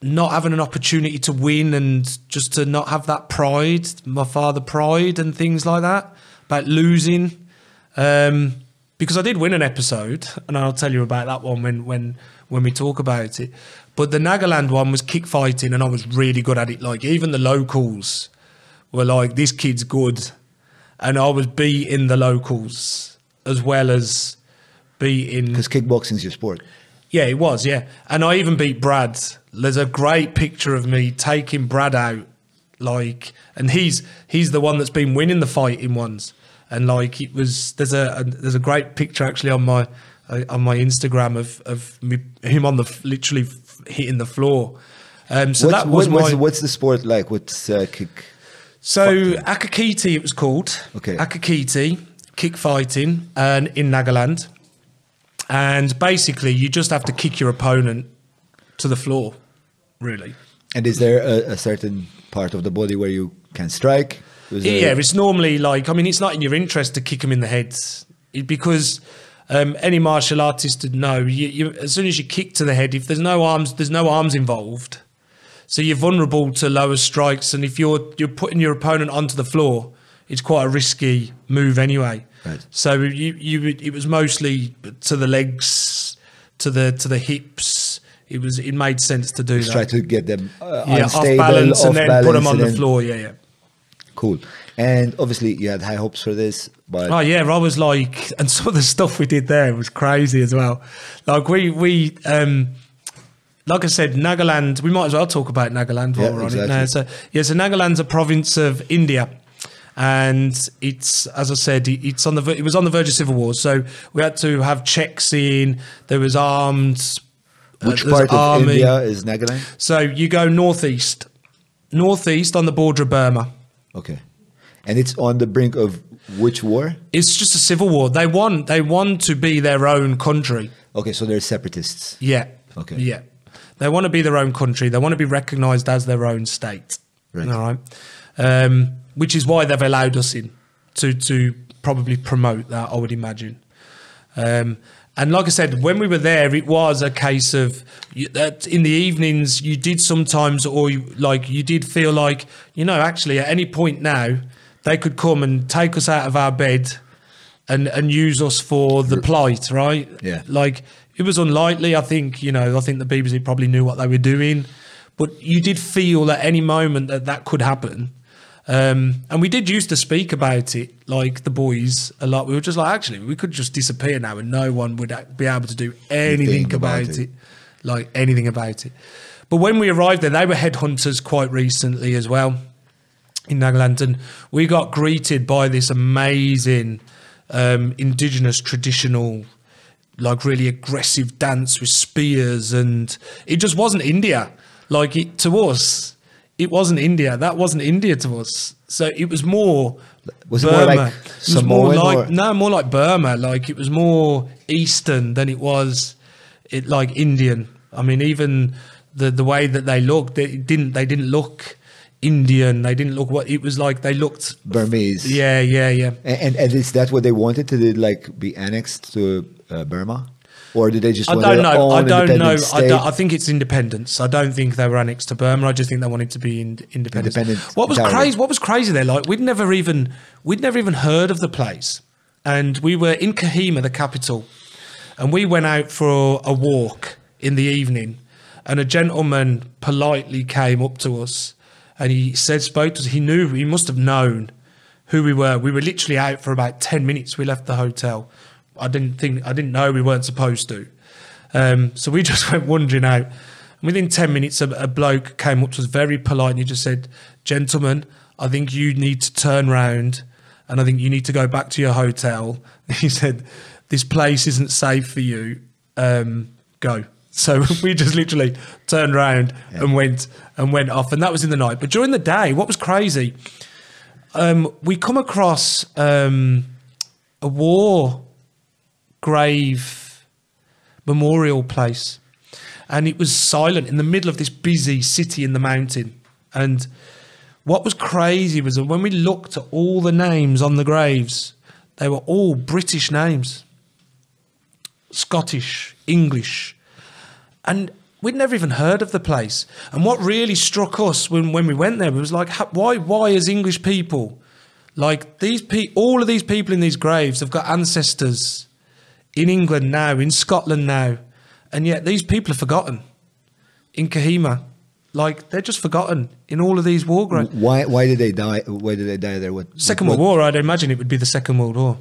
not having an opportunity to win and just to not have that pride my father pride and things like that about losing um, because I did win an episode and I'll tell you about that one when when when we talk about it but the Nagaland one was kick fighting and I was really good at it like even the locals were like this kid's good and I was beating the locals as well as beating Because kickboxing is your sport. yeah, it was. Yeah, and I even beat Brad. There's a great picture of me taking Brad out, like, and he's he's the one that's been winning the fighting ones, and like it was. There's a, a there's a great picture actually on my uh, on my Instagram of of me, him on the literally hitting the floor. Um, so what's, that was what's, my. what's the sport like? What's uh, kick? So Akakiti, it was called. Okay. Akakiti, kick fighting, and in Nagaland, and basically you just have to kick your opponent to the floor, really. And is there a, a certain part of the body where you can strike? Yeah, it's normally like I mean, it's not in your interest to kick them in the heads It- because um, any martial artist would know. You, you, as soon as you kick to the head, if there's no arms, there's no arms involved, so you're vulnerable to lower strikes. And if you're you're putting your opponent onto the floor, it's quite a risky move anyway. Right. So you you it was mostly to the legs, to the to the hips. It was it made sense to do Just that. try to get them uh, yeah, unstable, off balance and off then put them on the floor. Yeah, yeah. Cool. And obviously, you had high hopes for this, but Oh yeah, I was like, and some of the stuff we did there was crazy as well. Like we we um, like I said, Nagaland. We might as well talk about Nagaland while Yeah, we're on exactly. it now. So yeah, so Nagaland's a province of India, and it's as I said, it- it's on the it was on the verge of civil war. So we had to have checks in. There was armed. uh, which there's part of army. India is Nagaland? So you go northeast, northeast on the border of Burma. Okay. And it's on the brink of which war? It's just a civil war. They want they want to be their own country. Okay, so they're separatists. Yeah. Okay. Yeah. They want to be their own country. They want to be recognised as their own state. Right. All right. Um, which is why they've allowed us in to to probably promote that. I would imagine. Um, and like I said, when we were there, it was a case of you, that in the evenings you did sometimes, or you, like you did feel like you know, actually, at any point now, they could come and take us out of our bed and and use us for the plight, right? Yeah. Like it was unlikely. I think you know. I think the BBC probably knew what they were doing, but you did feel at any moment that that could happen. Um, and we did used to speak about it, like the boys, a lot. We were just like, actually, we could just disappear now, and no one would be able to do anything about about, it. it. like anything about it. But when we arrived there, they were headhunters quite recently as well in Nagaland, and we got greeted by this amazing um, indigenous traditional, like really aggressive dance with spears, and it just wasn't India. Like it to us, it wasn't India. That wasn't India to us. So it was more. Was it more like It was more like or- no, more like Burma. Like it was more Eastern than it was, it like Indian. I mean, even the the way that they looked, they didn't they didn't look Indian. They didn't look what it was like. They looked. Burmese. Yeah, yeah, yeah. And, and, and is that what they wanted to like be annexed to uh, Burma? Or did they just I don't know. I don't know. I, don't, I think it's independence. I don't think they were annexed to Burma. I just think they wanted to be in, independent. Independent What was entirely. crazy? What was crazy there? Like we'd never even we'd never even heard of the place, and we were in Kohima, the capital, and we went out for a walk in the evening, and a gentleman politely came up to us, and he said spoke to us. He knew he must have known who we were. We were literally out for about ten minutes. We left the hotel. I didn't think I didn't know we weren't supposed to. Um, so we just went wandering out. And within 10 minutes, a, a bloke came up to us very polite and he just said, Gentlemen, I think you need to turn round and I think you need to go back to your hotel. He said, This place isn't safe for you. Um, go. So we just literally turned around and went and went off. And that was in the night. But during the day, what was crazy, um, we come across um, a war grave memorial place. And it was silent in the middle of this busy city in the mountain. And what was crazy was that when we looked at all the names on the graves, they were all British names Scottish, English. And we'd never even heard of the place. And what really struck us when, when we went there was like, why, why as English people, like these pe- all of these people in these graves have got ancestors in England now, in Scotland now, and yet these people are forgotten in Kohima. Like they're just forgotten in all of these war graves. Why? Why did they die? Why did they die there? What? Second what, World War, I'd imagine it would be the Second World War.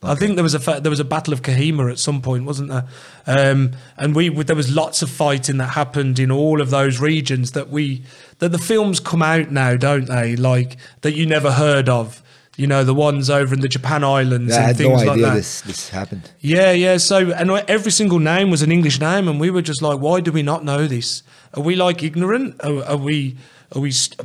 I think there was a there was a Battle of Kohima at some point, wasn't there? Um, and we there was lots of fighting that happened in all of those regions that we that the films come out now, don't they? Like that you never heard of. You know the ones over in the Japan Islands I and had no things like that. this this happened. Yeah, yeah. So, and every single name was an English name, and we were just like, why do we not know this? Are we like ignorant? Are, are we? Are we? St-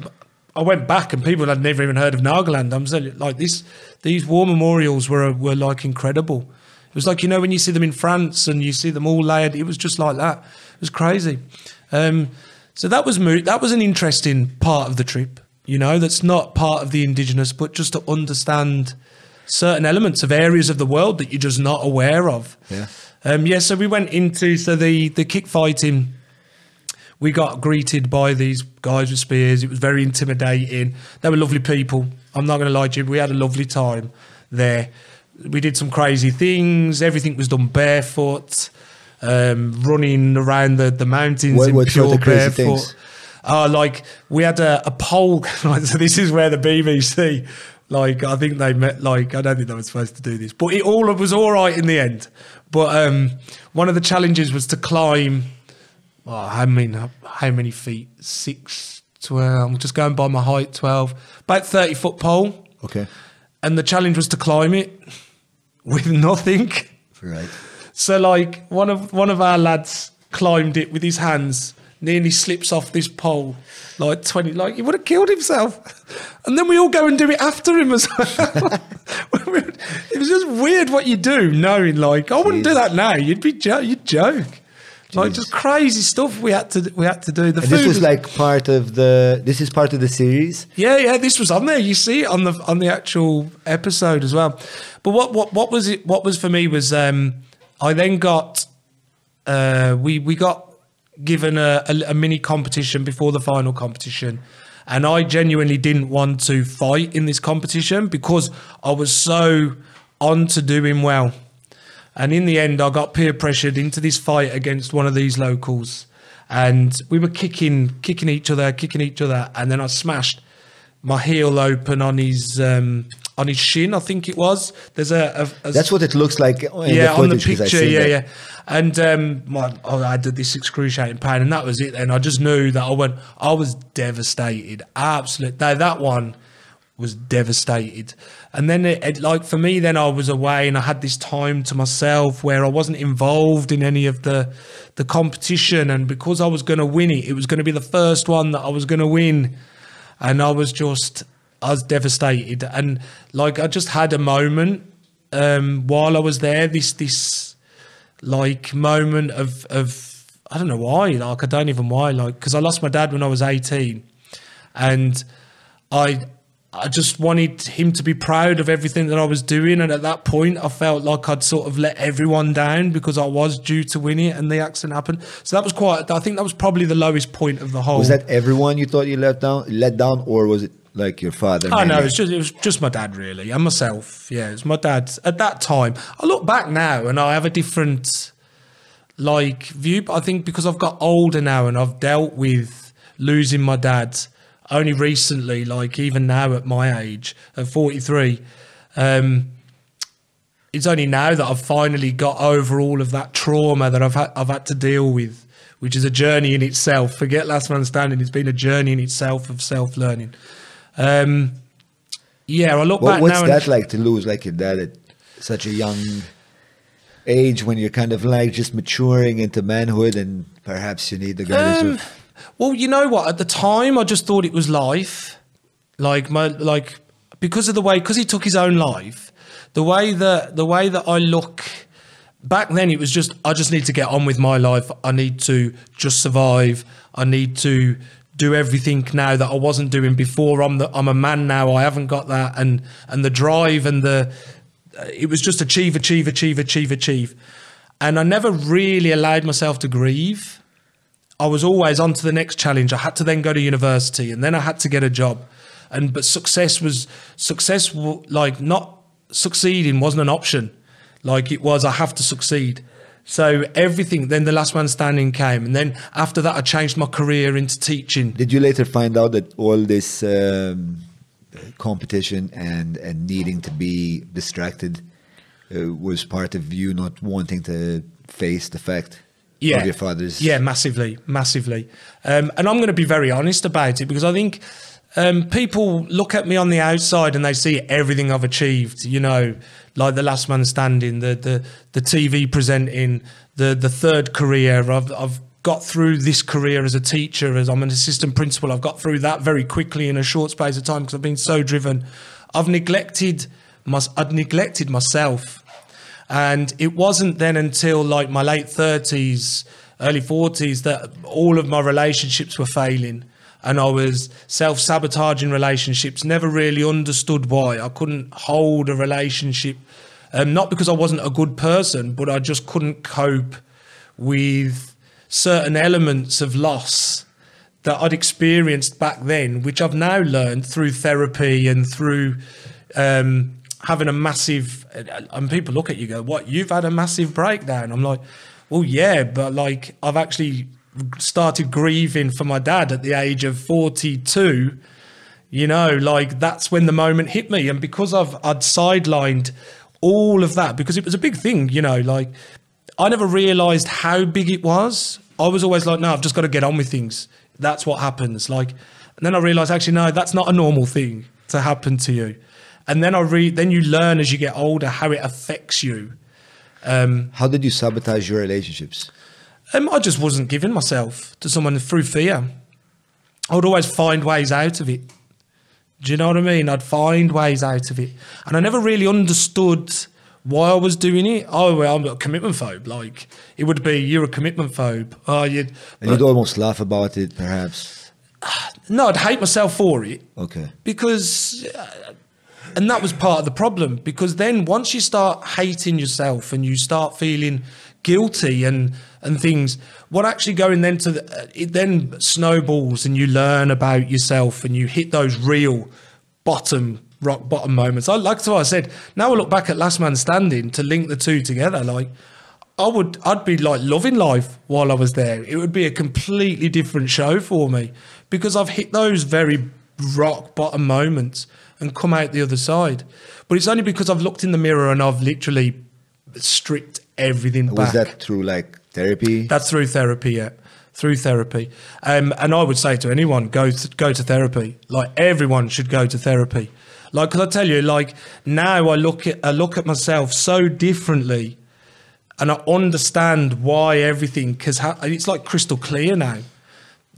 I went back, and people had never even heard of Nagaland. I'm saying, like this. These war memorials were were like incredible. It was like you know when you see them in France and you see them all layered. It was just like that. It was crazy. Um, so that was mo- that was an interesting part of the trip. You know, that's not part of the indigenous, but just to understand certain elements of areas of the world that you're just not aware of. Yeah. Um, yeah. So we went into so the the kick fighting. We got greeted by these guys with spears. It was very intimidating. They were lovely people. I'm not going to lie to you. We had a lovely time there. We did some crazy things. Everything was done barefoot, um, running around the, the mountains What- in what pure barefoot. Uh, like we had a, a poll. so this is where the BBC, like I think they met. Like I don't think they were supposed to do this, but it all it was all right in the end. But um, one of the challenges was to climb. Oh, I mean, how many feet? Six. Six, twelve. I'm just going by my height. Twelve, about thirty foot pole, Okay. and the challenge was to climb it with nothing. Right. So like one of one of our lads climbed it with his hands, nearly slips off this pole, like twenty, like he would have killed himself. And then we all go and do it after him as well. it was just weird what you do, knowing like I wouldn't do that now. You'd be jo- you'd joke. Like just crazy stuff we had to we had to do. The And this food was like part of the. This is part of the series. yeah, yeah, this was on there. You see it on the on the actual episode as well. But what what what was it? What was for me was um, I then got uh, we we got given a, a, a mini competition before the final competition, and I genuinely didn't want to fight in this competition because I was so on to doing well. And in the end, I got peer pressured into this fight against one of these locals, and we were kicking, kicking each other, kicking each other, and then I smashed my heel open on his um, on his shin. I think it was. There's a, a, a That's what it looks like. In yeah, the on the footage, 'cause I picture, yeah, that. yeah. And um, my, oh, I did this excruciating pain, and that was it. Then I just knew that I went. I was devastated, absolute. That that one was devastated. And then it, it, like for me, then I was away, and I had this time to myself where I wasn't involved in any of the the competition, and because I was going to win it, it was going to be the first one that I was going to win, and I was just. I was devastated, and like I just had a moment um, while I was there. This this like moment of of I don't know why. Like I don't even why. Like because I lost my dad when I was eighteen, and I I just wanted him to be proud of everything that I was doing. And at that point, I felt like I'd sort of let everyone down because I was due to win it, and the accident happened. So that was quite. I think that was probably the lowest point of the whole. Was that everyone you thought you let down, let down, or was it like your father? Oh no, it was just it was just my dad really, and myself. Yeah, it was my dad at that time. I look back now and I have a different like view. But I think because I've got older now and I've dealt with losing my dad, only recently, like even now at my age, at 43, um, it's only now that I've finally got over all of that trauma that I've had, I've had to deal with, which is a journey in itself. Forget Last Man Standing; it's been a journey in itself of self learning. Um, yeah, I look What, back what's now. that like to lose like your dad at such a young age when you're kind of like just maturing into manhood and perhaps you need the guidance Um, of well, you know what? At the time, I just thought it was life. Like my like because of the way because he took his own life. The way that the way that I look back then, it was just I just need to get on with my life. I need to just survive. I need to do everything now that I wasn't doing before. I'm the, I'm a man now. I haven't got that and and the drive and the it was just achieve, achieve, achieve, achieve, achieve. And I never really allowed myself to grieve. I was always on to the next challenge. I had to then go to university and then I had to get a job. And but success was success like not succeeding wasn't an option. Like it was I have to succeed. So everything then the last man standing came and then after that I changed my career into teaching. Did you later find out that all this um, competition and and needing to be distracted uh, was part of you not wanting to face the fact of your father's? Yeah, massively, massively. Um, and I'm going to be very honest about it because I think um, people look at me on the outside and they see everything I've achieved. You know, like the last man standing, the the the TV presenting, the the third career. I've I've got through this career as a teacher, as I'm an assistant principal. I've got through that very quickly in a short space of time because I've been so driven. I've neglected my, I'd neglected myself. And it wasn't then until like my late 30s, early 40s that all of my relationships were failing. And I was self sabotaging relationships, never really understood why. I couldn't hold a relationship, um, not because I wasn't a good person, but I just couldn't cope with certain elements of loss that I'd experienced back then, which I've now learned through therapy and through um, having a massive. And people look at you, go, "What? You've had a massive breakdown?" I'm like, "Well, yeah, but like I've actually started grieving for my dad at the age of 42." You know, like that's when the moment hit me, and because I've I'd sidelined all of that because it was a big thing. You know, like I never realised how big it was. I was always like, no, I've just got to get on with things. That's what happens. Like, and then I realised actually, no, that's not a normal thing to happen to you. And then I read, then you learn as you get older how it affects you. um, How did you sabotage your relationships? Um, I just wasn't giving myself to someone through fear. I would always find ways out of it. Do you know what I mean? I'd find ways out of it. And I never really understood why I was doing it. Oh, well, I'm a commitment phobe. Like, it would be, you're a commitment phobe. Oh, you'd, And you'd almost laugh about it, perhaps. no, I'd hate myself for it. Okay. because uh, and that was part of the problem because then once you start hating yourself and you start feeling guilty and and things what actually going then to the, it then snowballs and you learn about yourself and you hit those real bottom rock bottom moments i like what i said now i look back at last man standing to link the two together like I would, I'd be like loving life while I was there. It would be a completely different show for me because I've hit those very rock bottom moments and come out the other side. But it's only because I've looked in the mirror and I've literally stripped everything Was back. that through like therapy? That's through therapy, yeah. Through therapy, um, and I would say to anyone, go th- go to therapy. Like everyone should go to therapy. Like, because I tell you, like now I look at I look at myself so differently, and I understand why everything because ha- it's like crystal clear now.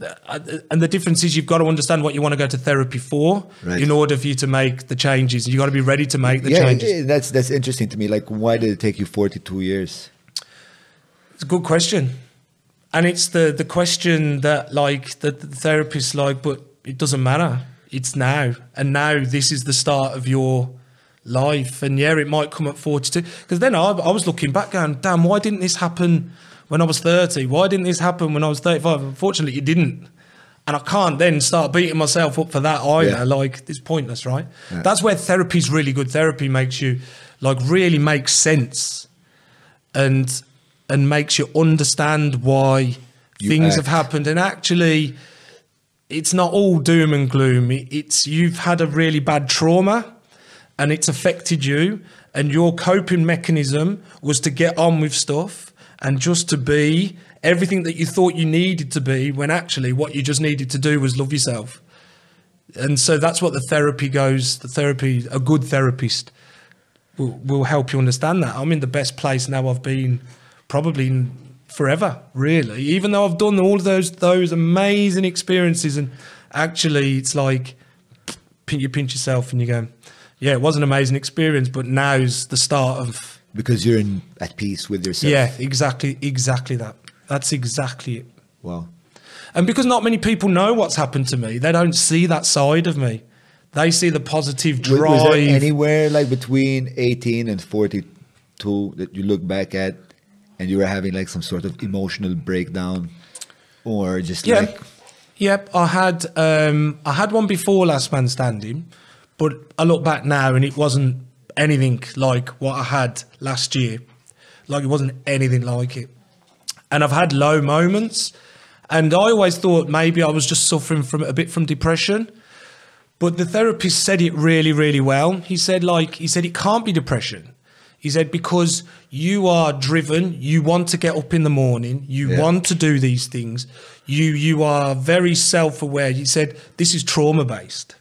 Uh, And the difference is you've got to understand what you want to go to therapy for Right. in order for you to make the changes. You've got to be ready to make the yeah, changes. yeah, that's that's interesting to me. Like, why did it take you 42 years? It's a good question. And it's the, the question that like the, the therapist like, but it doesn't matter. It's now. And now this is the start of your life. And yeah, it might come at 42. Because then I, I was looking back going, damn, why didn't this happen when I was 30? Why didn't this happen when I was 35? Unfortunately, it didn't. And I can't then start beating myself up for that either. Yeah. Like, it's pointless, right? That's where therapy's really good. Therapy makes you, like, really make sense and and makes you understand why You things act. have happened and actually it's not all doom and gloom. It's you've had a really bad trauma, and it's affected you, and your coping mechanism was to get on with stuff and just to be everything that you thought you needed to be, when actually what you just needed to do was love yourself. And so that's what the therapy goes. The therapy, a good therapist, will, will help you understand that. I'm in the best place now I've been probably forever, really. Even though I've done all of those those amazing experiences, and actually, it's like you pinch yourself and you go, "Yeah, it was an amazing experience," but now's the start of Because you're in at peace with yourself. yeah, exactly, exactly that. That's exactly it. Wow. And because not many people know what's happened to me, they don't see that side of me. They see the positive drive. was there anywhere like between 18 and 42 that you look back at and you were having like some sort of emotional breakdown or just Yeah. like Yep, I had um, I had one before Last Man Standing, but I look back now and it wasn't anything like what I had last year. Like it wasn't anything like it. And I've had low moments, and I always thought maybe I was just suffering from a bit from depression. But the therapist said it really, really well. He said, like, he said it can't be depression. He said because you are driven, you want to get up in the morning, you Yeah. want to do these things, you you are very self-aware. He said this is trauma based.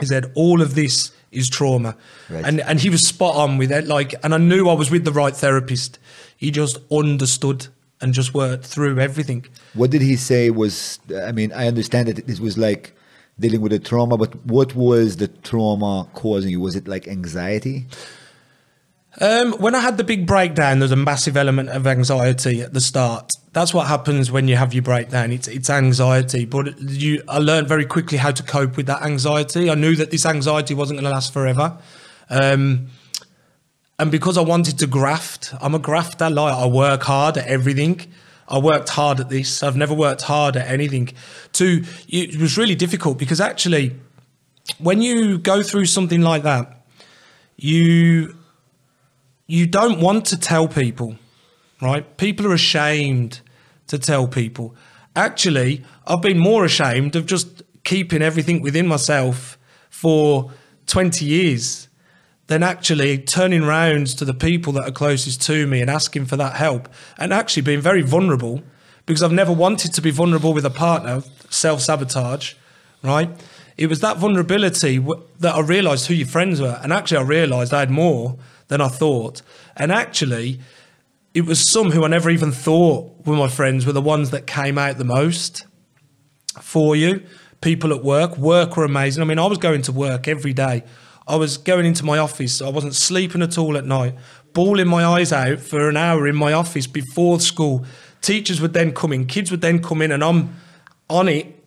He said all of this is trauma, Right. and and he was spot on with it. Like, and I knew I was with the right therapist. He just understood and just worked through everything. what did he say was I mean I understand that it was like dealing with a trauma but what was the trauma causing you was it like anxiety Um, when I had the big breakdown, there's a massive element of anxiety at the start. That's what happens when you have your breakdown. It's it's anxiety, but you I learned very quickly how to cope with that anxiety. I knew that this anxiety wasn't going to last forever. Um, and because I wanted to graft, I'm a grafter. Like I work hard at everything. I worked hard at this. I've never worked hard at anything. To it was really difficult because actually, when you go through something like that, you you don't want to tell people, right? People are ashamed to tell people. Actually, I've been more ashamed of just keeping everything within myself for 20 years than actually turning round to the people that are closest to me and asking for that help and actually being very vulnerable because I've never wanted to be vulnerable with a partner, self sabotage, right? It was that vulnerability that I realised who your friends were. And actually, I realised I had more than I thought. And actually, it was some who I never even thought were my friends were the ones that came out the most for you. People at work, work were amazing. I mean, I was going to work every day. I was going into my office. I wasn't sleeping at all at night, bawling my eyes out for an hour in my office before school. Teachers would then come in, kids would then come in, and I'm on it.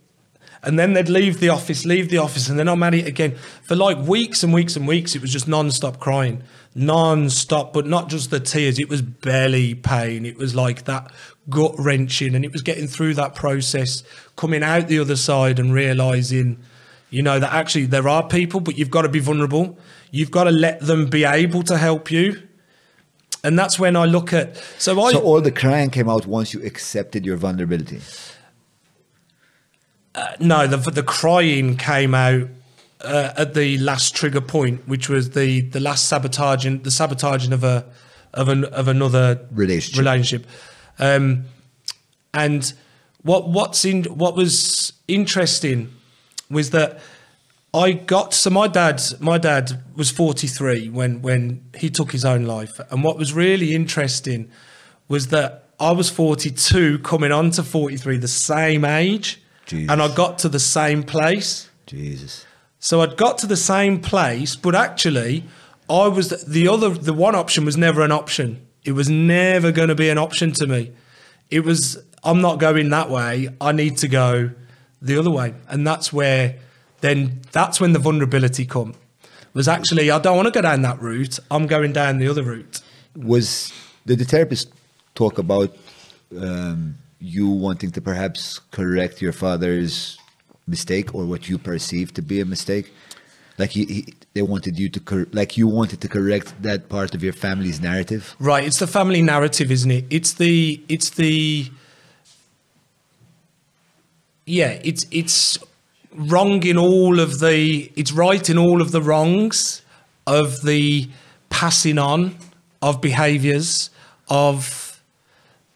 And then they'd leave the office, leave the office, and then I'm at it again. For like weeks and weeks and weeks, it was just non stop crying. Non stop, but not just the tears, it was belly pain. It was like that gut wrenching, and it was getting through that process, coming out the other side and realizing, you know, that actually there are people, but you've got to be vulnerable. You've got to let them be able to help you. And that's when I look at. So I. so all the crying came out once you accepted your vulnerability No, the the crying came out uh, at the last trigger point, which was the the last sabotaging the sabotaging of a of an of another Relationship. relationship. Um, and what what's in what was interesting was that I got so my dad my dad was 43 when when he took his own life and what was really interesting was that I was 42 coming on to 43 the same age Jesus. and I got to the same place jesus so I'd got to the same place, but actually, I was the other. The one option was never an option. It was never going to be an option to me. It was. I'm not going that way. I need to go the other way, and that's where. Then that's when the vulnerability come. Was actually I don't want to go down that route. I'm going down the other route. was did the therapist talk about um, you wanting to perhaps correct your father's mistake or what you perceive to be a mistake like he, he, they wanted you to cor- like you wanted to correct that part of your family's narrative Right, it's the family narrative, isn't it? It's the it's the yeah, it's it's wrong in all of the it's right in all of the wrongs of the passing on of behaviours of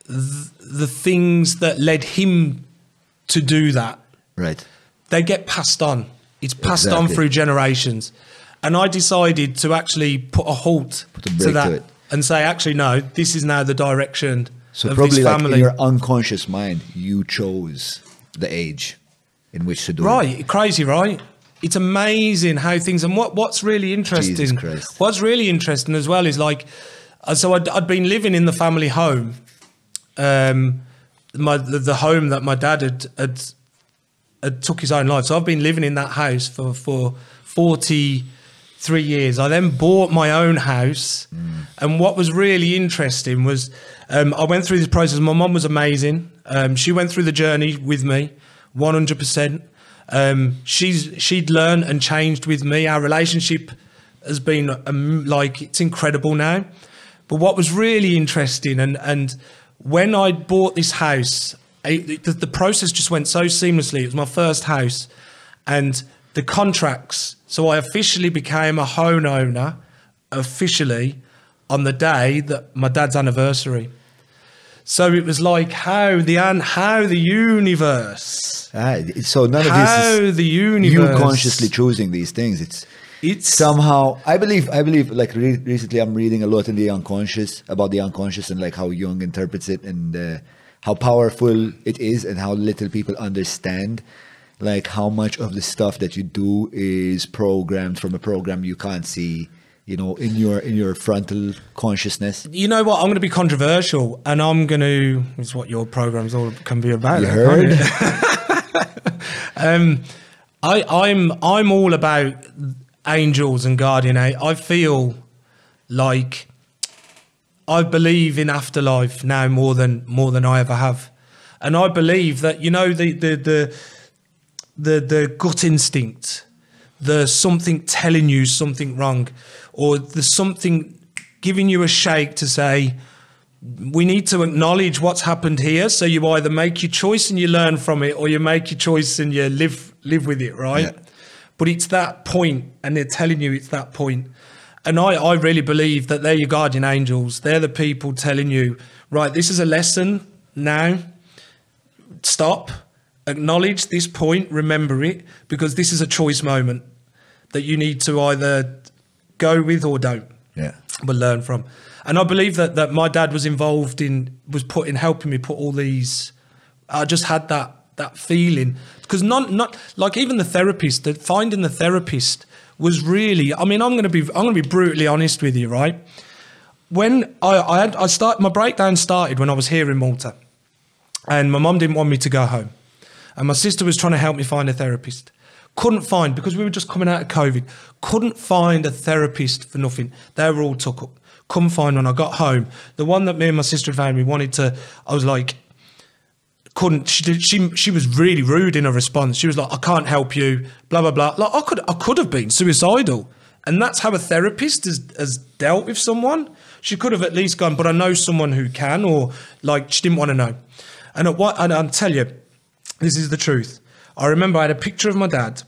th- the things that led him to do that. Right. They get passed on. It's passed on through generations. And I decided to actually put a halt Put a to that to it. and say, actually, no, this is now the direction So of probably this like family. in your unconscious mind, you chose the age in which to do it. Right, crazy, right? It's amazing how things and what what's really interesting. What's really interesting as well is like, uh, so I'd, I'd been living in the family home, um, my the, the home that my dad had, had had took his own life. So I've been living in that house for for forty three years. I then bought my own house, and what was really interesting was um, I went through this process. My mom was amazing. Um, she went through the journey with me, one hundred percent. Um, she's she'd learned and changed with me. Our relationship has been um, like it's incredible now. But what was really interesting, and and when I bought this house, I, the, the process just went so seamlessly. It was my first house, and the contracts. So I officially became a home owner, officially, on the day that my dad's anniversary. So it was like how the an how the universe, Ah, so none of how this is the universe. you consciously choosing these things. It's it's somehow I believe I believe like re- recently I'm reading a lot in the unconscious about the unconscious and like how Jung interprets it and uh, how powerful it is and how little people understand like how much of the stuff that you do is programmed from a program you can't see you know in your in your frontal consciousness you know what? I'm going to be controversial, and I'm going to. It's what your programs all can be about. you heard um, I, I'm I'm all about angels and guardian. I feel like I believe in afterlife now more than more than I ever have, and I believe that you know the the the the, the gut instinct, the something telling you something wrong, or the something giving you a shake to say, we need to acknowledge what's happened here. So you either make your choice and you learn from it, or you make your choice and you live live with it, right? Yeah. But it's that point, and they're telling you it's that point. And I, I really believe that they're your guardian angels. They're the people telling you, right, this is a lesson now stop, acknowledge this point, remember it, because this is a choice moment that you need to either go with or don't, yeah but learn from. And I believe that that my dad was involved in was put in helping me put all these. I just had that that feeling because not not like even the therapist that finding the therapist was really. I mean, I'm going to be I'm going to be brutally honest with you, right? When I I had I start my breakdown started when I was here in Malta and my mum didn't want me to go home. And my sister was trying to help me find a therapist. Couldn't find, because we were just coming out of COVID, couldn't find a therapist for nothing. They were all took up. Couldn't find when I got home. The one that me and my sister found, we wanted to, I was like, couldn't she she she was really rude in her response. She was like, I can't help you, blah blah blah. Like I could I could have been suicidal. And that's how a therapist has, has dealt with someone. She could have at least gone, but I know someone who can, or like she didn't want to know. And at what and I'll tell you, this is the truth. I remember I had a picture of my dad,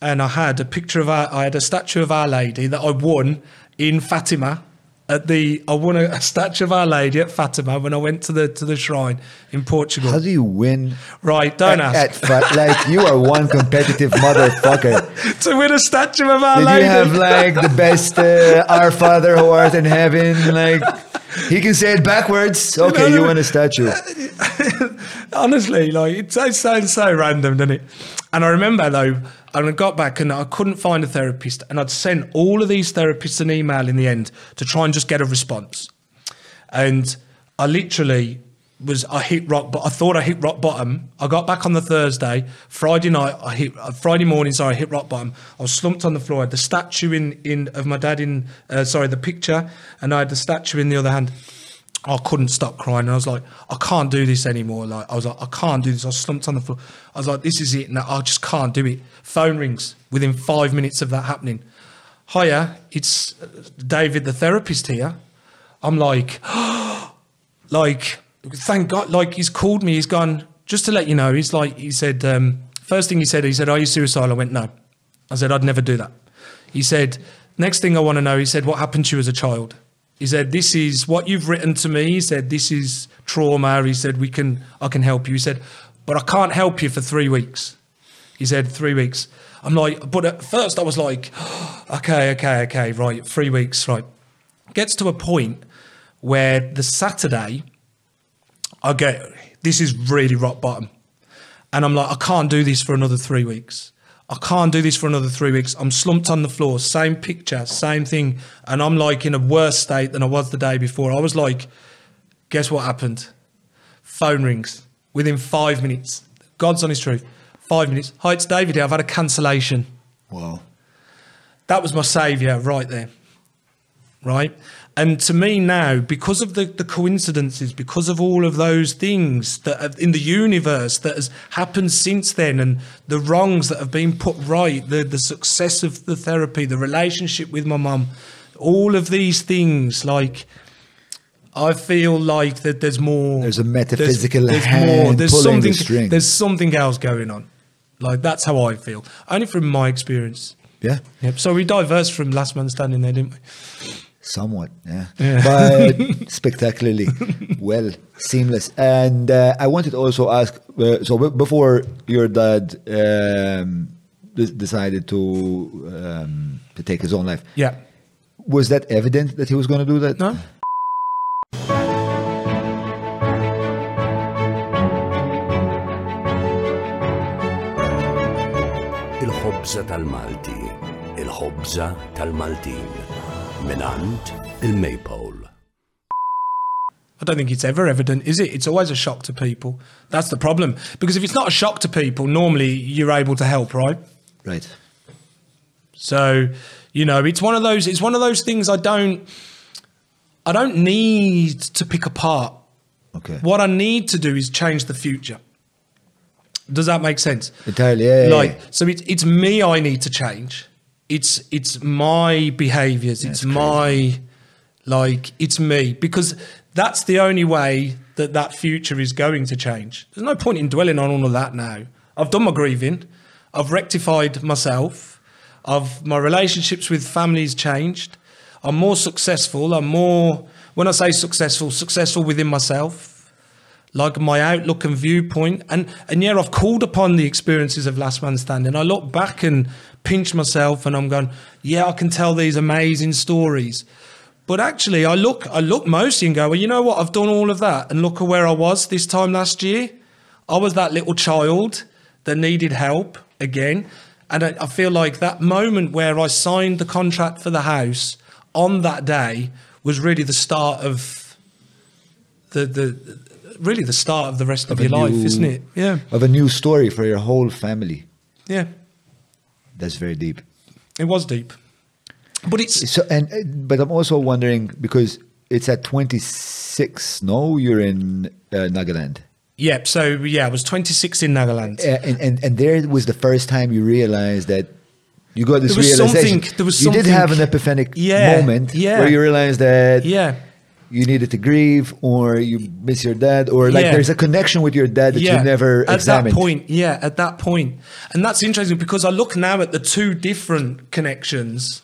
and I had a picture of our, I had a statue of Our Lady that I won in Fatima. At the I won a, a statue of Our Lady at Fatima when I went to the to the shrine in Portugal. how do you win right, don't at, ask. at like you are one competitive motherfucker to win a statue of Our Did Lady. you have like the best uh, Our Father who art in heaven? Like he can say it backwards. Okay, you win a statue. Honestly, like it sounds, sounds so random, doesn't it? And I remember though, and I got back and I couldn't find a therapist, and I'd sent all of these therapists an email in the end to try and just get a response. And I literally was I hit rock, but I thought I hit rock bottom. I got back on the Thursday, Friday night. I hit uh, Friday morning. Sorry, I hit rock bottom. I was slumped on the floor. I had the statue in in of my dad in uh, sorry the picture, and I had the statue in the other hand. I couldn't stop crying. And I was like, I can't do this anymore. Like I was like, I can't do this. I slumped on the floor. I was like, this is it. And I just can't do it. Phone rings within five minutes of that happening. Hiya, it's uh, David, the therapist here. I'm like, like, thank God. Like he's called me. He's gone. just to let you know, he's like, he said, um, first thing he said, he said, Are you suicidal? I went, No. I said, I'd never do that. He said, Next thing I want to know, he said, What happened to you as a child? He said, This is what you've written to me. He said, This is trauma. He said, We can, I can help you. He said, But I can't help you for three weeks. He said, Three weeks. I'm like, But at first I was like, Okay, okay, okay, right, three weeks, right. Gets to a point where the Saturday, I get this is really rock bottom. And I'm like, I can't do this for another three weeks. I can't do this for another three weeks. I'm slumped on the floor, same picture, same thing. And I'm like in a worse state than I was the day before. I was like, guess what happened? Phone rings within five minutes. God's honest truth. Five minutes. Hi, it's David here. I've had a cancellation. Wow. That was my saviour right there. Right? And to me now, because of the, the coincidences, because of all of those things that have, in the universe that has happened since then, and the wrongs that have been put right, the, the success of the therapy, the relationship with my mum, all of these things, like I feel like that there's more. There's a metaphysical there's, hand There's pulling the something. string. There's something else going on. Like that's how I feel. Only from my experience. Yeah. Yep. So we diversed from Last Man Standing there, didn't we? Somewhat, yeah. But spectacularly well, seamless. And uh, I wanted to also ask uh, so before your dad um, decided to um, to take his own life, Yeah. was that evident that he was going to do that? No. Il-ħobza tal-Malti, il-ħobza tal-Maltin, minant il-Maypole. I don't think it's ever evident, is it? It's always a shock to people. That's the problem. Because if it's not a shock to people, normally you're able to help, right? Right. So, you know, it's one of those it's one of those things I don't I don't need to pick apart. Okay. What I need to do is change the future. Does that make sense? Entirely. Yeah. yeah, like yeah. so it's it's me I need to change. It's it's my behaviors. It's That's my like it's me because that's the only way that that future is going to change. There's no point in dwelling on all of that now. I've done my grieving. I've rectified myself. I've my relationships with families changed. I'm more successful. I'm more when I say successful, successful within myself like my outlook and viewpoint. And and yeah, I've called upon the experiences of Last Man Standing. I look back and pinch myself, and I'm going, yeah, I can tell these amazing stories. But actually, I look I look mostly and go, well, you know what? I've done all of that, and look at where I was this time last year. I was that little child that needed help again. And I, I feel like that moment where I signed the contract for the house on that day was really the start of the the really the start of the rest of, Of your life, isn't it? Yeah, Of a new story for your whole family. yeah. That's very deep. It was deep, but it's So and uh, but I'm also wondering because it's at 26. No, you're in uh, Nagaland. yeah. So yeah, I was 26 in Nagaland. Uh, and, and and there was the first time you realized that you got this There was realization. something- there was you did have an epiphanic Yeah, moment yeah. where you realized that Yeah, you needed to grieve, or you miss your dad, or like Yeah. there's a connection with your dad that you never at examined. that point. Yeah, at that point, and that's interesting because I look now at the two different connections.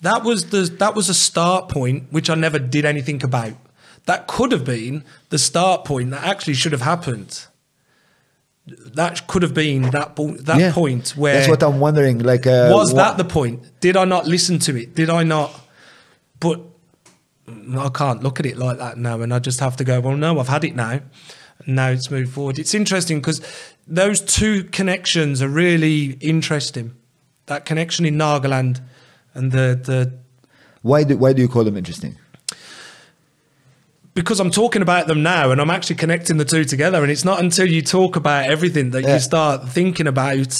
That was the that was a start point which I never did anything about. That could have been the start point that actually should have happened. That could have been that po- that Yeah. point where That's what I'm wondering. Like, uh, was that the point? Did I not listen to it? Did I not? But I can't look at it like that now, and I just have to go. Well, no, I've had it now. Now it's moved forward. It's interesting because those two connections are really interesting. That connection in Nagaland and the the Why do why do you call them interesting? because I'm talking about them now and I'm actually connecting the two together. And it's not until you talk about everything that Yeah. you start thinking about.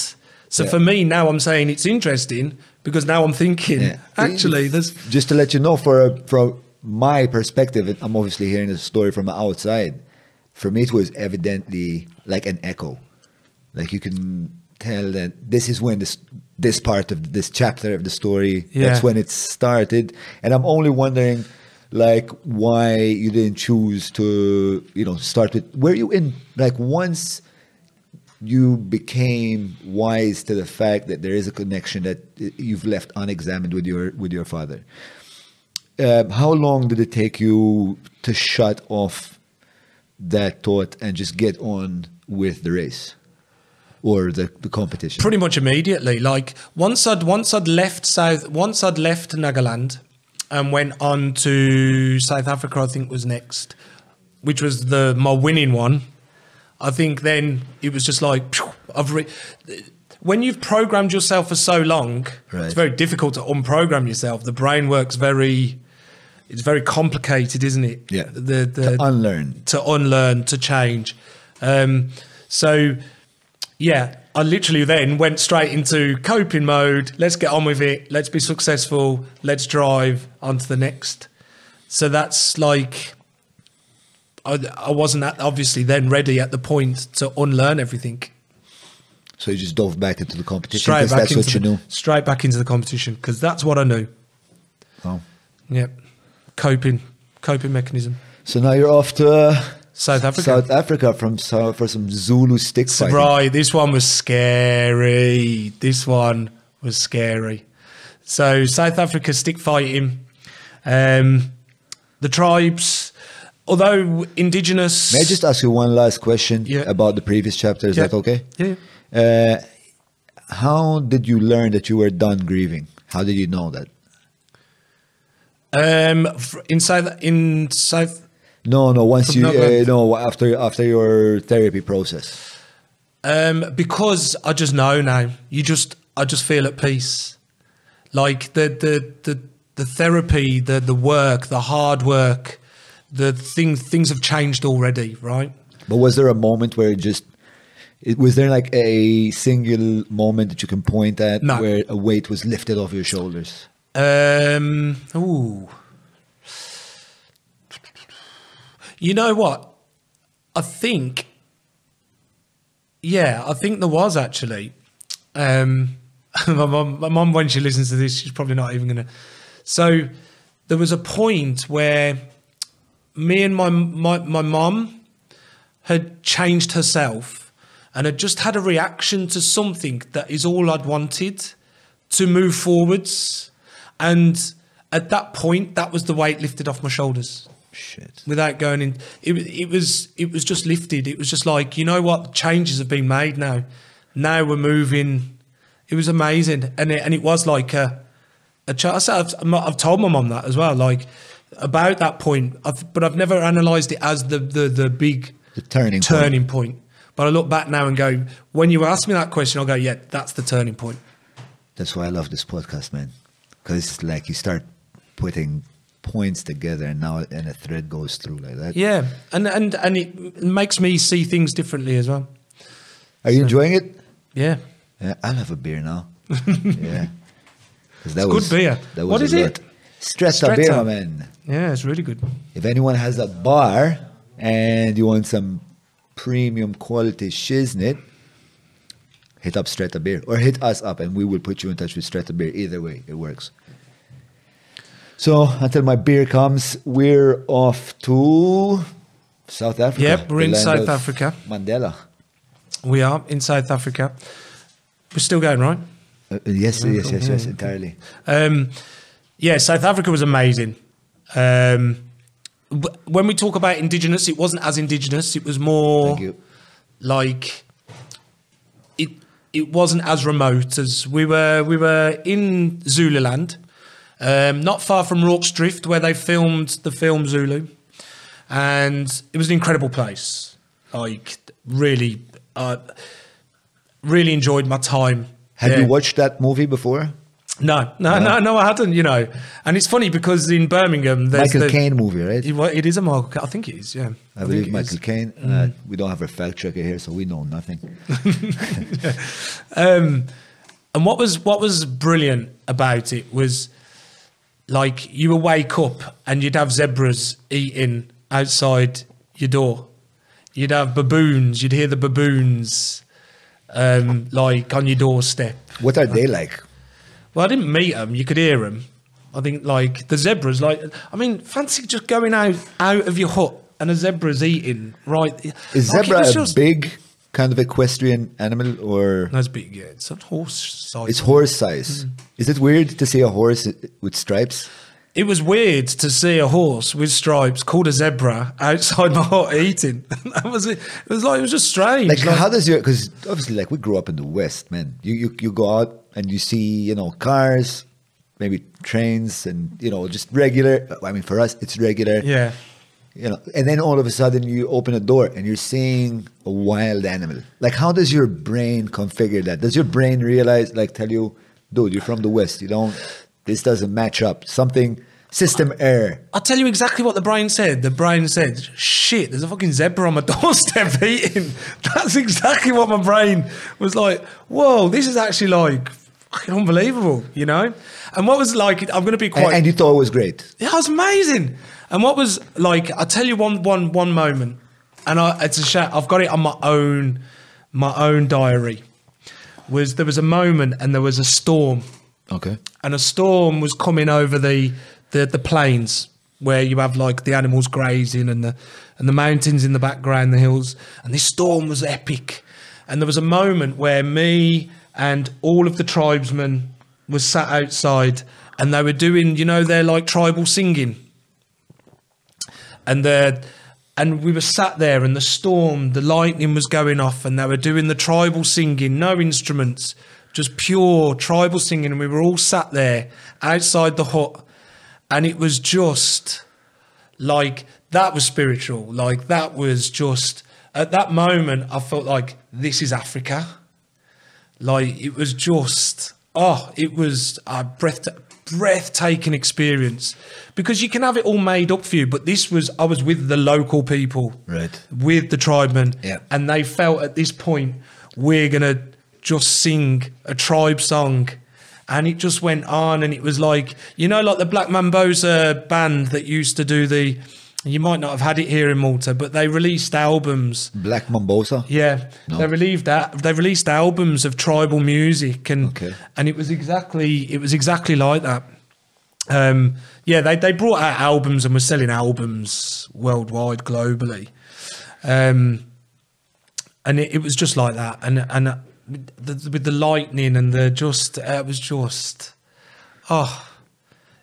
So Yeah. for me now, I'm saying it's interesting because now I'm thinking Yeah. actually there's just to let you know for from my perspective and i'm obviously hearing the story from the outside for me it was evidently like an echo like you can tell that this is when this this part of this chapter of the story Yeah. that's when it started and i'm only wondering like why you didn't choose to, you know, start with. Were you in like once you became wise to the fact that there is a connection that you've left unexamined with your with your father? Um, how long did it take you to shut off that thought and just get on with the race or the, the competition? Pretty much immediately. Like once I'd once I'd left South, once I'd left Nagaland and went on to South Africa, I think was next, which was the my winning one. I think then it was just like phew, I've re- when you've programmed yourself for so long, Right. it's very difficult to unprogram yourself. The brain works very. It's very complicated, isn't it? Yeah. The the to unlearn. to unlearn, to change. Um, so, yeah, I literally then went straight into coping mode. Let's get on with it. Let's be successful. Let's drive on to the next. So that's like, I, I wasn't at, obviously then ready at the point to unlearn everything. So you just dove back into the competition Straight because back that's into what you the, knew. straight back into the competition because that's what I knew. Oh. Yep, coping, coping mechanism. So now you're off to uh, South Africa. South Africa from so- for some Zulu stick fighting. Right, this one was scary. This one was scary. So South Africa stick fighting. Um, the tribes, although indigenous. May I just ask you one last question Yeah. about the previous chapter? Is Yeah. that okay? Yeah. Uh, how did you learn that you were done grieving? How did you know that? Um, f- in South in South. No, no. Once you uh, no after after your therapy process. Um, because I just know now. You just I just feel at peace. Like the the the the therapy, the the work, the hard work, the things things have changed already, right? But was there a moment where it just it, was there like a single moment that you can point at No. where a weight was lifted off your shoulders? Um. Ooh. You know what? I think. Yeah, I think there was actually. Um, my mum, my mum, when she listens to this, she's probably not even gonna. So, there was a point where me and my my my mum had changed herself and had just had a reaction to something that is all I'd wanted to move forwards. And at that point, that was the weight lifted off my shoulders Shit. without going in. It, it was it was just lifted. It was just like you know what, changes have been made now. Now we're moving. It was amazing, and it, and it was like a a ch- I've, I've told my mum that as well, like about that point. I've, but I've never analysed it as the the the big The turning point. turning point. But I look back now and go, when you ask me that question, I'll go, yeah, that's the turning point. That's why I love this podcast, man. Because like you start putting points together, and now and a thread goes through like that. Yeah, and and and it makes me see things differently as well. Are you enjoying it? Yeah. Yeah, I'll have a beer now. yeah, that It's good beer. That was What a lot. it? Stretta, Stretta. beer, man. Yeah, it's really good. If anyone has a bar and you want some premium quality shiznit, hit up Strata Beer or hit us up and we will put you in touch with Strata Beer. Either way, it works. So until my beer comes, we're off to South Africa. Yep, we're in South Africa. Mandela. We are in South Africa. We're still going, right? Uh, yes, yes, yes, yes, entirely. Um, yeah, South Africa was amazing. Um, when we talk about indigenous, it wasn't as indigenous. It was more like it. It wasn't as remote as we were. We were in Zululand, um, not far from Rorke's Drift, where they filmed the film Zulu, and it was an incredible place. Like really, uh, really enjoyed my time. Have there. you watched that movie before? No, no, no, no, I hadn't. You know, and it's funny because in Birmingham, there's Michael Caine movie, right? It, it is a Michael. Ca- I think it is. Yeah, I think believe Michael. Caine. Uh, we don't have a fact checker here, so we know nothing. Um, and what was what was brilliant about it was like you would wake up and you'd have zebras eating outside your door. You'd have baboons. You'd hear the baboons um, like on your doorstep. What are they like? Well, I didn't meet them. You could hear them, I think like the zebras, like I mean, fancy just going out out of your hut and a zebra's eating, right? Is Like, zebra a just- big kind of equestrian animal or That's big, yeah. It's a horse size. it's horse size? Mm. Is it weird to see a horse with stripes? It was weird to see a horse with stripes called a zebra outside my hut eating. that was it. It was like it was just strange. Like, like- how does your because obviously like we grew up in the West, man. You, you you go out and you see you know cars, maybe trains, and you know just regular. I mean, for us, it's regular. yeah. you know and then all of a sudden you open a door and you're seeing a wild animal like how does your brain configure that does your brain realize like tell you dude you're from the west you don't this doesn't match up something system error I'll tell you exactly what the brain said. The brain said, shit, there's a fucking zebra on my doorstep eating. That's exactly what my brain was like. Whoa, this is actually like fucking unbelievable, you know? And what was like, I'm going to be quite. and you thought it was great Yeah, it was amazing. And what was like? I'll tell you one, one, one moment, and I, it's a shout. I've got it on my own, my own diary. Was there was a moment and there was a storm, okay and a storm was coming over the the, the plains where you have like the animals grazing and the and the mountains in the background, the hills, and this storm was epic. And there was a moment where me and all of the tribesmen was sat outside and they were doing, you know, they're like tribal singing. And the and we were sat there and the storm, the lightning was going off and they were doing the tribal singing, no instruments, just pure tribal singing. And we were all sat there outside the hut and it was just like that was spiritual. Like that was just at that moment I felt like this is Africa. Like it was just oh, it was a breath breathtaking experience because you can have it all made up for you, but this was I was with the local people, Right. with the tribemen, Yeah. and they felt at this point we're gonna just sing a tribe song. And it just went on, and it was like you know, like the Black Mambazo band that used to do the. You might not have had it here in Malta, but they released albums black mambazo yeah, No. they released that. They released albums of tribal music, and Okay. and it was exactly it was exactly like that. Um, yeah, they they brought out albums and were selling albums worldwide, globally, um, and it, it was just like that. And and uh, the, with the lightning and the just uh, it was just oh,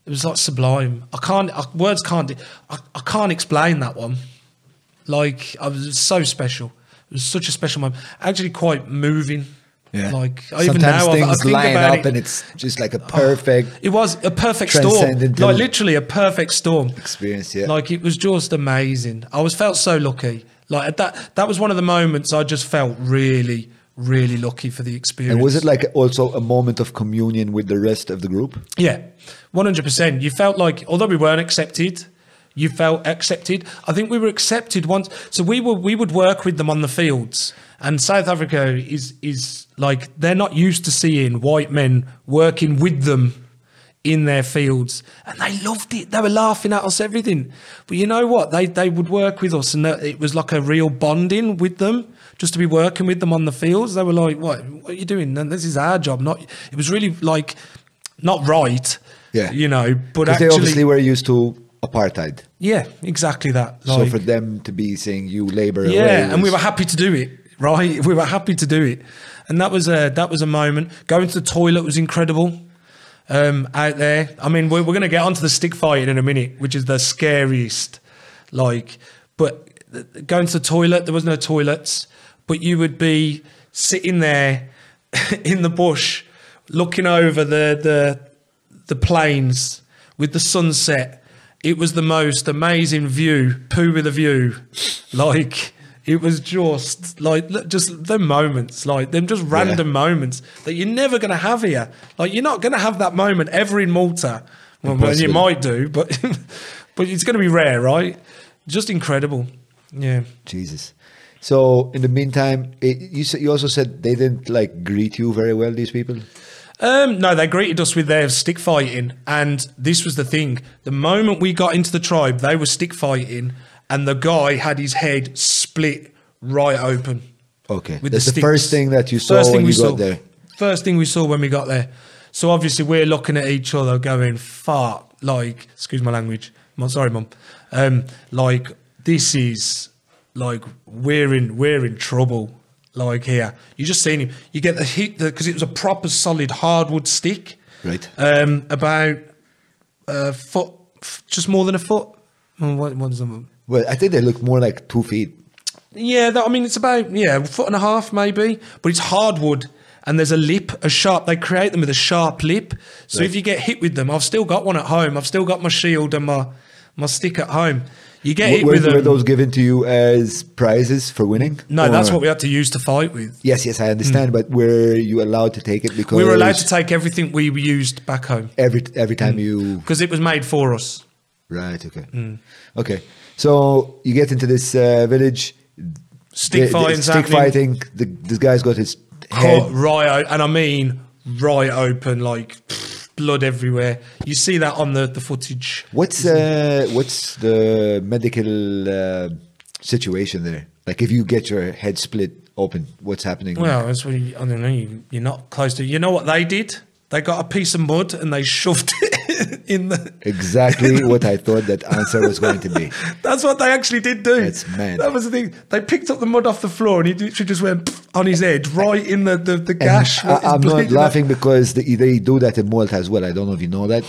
it was like sublime. I can't I, words can't I, I can't explain that one. Like I was so special. It was such a special moment. Actually, quite moving. yeah Like I sometimes even now I- I things think line about up it, and it's just like a perfect it was a perfect storm. Like literally a perfect storm. experience yeah Like it was just amazing. I was felt so lucky. Like that that was one of the moments I just felt really really lucky for the experience. and was it like also a moment of communion with the rest of the group Yeah, one hundred percent. You felt like, although we weren't accepted, you felt accepted. I think we were accepted once. So we were we would work with them on the fields, and South Africa is is like they're not used to seeing white men working with them in their fields, and they loved it. They were laughing at us, everything. But you know what? They they would work with us, and it was like a real bonding with them. Just to be working with them on the fields, they were like, "What? What are you doing? And this is our job." Not. It was really like not right. Yeah. You know, but because they actually, obviously were used to apartheid yeah, exactly that. so for them to be saying you labor away yeah, and we were happy to do it. Right, we were happy to do it, and that was a that was a moment. Going to the toilet was incredible. Um, out there, I mean, we're, we're going to get onto the stick fighting in a minute, which is the scariest. Like, but going to the toilet, there was no toilets, but you would be sitting there in the bush, looking over the the the plains with the sunset. It was the most amazing view, poo with a view. Like it was just like just the moments, like them just random moments that you're never gonna have here. Like you're not gonna have that moment ever in Malta. Well, well, you might do, but but it's gonna be rare, right? Just incredible. Yeah. Jesus. So in the meantime, it, you you also said they didn't like greet you very well. These people. Um, no, they greeted us with their stick fighting, and this was the thing. The moment we got into the tribe, they were stick fighting, and the guy had his head split right open. Okay, with that's the, sticks. first thing that you saw First when thing you we got saw. there. First thing we saw when we got there, So obviously we're looking at each other going, fuck, like, excuse my language. I'm sorry, mum. Um, like, this is like we're in we're in trouble. Like here. You just seen him. You get the hit because it was a proper solid hardwood stick. Right. Um, about a foot f- just more than a foot. What, what is them? Well, I think they look more like two feet. Yeah, that, I mean, it's about yeah, a foot and a half maybe, but it's hardwood, and there's a lip, a sharp. They create them with a sharp lip, so if you get hit with them, I've still got one at home. I've still got my shield and my my stick at home. You get with were them. those given to you as prizes for winning? no, that's what we had to use to fight with. Yes, yes, I understand. But were you allowed to take it because We were allowed to take everything we used back home every every time you because it was made for us. right? Okay, Mm. okay. So you get into this uh, village. Stick the- the stick fighting. The, this guy's got his head. right o- and I mean right open, like pff, blood everywhere. You see that on the, the footage. What's uh, what's the medical uh, situation there? Like if you get your head split open, what's happening? Well, that's what you, I don't know. You, you're not close to. You know what they did? They got a piece of mud and they shoved it in the. exactly what I thought that answer was going to be. That's what they actually did do. That's mad. That was the thing. They picked up the mud off the floor and he literally just went on his head, right in the the, the gash. I, I'm not laughing because they, they do that in Malta as well. I don't know if you know that.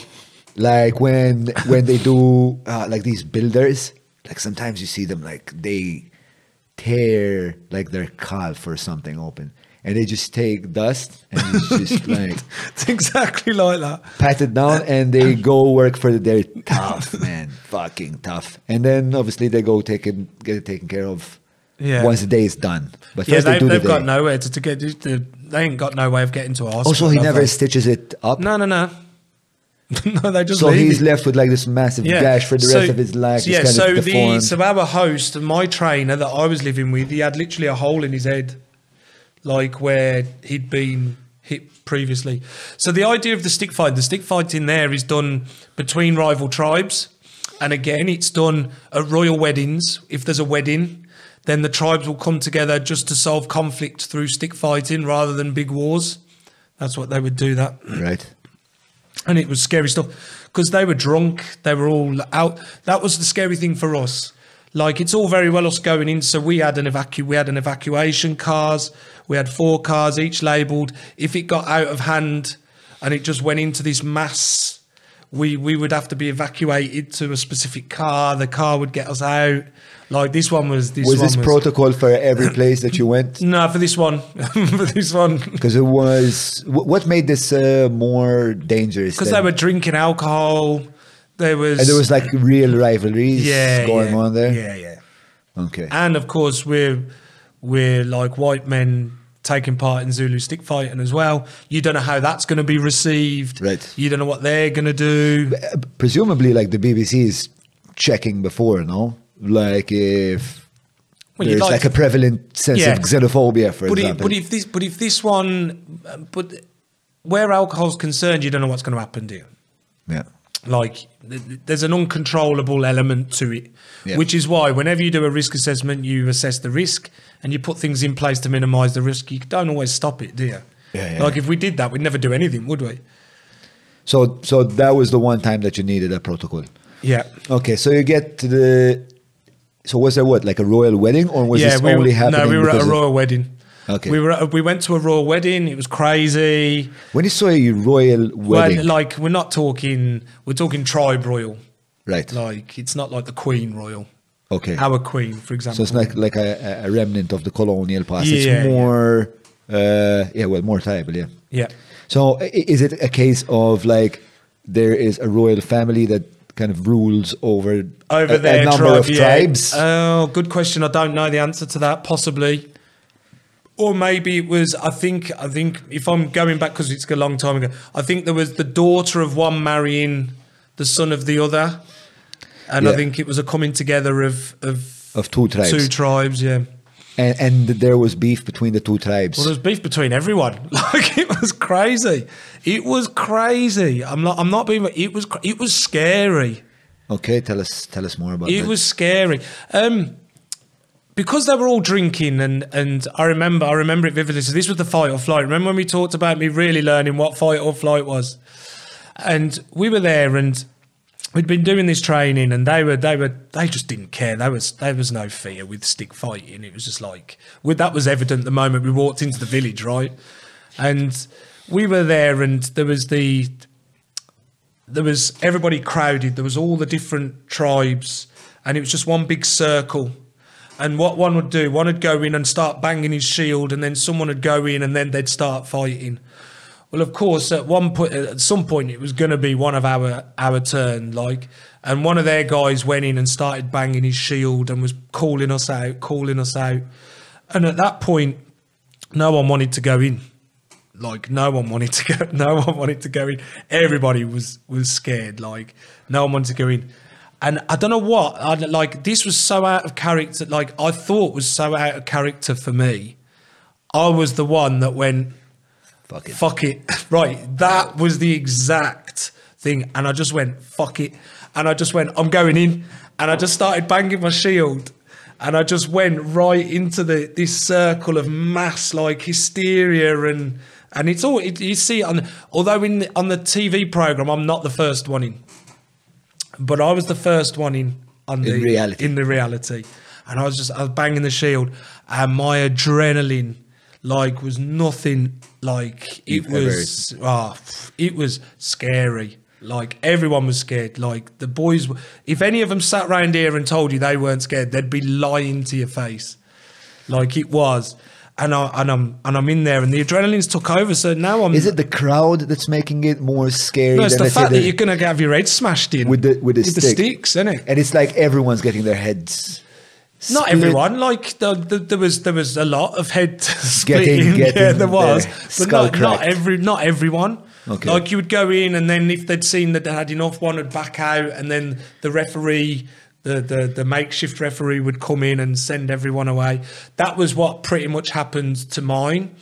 Like when when they do uh, like these builders, like sometimes you see them like they tear like their calf or something open, and they just take dust and it's just like It's exactly like that. pat it down and they go work for the they're tough man fucking tough and then obviously they go take it get it taken care of Yeah. once the day is done but Yeah, they, they've the got day. nowhere to, to get. To, they ain't got no way of getting to us. also he never they? stitches it up No, no, no. no, they just so leave he's left with like this massive gash for the So- rest of his life so yeah, so the so our host, my trainer that I was living with, he had literally a hole in his head, like where he'd been hit previously. So the idea of the stick fight, the stick fight in there is done between rival tribes, and again, it's done at royal weddings. If there's a wedding, then the tribes will come together just to solve conflict through stick fighting rather than big wars. That's what they would do. That right and it was scary stuff because they were drunk they were all out that was the scary thing for us like it's all very well us going in so we had an evacu we had an evacuation cars we had four cars each labeled if it got out of hand and it just went into this mass we we would have to be evacuated to a specific car. The car would get us out. Like this one was this was this protocol for every place that you went? No for this one. For this one. Because it was what made this uh, more dangerous because they were drinking alcohol. There was and there was like real rivalries yeah, going yeah, on there? Yeah, yeah. okay. And of course, we're we're like white men taking part in Zulu stick fighting as well. You don't know how that's going to be received. Right. You don't know what they're going to do. Presumably like the BBC is checking before, no? Like if Well, there's like- like, a prevalent sense Yeah. of xenophobia, for But if, example. but if this but if this one, uh, but where alcohol's concerned, you don't know what's going to happen, do you? yeah. Like th- th- there's an uncontrollable element to it, Yeah. which is why whenever you do a risk assessment, you assess the risk and you put things in place to minimise the risk. You don't always stop it, do you? Yeah, yeah. Like if we did that, we'd never do anything, would we? So so that was the one time that you needed a protocol. Yeah. Okay, so you get to the so was there what like a royal wedding or was this we only were, happening? No, we were at a royal wedding. Okay. We were we went to a royal wedding. It was crazy. when you saw a royal wedding, When, like we're not talking. We're talking tribe royal. right? Like it's not like the queen royal. okay, Our queen, for example. so it's like like a, a remnant of the colonial past. Yeah, it's yeah. more, uh, yeah, well, more tribal, yeah. yeah. So is it a case of like there is a royal family that kind of rules over Over a, a number tribe, of yeah. tribes? Oh, good question. I don't know the answer to that. Possibly. Or maybe it was. I think. I think if I'm going back because it's a long time ago. I think there was the daughter of one marrying the son of the other, and I think it was a coming together of of Of two tribes. Two tribes, yeah. and, and there was beef between the two tribes. Well, there was beef between everyone. Like it was crazy. It was crazy. I'm not. I'm not being. It was. It was scary. okay, tell us tell us more about It that. was scary. Um, because they were all drinking and and I remember I remember it vividly. So this was the fight or flight. Remember when we talked about me really learning what fight or flight was? And we were there and we'd been doing this training and they were they were they just didn't care. There was there was no fear with stick fighting. It was just like with that was evident the moment we walked into the village, right? And we were there and there was the there was everybody crowded. There was all the different tribes, and it was just one big circle. And what one would do, one would go in and start banging his shield, and then someone would go in, and then they'd start fighting. Well, of course, at one point, at some point, it was going to be one of our our turn, like, and one of their guys went in and started banging his shield and was calling us out, calling us out, and at that point, no one wanted to go in. Like no one wanted to go no one wanted to go in. Everybody was was scared like no one wanted to go in and i don't know what I, like this was so out of character like i thought was so out of character for me. I was the one that went Fuck it. fuck it. Right that was the exact thing. And i just went fuck it. And i just went i'm going in. And i just started banging my shield. And i just went right into the this circle of mass like hysteria and and it's all it, you see on although in the, on the tv program i'm not the first one in but i was the first one in on In the reality. in the reality. And i was just i was banging the shield and my adrenaline like was nothing like it You've was ah, it was scary. Like everyone was scared. Like the boys were- if any of them sat round here and told you they weren't scared they'd be lying to your face. Like it was and I and I'm and I'm in there and the adrenaline's took over so now I'm Is it the crowd that's making it more scary? no, it's than, the fact that you're gonna have your head smashed in with the with the, stick. sticks isn't it And it's like everyone's getting their heads. Not everyone. Like the, the, there was there was a lot of head Getting- splitting. yeah, there was, but not, not every not everyone. Okay. Like you would go in, and then if they'd seen that they had enough, one would back out, and then the referee. The, the, the makeshift referee would come in and send everyone away. That was what pretty much happened to mine.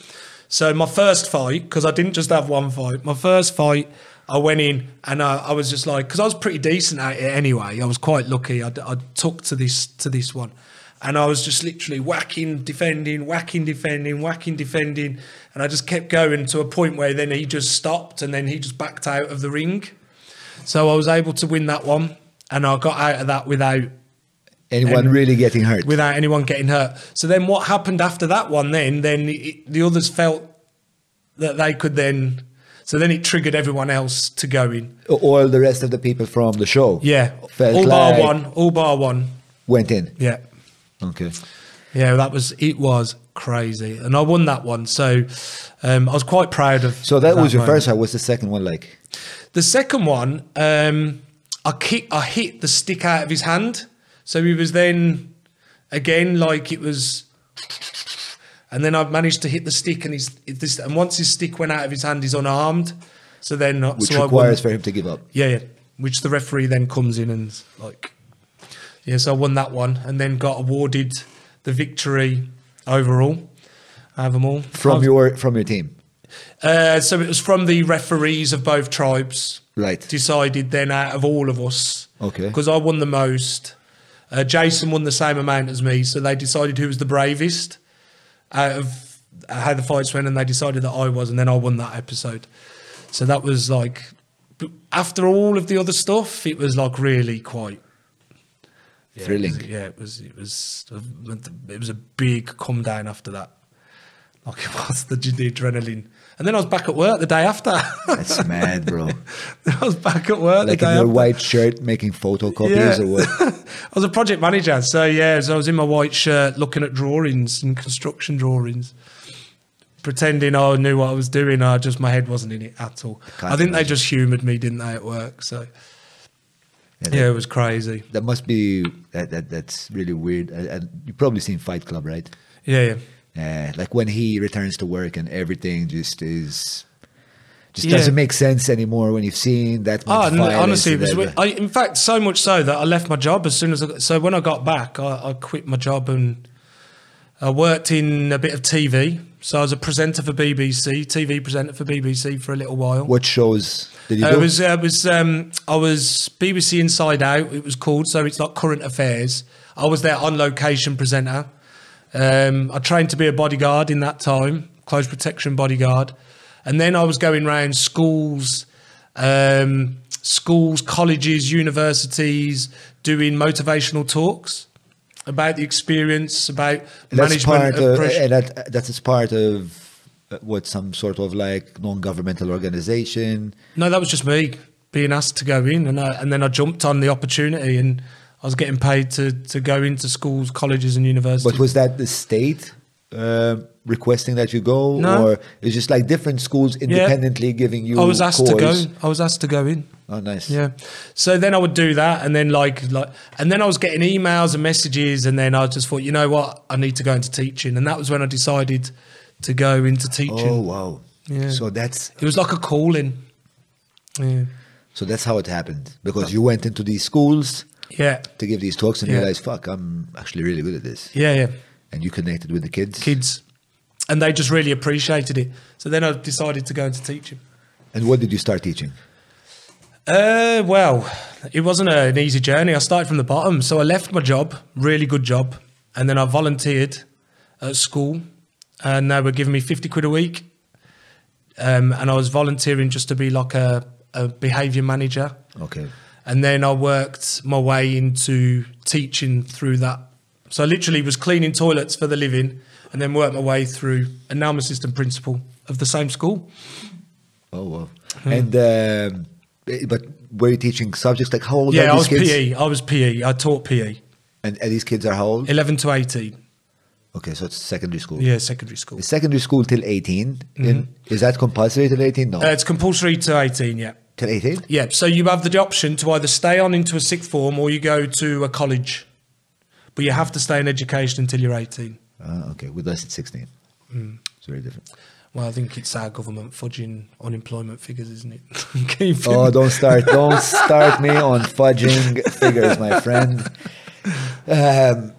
So my first fight, because I didn't just have one fight. My first fight, I went in and I, I was just like, because I was pretty decent at it anyway. I was quite lucky. I, I took to this to this one, and I was just literally whacking, defending, whacking, defending, whacking, defending, and I just kept going to a point where then he just stopped and then he just backed out of the ring. So I was able to win that one, and I got out of that without Anyone And- really getting hurt? without anyone getting hurt. So then what happened after that one then then it, the others felt that they could then so then it triggered everyone else to go in. All the rest of the people from the show. Yeah. All bar like one, all bar one. Went in. Yeah. Okay. Yeah, that was it was crazy. And I won that one. So um, I was quite proud of So that was your moment. first. How was the second one like? The second one, um, I kick, I hit the stick out of his hand, so he was then again like it was, and then I've managed to hit the stick, and he's this, and once his stick went out of his hand, he's unarmed. So then, uh, Which so requires for him to give up. yeah, yeah, which the referee then comes in and like, yeah, so I won that one, and then got awarded the victory overall. I have them all From was- your from your team. Uh, so it was from the referees of both tribes. Right. Decided then out of all of us. Okay. Because I won the most. Uh, Jason won the same amount as me, so they decided who was the bravest out of how the fights went, and they decided that I was, and then I won that episode. So that was like, after all of the other stuff, it was like really quite yeah, Thrilling. It was, yeah, it was. It was. It was a big come down after that. Like it was the, the adrenaline, and then I was back at work the day after. That's mad, bro. I was back at work Like the in day your after. white shirt, making photocopies or what? I was a project manager, so yeah, so I was in my white shirt looking at drawings and construction drawings, pretending I knew what I was doing. I just my head wasn't in it at all. Can't I think they just humoured me, didn't they, at work? So Yeah, yeah, it was crazy. That must be that, that that's really weird. You've probably seen Fight Club, right? Yeah, yeah. Yeah, like when he returns to work and everything just is just Yeah. doesn't make sense anymore when you've seen that much Oh, honestly, it and was. everything. I, in fact, so much so that I left my job as soon as. I, so when I got back, I, I quit my job and I worked in a bit of TV. So I was a presenter for BBC, TV presenter for BBC for a little while. what shows did you Uh, do? it was. Uh, it was. Um, I was BBC Inside Out. It was called. So it's like current affairs. I was their on location presenter. Um, I trained to be a bodyguard in that time, close protection bodyguard, and then I was going around schools, um, schools, colleges, universities, doing motivational talks about the experience, about That's management part of pressure. and that, that is part of what some sort of like non-governmental organization. No, that was just me being asked to go in, and I, and then I jumped on the opportunity, and I was getting paid to to go into schools, colleges, and universities. But was that the state uh, requesting that you go, No. or it's just like different schools independently giving you? I was asked to go. I was asked to go in. Oh, nice. Yeah. So then I would do that, and then like like, and then I was getting emails and messages, and then I just thought, you know what, I need to go into teaching, and that was when I decided to go into teaching. Oh wow. Yeah. So that's It was like a calling. Yeah. so that's how it happened because you went into these schools Yeah. to give these talks and Yeah. realized, fuck, I'm actually really good at this, Yeah. Yeah. and you connected with the kids. Kids, and they just really appreciated it. So then I decided to go into teaching. And what did you start teaching? Uh, well, it wasn't a, an easy journey. I started from the bottom. So I left my job, really good job, and then I volunteered at school, and they were giving me 50 quid a week. Um, and I was volunteering just to be like a, a behaviour manager. Okay. And then I worked my way into teaching through that. So I literally was cleaning toilets for the living and then worked my way through. And now I'm assistant principal of the same school. Oh wow. Hmm. And um, but were you teaching subjects like how old Yeah, are I these was kids? PE. I was PE. I taught PE. And, and these kids are how old? 11 to 18. Okay, so it's secondary school. Yeah, secondary school. Is secondary school till 18? In, is that compulsory till 18? No. Uh, it's compulsory to 18, yeah. Till 18? Yeah, so you have the option to either stay on into a sixth form or you go to a college. But you have to stay in education until you're 18. Uh, okay, with us it's 16. Hmm. It's very different. Well, I think it's our government fudging unemployment figures, isn't it? Oh, don't start, don't start me on fudging figures, my friend. Um,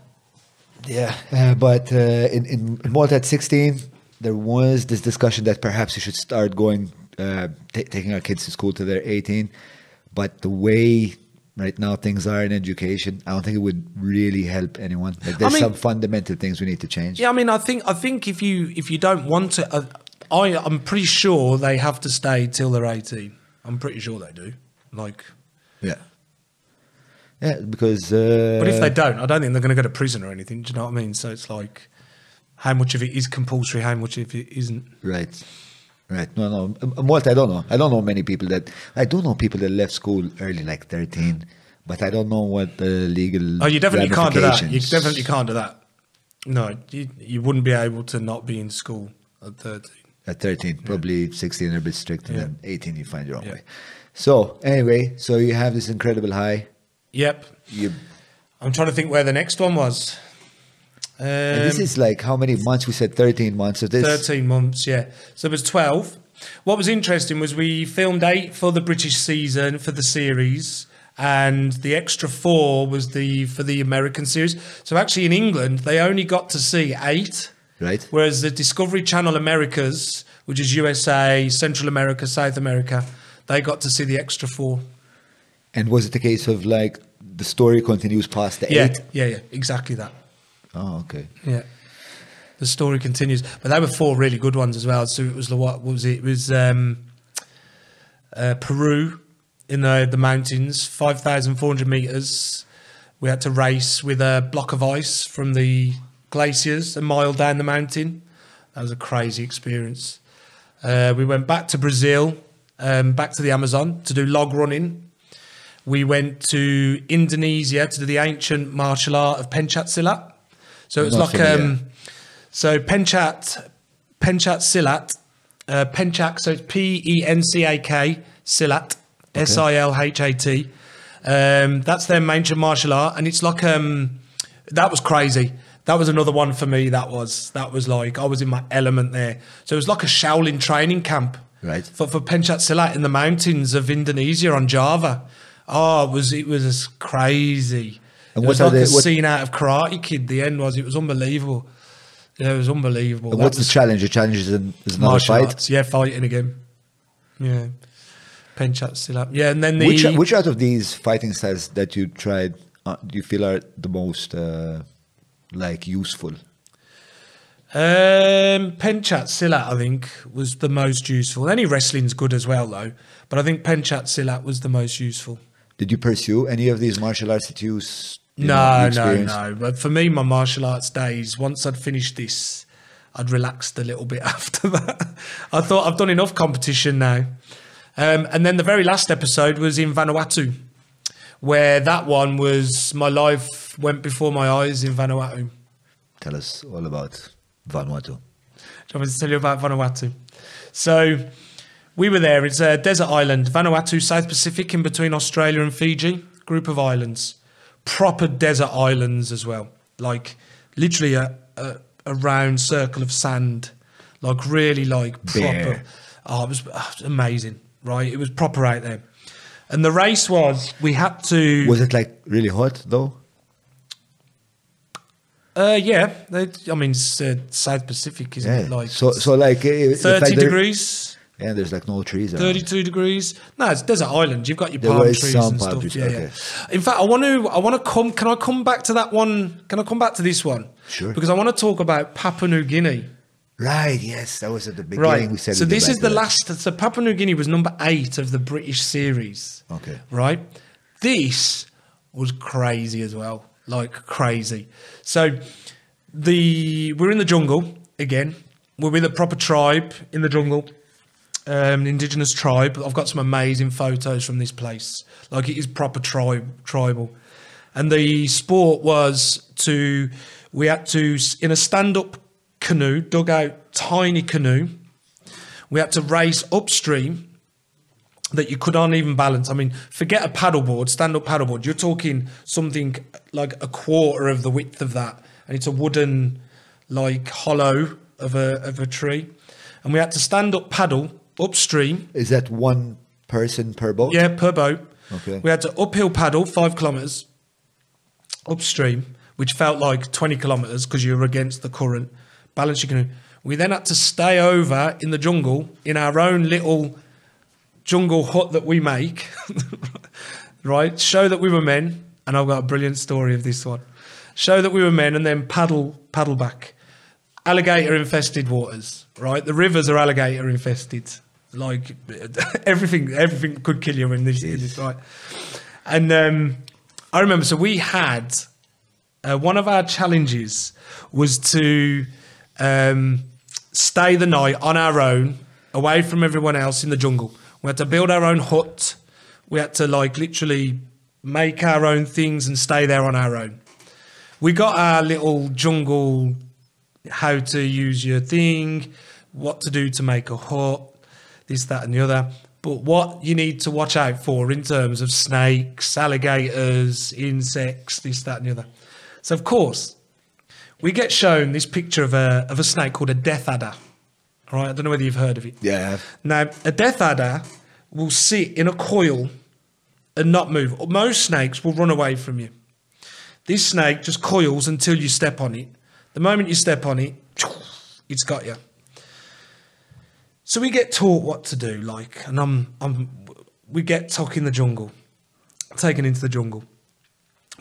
yeah, uh, but uh, in, in in Malta at 16, there was this discussion that perhaps you should start going, uh, ta taking our kids to school till they're 18. But the way right now things are in education, I don't think it would really help anyone. Like there's mean- some fundamental things we need to change. Yeah, I mean, I think I think if you if you don't want to, uh, I I'm pretty sure they have to stay till they're 18. I'm pretty sure they do. Like, Yeah. Yeah, because. Uh, but if they don't, I don't think they're going to go to prison or anything. Do you know what I mean? So it's like, how much of it is compulsory? How much of it isn't? Right. Right. No, no. Um, um, What I don't know. I don't know many people that. I do know people that left school early, like 13, but I don't know what the legal. Oh, you definitely can't do that. You definitely can't do that. No, you you wouldn't be able to not be in school at 13. At 13, probably 16 are a bit strict, and Yeah. then 18 you find your own Yeah. way. So, anyway, so you have this incredible high. Yep. You, I'm trying to think where the next one was. Um, this is like how many months? We said 13 months. So this. 13 months, yeah. So it was 12. What was interesting was we filmed eight for the British season for the series, and the extra four was the for the American series. So actually, in England, they only got to see eight, Right. whereas the Discovery Channel Americas, which is USA, Central America, South America, they got to see the extra four. And was it a case of like the story continues past the Yeah, eight? yeah, yeah, exactly that. Oh, okay. Yeah. The story continues, but there were four really good ones as well. So it was the what was it? It was um, uh, Peru in the the mountains, five thousand four hundred meters. We had to race with a block of ice from the glaciers a mile down the mountain. That was a crazy experience. Uh, we went back to Brazil, um, back to the Amazon to do log running. We went to Indonesia to do the ancient martial art of Pencak Silat. So it's like um, so Pencak Pencak Silat, uh, Pencak. So it's P E N C A K Silat, S I L H A T. Um, that's their ancient martial art, and it's like um, that was crazy. That was another one for me. That was that was like I was in my element there. So it was like a Shaolin training camp, Right. For for Pencak Silat in the mountains of Indonesia on Java. Oh, it was it was crazy. And it was like the- a what- scene out of Karate Kid. The end was it was unbelievable. Yeah, it was unbelievable. What's the challenge? The challenge is, an, is another fight. arts. Yeah, fighting again. Yeah, penchats still up. Yeah, and then the Which which out of these fighting styles that you tried uh, do you feel are the most uh, like useful? Um, Pencak Silat, I think, was the most useful. Any wrestling's good as well, though. But I think Pencak Silat was the most useful. Did you pursue any of these martial arts that you, you know, No, you no, no. But for me, my martial arts days, once I'd finished this, I'd relaxed a little bit after that. I thought I've done enough competition now. Um, and then the very last episode was in Vanuatu, where that one was my life went before my eyes in Vanuatu. Tell us all about Vanuatu. Do you want me to tell you about Vanuatu? So we were there. It's a desert island, Vanuatu, South Pacific, in between Australia and Fiji. Group of islands, proper desert islands as well. Like literally a, a, a round circle of sand, like really like proper. Oh, it was, oh, it was amazing, right? It was proper out there. And the race was we had to. Was it like really hot though? Uh, yeah, they, I mean uh, South Pacific, isn't Yeah. it? Like so, so like uh, thirty there- degrees. Yeah, there's like no trees. around. 32 degrees. No, it's desert island. You've got your There palm trees some and palm stuff. trees, Yeah, okay. yeah. In fact, I want to. I want to come. Can I come back to that one? Can I come back to this one? Sure. Because I want to talk about Papua New Guinea. Right. Yes, that was at the beginning. Right. We said so this is the last. So Papua New Guinea was number eight of the British series. Okay. Right. This was crazy as well. Like crazy. So the we're in the jungle again. We're with a proper tribe in the jungle. Um, indigenous tribe. I've got some amazing photos from this place. Like it is proper tribe tribal. And the sport was to we had to in a stand-up canoe, dug out tiny canoe. We had to race upstream that you could not even balance. I mean, forget a paddleboard, stand-up paddleboard. You're talking something like a quarter of the width of that, and it's a wooden, like hollow of a of a tree, and we had to stand up paddle upstream. Is that one person per boat? Yeah, per boat. Okay. We had to uphill paddle five kilometers upstream, which felt like 20 kilometers because you were against the current. Balance your canoe. We then had to stay over in the jungle in our own little jungle hut that we make, right? Show that we were men, and I've got a brilliant story of this one. Show that we were men, and then paddle paddle back. Alligator infested waters, right? The rivers are alligator infested. Like everything, everything could kill you in this, in this right? And um, I remember, so we had uh, one of our challenges was to um, stay the night on our own, away from everyone else in the jungle. We had to build our own hut. We had to like literally make our own things and stay there on our own. We got our little jungle, how to use your thing, what to do to make a hut, this, that, and the other. But what you need to watch out for in terms of snakes, alligators, insects, this, that, and the other. So, of course, we get shown this picture of a, of a snake called a death adder. All right, I don't know whether you've heard of it. Yeah. Now, a death adder will sit in a coil and not move. Most snakes will run away from you. This snake just coils until you step on it. The moment you step on it, it's got you. So we get taught what to do, like, and I'm, I'm, we get tucked in the jungle, taken into the jungle.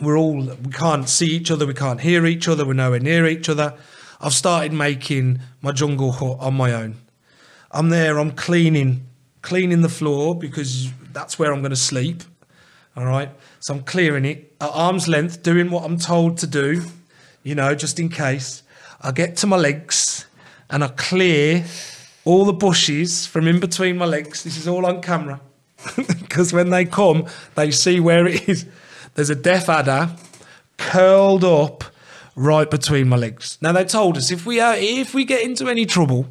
We're all, we can't see each other, we can't hear each other, we're nowhere near each other. I've started making my jungle hut on my own. I'm there, I'm cleaning, cleaning the floor because that's where I'm going to sleep. All right. So I'm clearing it at arm's length, doing what I'm told to do, you know, just in case. I get to my legs and I clear all the bushes from in between my legs. This is all on camera. Because when they come, they see where it is. There's a death adder curled up right between my legs. Now they told us if we are, if we get into any trouble,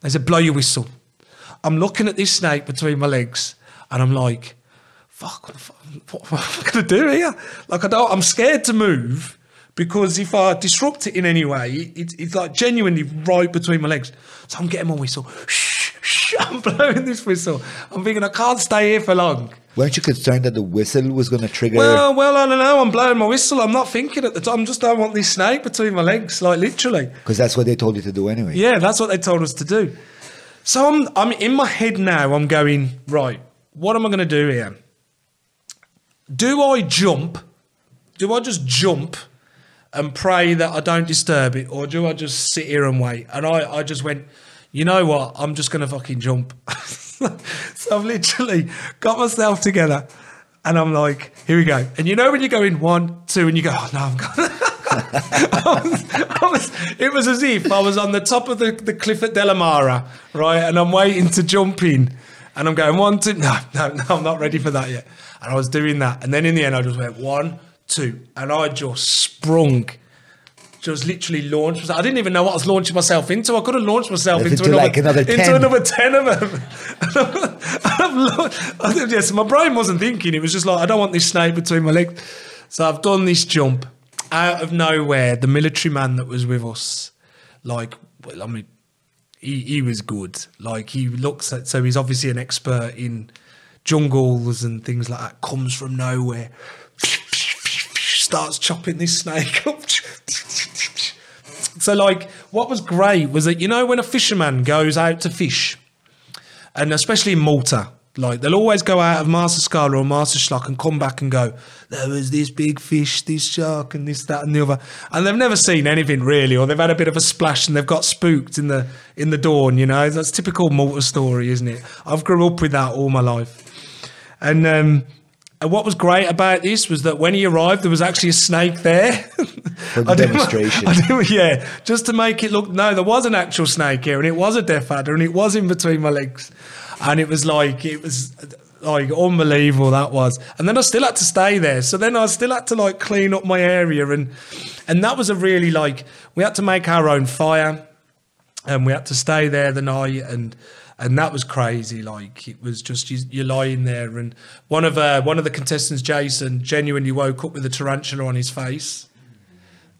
they said blow your whistle. I'm looking at this snake between my legs, and I'm like, fuck, what, what, what am I gonna do here? Like I don't, I'm scared to move because if I disrupt it in any way, it, it's like genuinely right between my legs. So I'm getting my whistle. Shh, shh, I'm blowing this whistle. I'm thinking I can't stay here for long. Weren't you concerned that the whistle was going to trigger? Well, well, I don't know. I'm blowing my whistle. I'm not thinking at the time. I just don't want this snake between my legs, like literally. Because that's what they told you to do anyway. Yeah, that's what they told us to do. So I'm, I'm in my head now. I'm going right. What am I going to do here? Do I jump? Do I just jump and pray that I don't disturb it, or do I just sit here and wait? And I, I just went, you know what? I'm just gonna fucking jump. so I've literally got myself together, and I'm like, here we go. And you know when you go in one, two, and you go, oh no, I'm gonna. I was, I was, it was as if I was on the top of the, the cliff at Delimara, right? And I'm waiting to jump in. And I'm going, one, two, no, no, no, I'm not ready for that yet. And I was doing that. And then in the end, I just went, one, two. And I just sprung, just literally launched. I didn't even know what I was launching myself into. I could have launched myself into, into another, like another into 10. another 10 of them. Lo- I- yes, my brain wasn't thinking. It was just like, I don't want this snake between my legs. So I've done this jump out of nowhere. The military man that was with us, like, well, I mean, he, he was good. Like, he looks at, so he's obviously an expert in jungles and things like that, comes from nowhere, starts chopping this snake up. So, like, what was great was that, you know, when a fisherman goes out to fish, and especially in Malta, like they'll always go out of Marsaskala or Marsaxlokk and come back and go, there was this big fish, this shark, and this, that, and the other, and they've never seen anything really, or they've had a bit of a splash and they've got spooked in the in the dawn. You know, that's typical Malta story, isn't it? I've grew up with that all my life, and um, and what was great about this was that when he arrived, there was actually a snake there. For the demonstration. I didn't- yeah, just to make it look. No, there was an actual snake here, and it was a death adder, and it was in between my legs, and it was like it was like unbelievable that was. And then I still had to stay there, so then I still had to like clean up my area, and and that was a really like we had to make our own fire, and we had to stay there the night and. And that was crazy. Like it was just you, you're lying there, and one of uh, one of the contestants, Jason, genuinely woke up with a tarantula on his face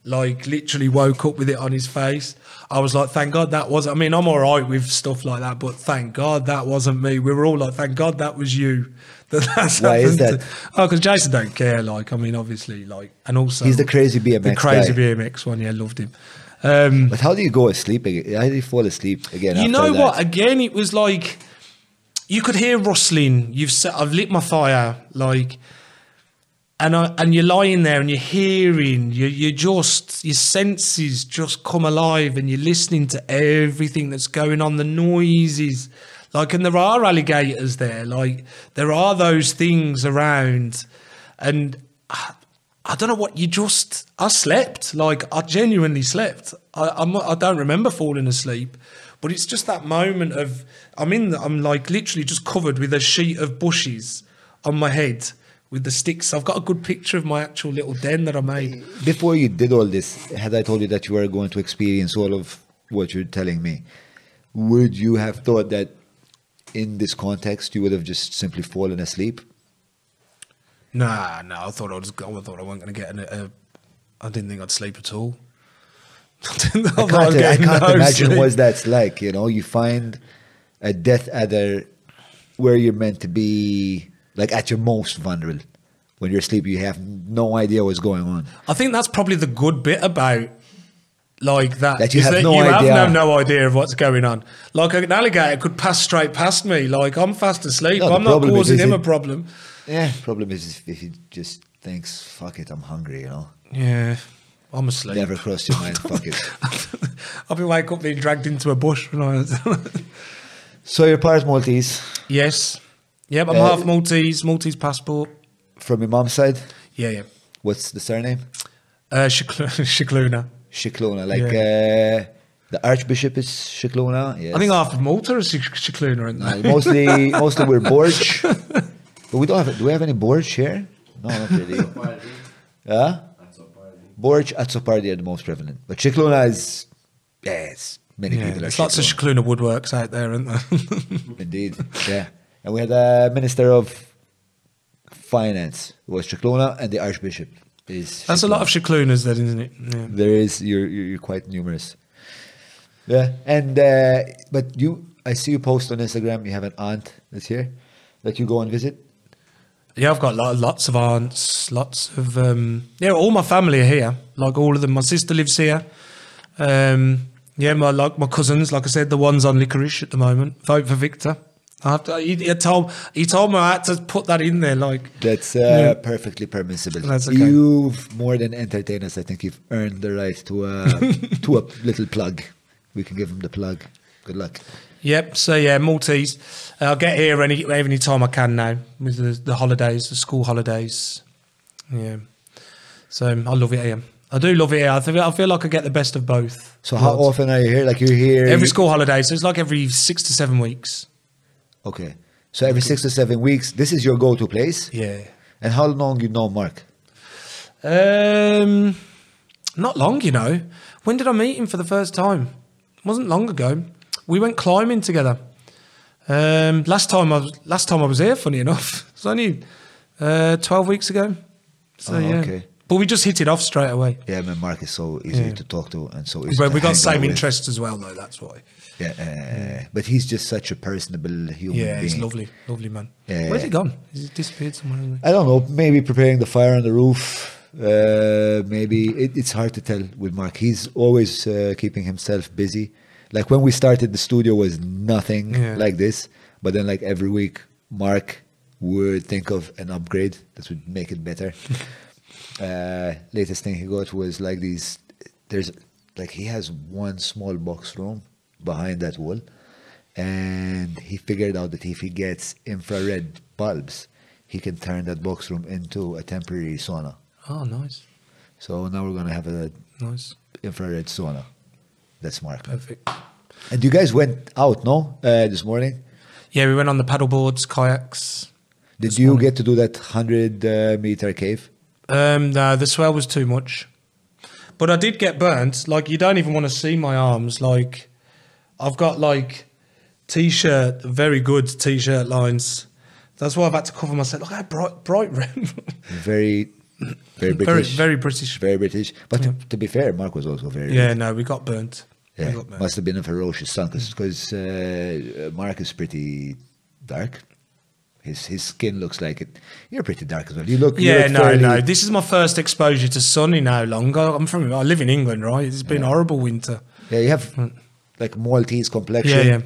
like literally woke up with it on his face. I was like, thank God that wasn't. I mean, I'm all right with stuff like that, but thank God that wasn't me. We were all like, thank God that was you. That that's Why is that? to- oh, because Jason don't care. Like, I mean, obviously, like, and also He's the crazy BMX the crazy guy. BMX one. Yeah, loved him. Um, But how do you go asleep again? How do you fall asleep again? you know that? what? Again, it was like you could hear rustling. You've set, I've lit my fire, like, and I, and you're lying there and you're hearing. You you just your senses just come alive and you're listening to everything that's going on. The noises, like, and there are alligators there. Like, there are those things around, and. I- don't know what you just. I slept like I genuinely slept. I I'm, I don't remember falling asleep, but it's just that moment of I'm in. I'm like literally just covered with a sheet of bushes on my head with the sticks. I've got a good picture of my actual little den that I made. Before you did all this, had I told you that you were going to experience all of what you're telling me, would you have thought that in this context you would have just simply fallen asleep? Nah, no. I thought I was. I thought I wasn't going to get. An, a, I didn't think I'd sleep at all. I, I can't, I can't no imagine sleep. what that's like. You know, you find a death adder where you're meant to be, like at your most vulnerable. When you're asleep, you have no idea what's going on. I think that's probably the good bit about like that. That you have that no you idea. have no, no idea of what's going on. Like an alligator could pass straight past me. Like I'm fast asleep. No, I'm not causing him it- a problem. Yeah, problem is if- if he just thinks, "Fuck it, I'm hungry," you know. Yeah, I'm asleep. Never crossed your mind. Fuck it. I'll be wake up being dragged into a bush when I. So you're part Maltese yes. Yep, I'm Uh, half Maltese. Maltese passport. from your mom's side. Yeah, yeah. What's the surname? Uh, Shikl- Scicluna. Scicluna. Like uh, the Archbishop is Scicluna. Yes. I think half of Malta is Shik- Scicluna, isn't Uh, they? mostly, mostly we're Borg, but we don't have. Do we have any Borg here? No, not really. Yeah. Borg, Azzopardi are the most prevalent, but Scicluna is yes. Many Yeah, people are there's lots of Scicluna. Scicluna woodworks out there, isn't there? Indeed, yeah. And we had a minister of finance who was Scicluna, and the Archbishop is. That's a lot of. Sciclunas, then, isn't it? Yeah. There is you're you're you're quite numerous. Yeah, and uh, but you, I see you post on Instagram. You have an aunt that's here that you go and visit. Yeah, I've got lo- lots of aunts, lots of um, yeah. All my family are here, like all of them. My sister lives here. Um, yeah, my like my cousins, like I said, the ones on licorice at the moment. Vote for Victor. I have to, he, he told he told me I had to put that in there. Like, That's uh, Yeah. perfectly permissible. That's okay. You've more than entertained us. I think you've earned the right to a to a little plug. We can give him the plug. Good luck. yep. So yeah, Maltese. I'll get here any any time I can now with the, the holidays, the school holidays. Yeah. So I love it here. I do love it here. I feel, I feel like I get the best of both. So how worlds. often are you here? Like you're here Every school holiday, so it's like every six to seven weeks. Okay. So every six to seven weeks, this is your go-to place. Yeah. And how long you know Mark? Um, not long, you know. When did I meet him for the first time? It wasn't long ago. We went climbing together. Um, last time I was last time I was here. Funny enough, it was only uh, twelve weeks ago. So Oh, yeah, okay. but we just hit it off straight away. Yeah, I man, Mark is so easy Yeah. to talk to and so easy. But we got same interests as well, though. That's why. Yeah, uh, but he's just such a personable human Yeah, he's being. lovely, lovely man. Yeah. Where's he gone? He's disappeared somewhere. I don't know. Maybe preparing the fire on the roof. Uh, maybe it, it's hard to tell with Mark. He's always uh, keeping himself busy. Like when we started, the studio was nothing Yeah. like this. But then, like every week, Mark would think of an upgrade that would make it better. uh, latest thing he got was like these. There's like he has one small box room behind that wall, and he figured out that if he gets infrared bulbs, he can turn that box room into a temporary sauna. Oh, nice, So now we're gonna have a nice, infrared sauna. That's Mark. perfect. And you guys went out, no? Uh, this morning. Yeah, we went on the paddle boards, kayaks. Did you morning. get to do that hundred uh, meter cave? Um, no, the swell was too much. But I did get burnt. Like you don't even want to see my arms. Like I've got like t-shirt, very good t-shirt lines. That's why I've had to cover myself. Look how bright, bright red. Very, very very, British. very British. very British. But to, to be fair, Mark was also very. Yeah, no, we got burnt. Yeah, got burnt. must have been a ferocious sun because uh, Mark is pretty dark. His his skin looks like it. You're pretty dark as well. You look. you Yeah, look no, fairly- no. This is my first exposure to sun in how long? I'm from. I live in England, right? It's been horrible winter. Yeah, you have like Maltese complexion. Yeah, yeah.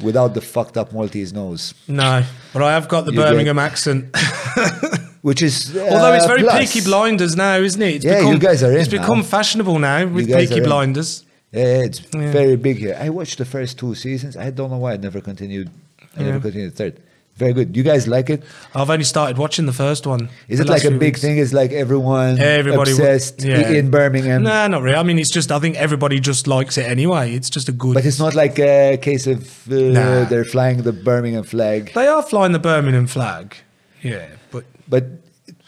Without the fucked up Maltese nose, No, but I have got the You get- Birmingham accent. which is uh, Although it's very plus. Peaky Blinders now, isn't it? It's Yeah, become, you guys are in It's become now. fashionable now with Peaky. Blinders. Yeah, yeah, it's Yeah. very big here. I watched the first two seasons. I don't know why I never continued. I Yeah. never continued the third. Very good. You guys like it? I've only started watching the first one. Is it like a big weeks. thing? Is like everyone Everybody obsessed yeah. in Birmingham? Nah, not really. I mean, it's just I think everybody just likes it anyway. It's just a good. But it's not like a case of uh, Nah. they're flying the Birmingham flag. They are flying the Birmingham flag. Yeah, but But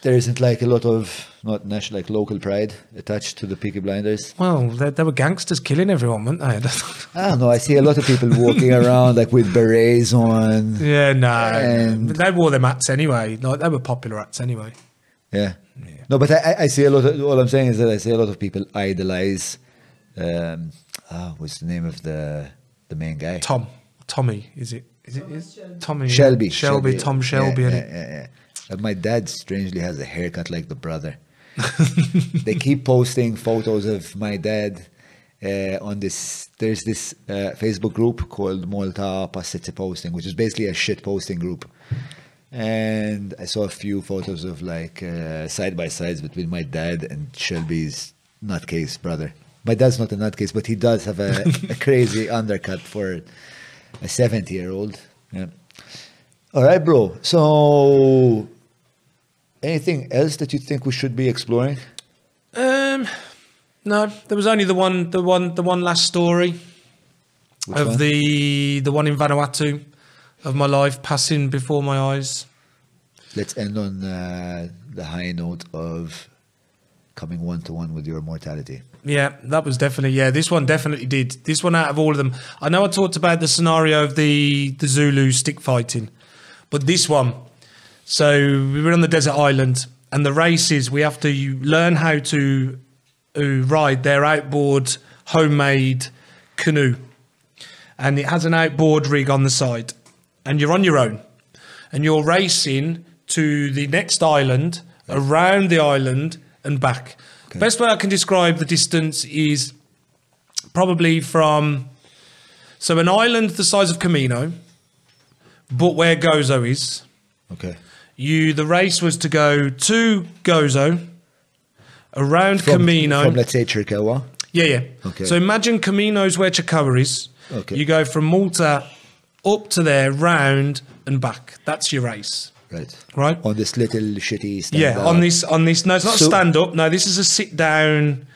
there isn't like a lot of not national, like local pride attached to the Peaky Blinders. well, they, they were gangsters killing everyone, weren't they? I don't know. I see a lot of people walking around like with berets on. yeah, no. And- they wore their hats anyway. Like they were popular hats anyway. Yeah. No, but I, I- I see a lot of. All I'm saying is that I see a lot of people idolize. Um, ah, what's the name of the the main guy? Tom, Tommy, is it? Is it? Is Tommy? Shelby. Shelby. Tom Shelby. Yeah, yeah, yeah, yeah. My dad strangely has a haircut like the brother. they keep posting photos of my dad uh, on this. There's this uh, Facebook group called Malta Passetti Posting, which is basically a shit posting group. And I saw a few photos of like uh, side by sides between my dad and Shelby's nutcase brother. My dad's not a nutcase, but he does have a, a crazy undercut for a 70 year old. Yeah. All right, bro. So, anything else that you think we should be exploring? Um, no, there was only the one, the one, the one last story Which of one? the the one in Vanuatu of my life passing before my eyes. Let's end on uh, the high note of coming one to one with your mortality. Yeah, that was definitely yeah. This one definitely did. This one out of all of them, I know I talked about the scenario of the the Zulu stick fighting, but this one. So we were on the desert island, and the races we have to learn how to uh, ride their outboard homemade canoe, and it has an outboard rig on the side, and you're on your own, and you're racing to the next island, around the island, and back. Best way I can describe the distance is probably from so an island the size of Comino but where Gozo is. Okay. You the race was to go to Gozo, around From, Comino. From, let's say, Ċirkewwa. yeah, yeah. Okay. So imagine Comino's where Ċirkewwa is. Okay. You go from Malta up to there, round and back. That's your race. Right. Right. On this little shitty stand Yeah, up. on this on this. No, it's not So- stand up. No, this is a sit down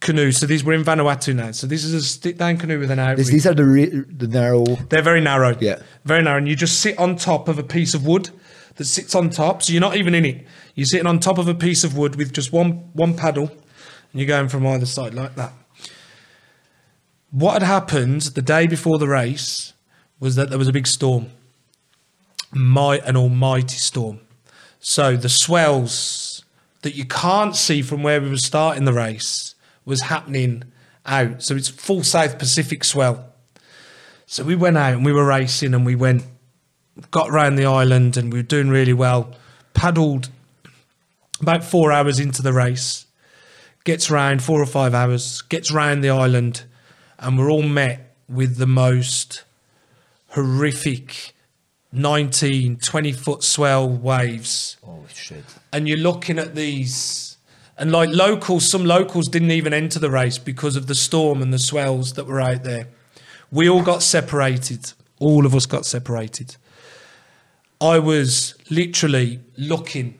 canoe. So these we're in Vanuatu now. So this is a sit down canoe with an This, outreach. these are the, re- the narrow. They're very narrow. Yeah. Very narrow. And you just sit on top of a piece of wood that sits on top. So you're not even in it. You're sitting on top of a piece of wood with just one one paddle and you're going from either side like that. What had happened the day before the race was that there was a big storm. My an almighty storm. So the swells that you can't see from where we were starting the race was happening out. So it's full South Pacific swell. So we went out and we were racing and we went, got around the island and we were doing really well. Paddled about four hours into the race, gets round four or five hours, gets round the island, and we're all met with the most horrific 19, 20 foot swell waves Oh, shit. and you're looking at these and like locals some locals didn't even enter the race because of the storm and the swells that were out there we all got separated all of us got separated i was literally looking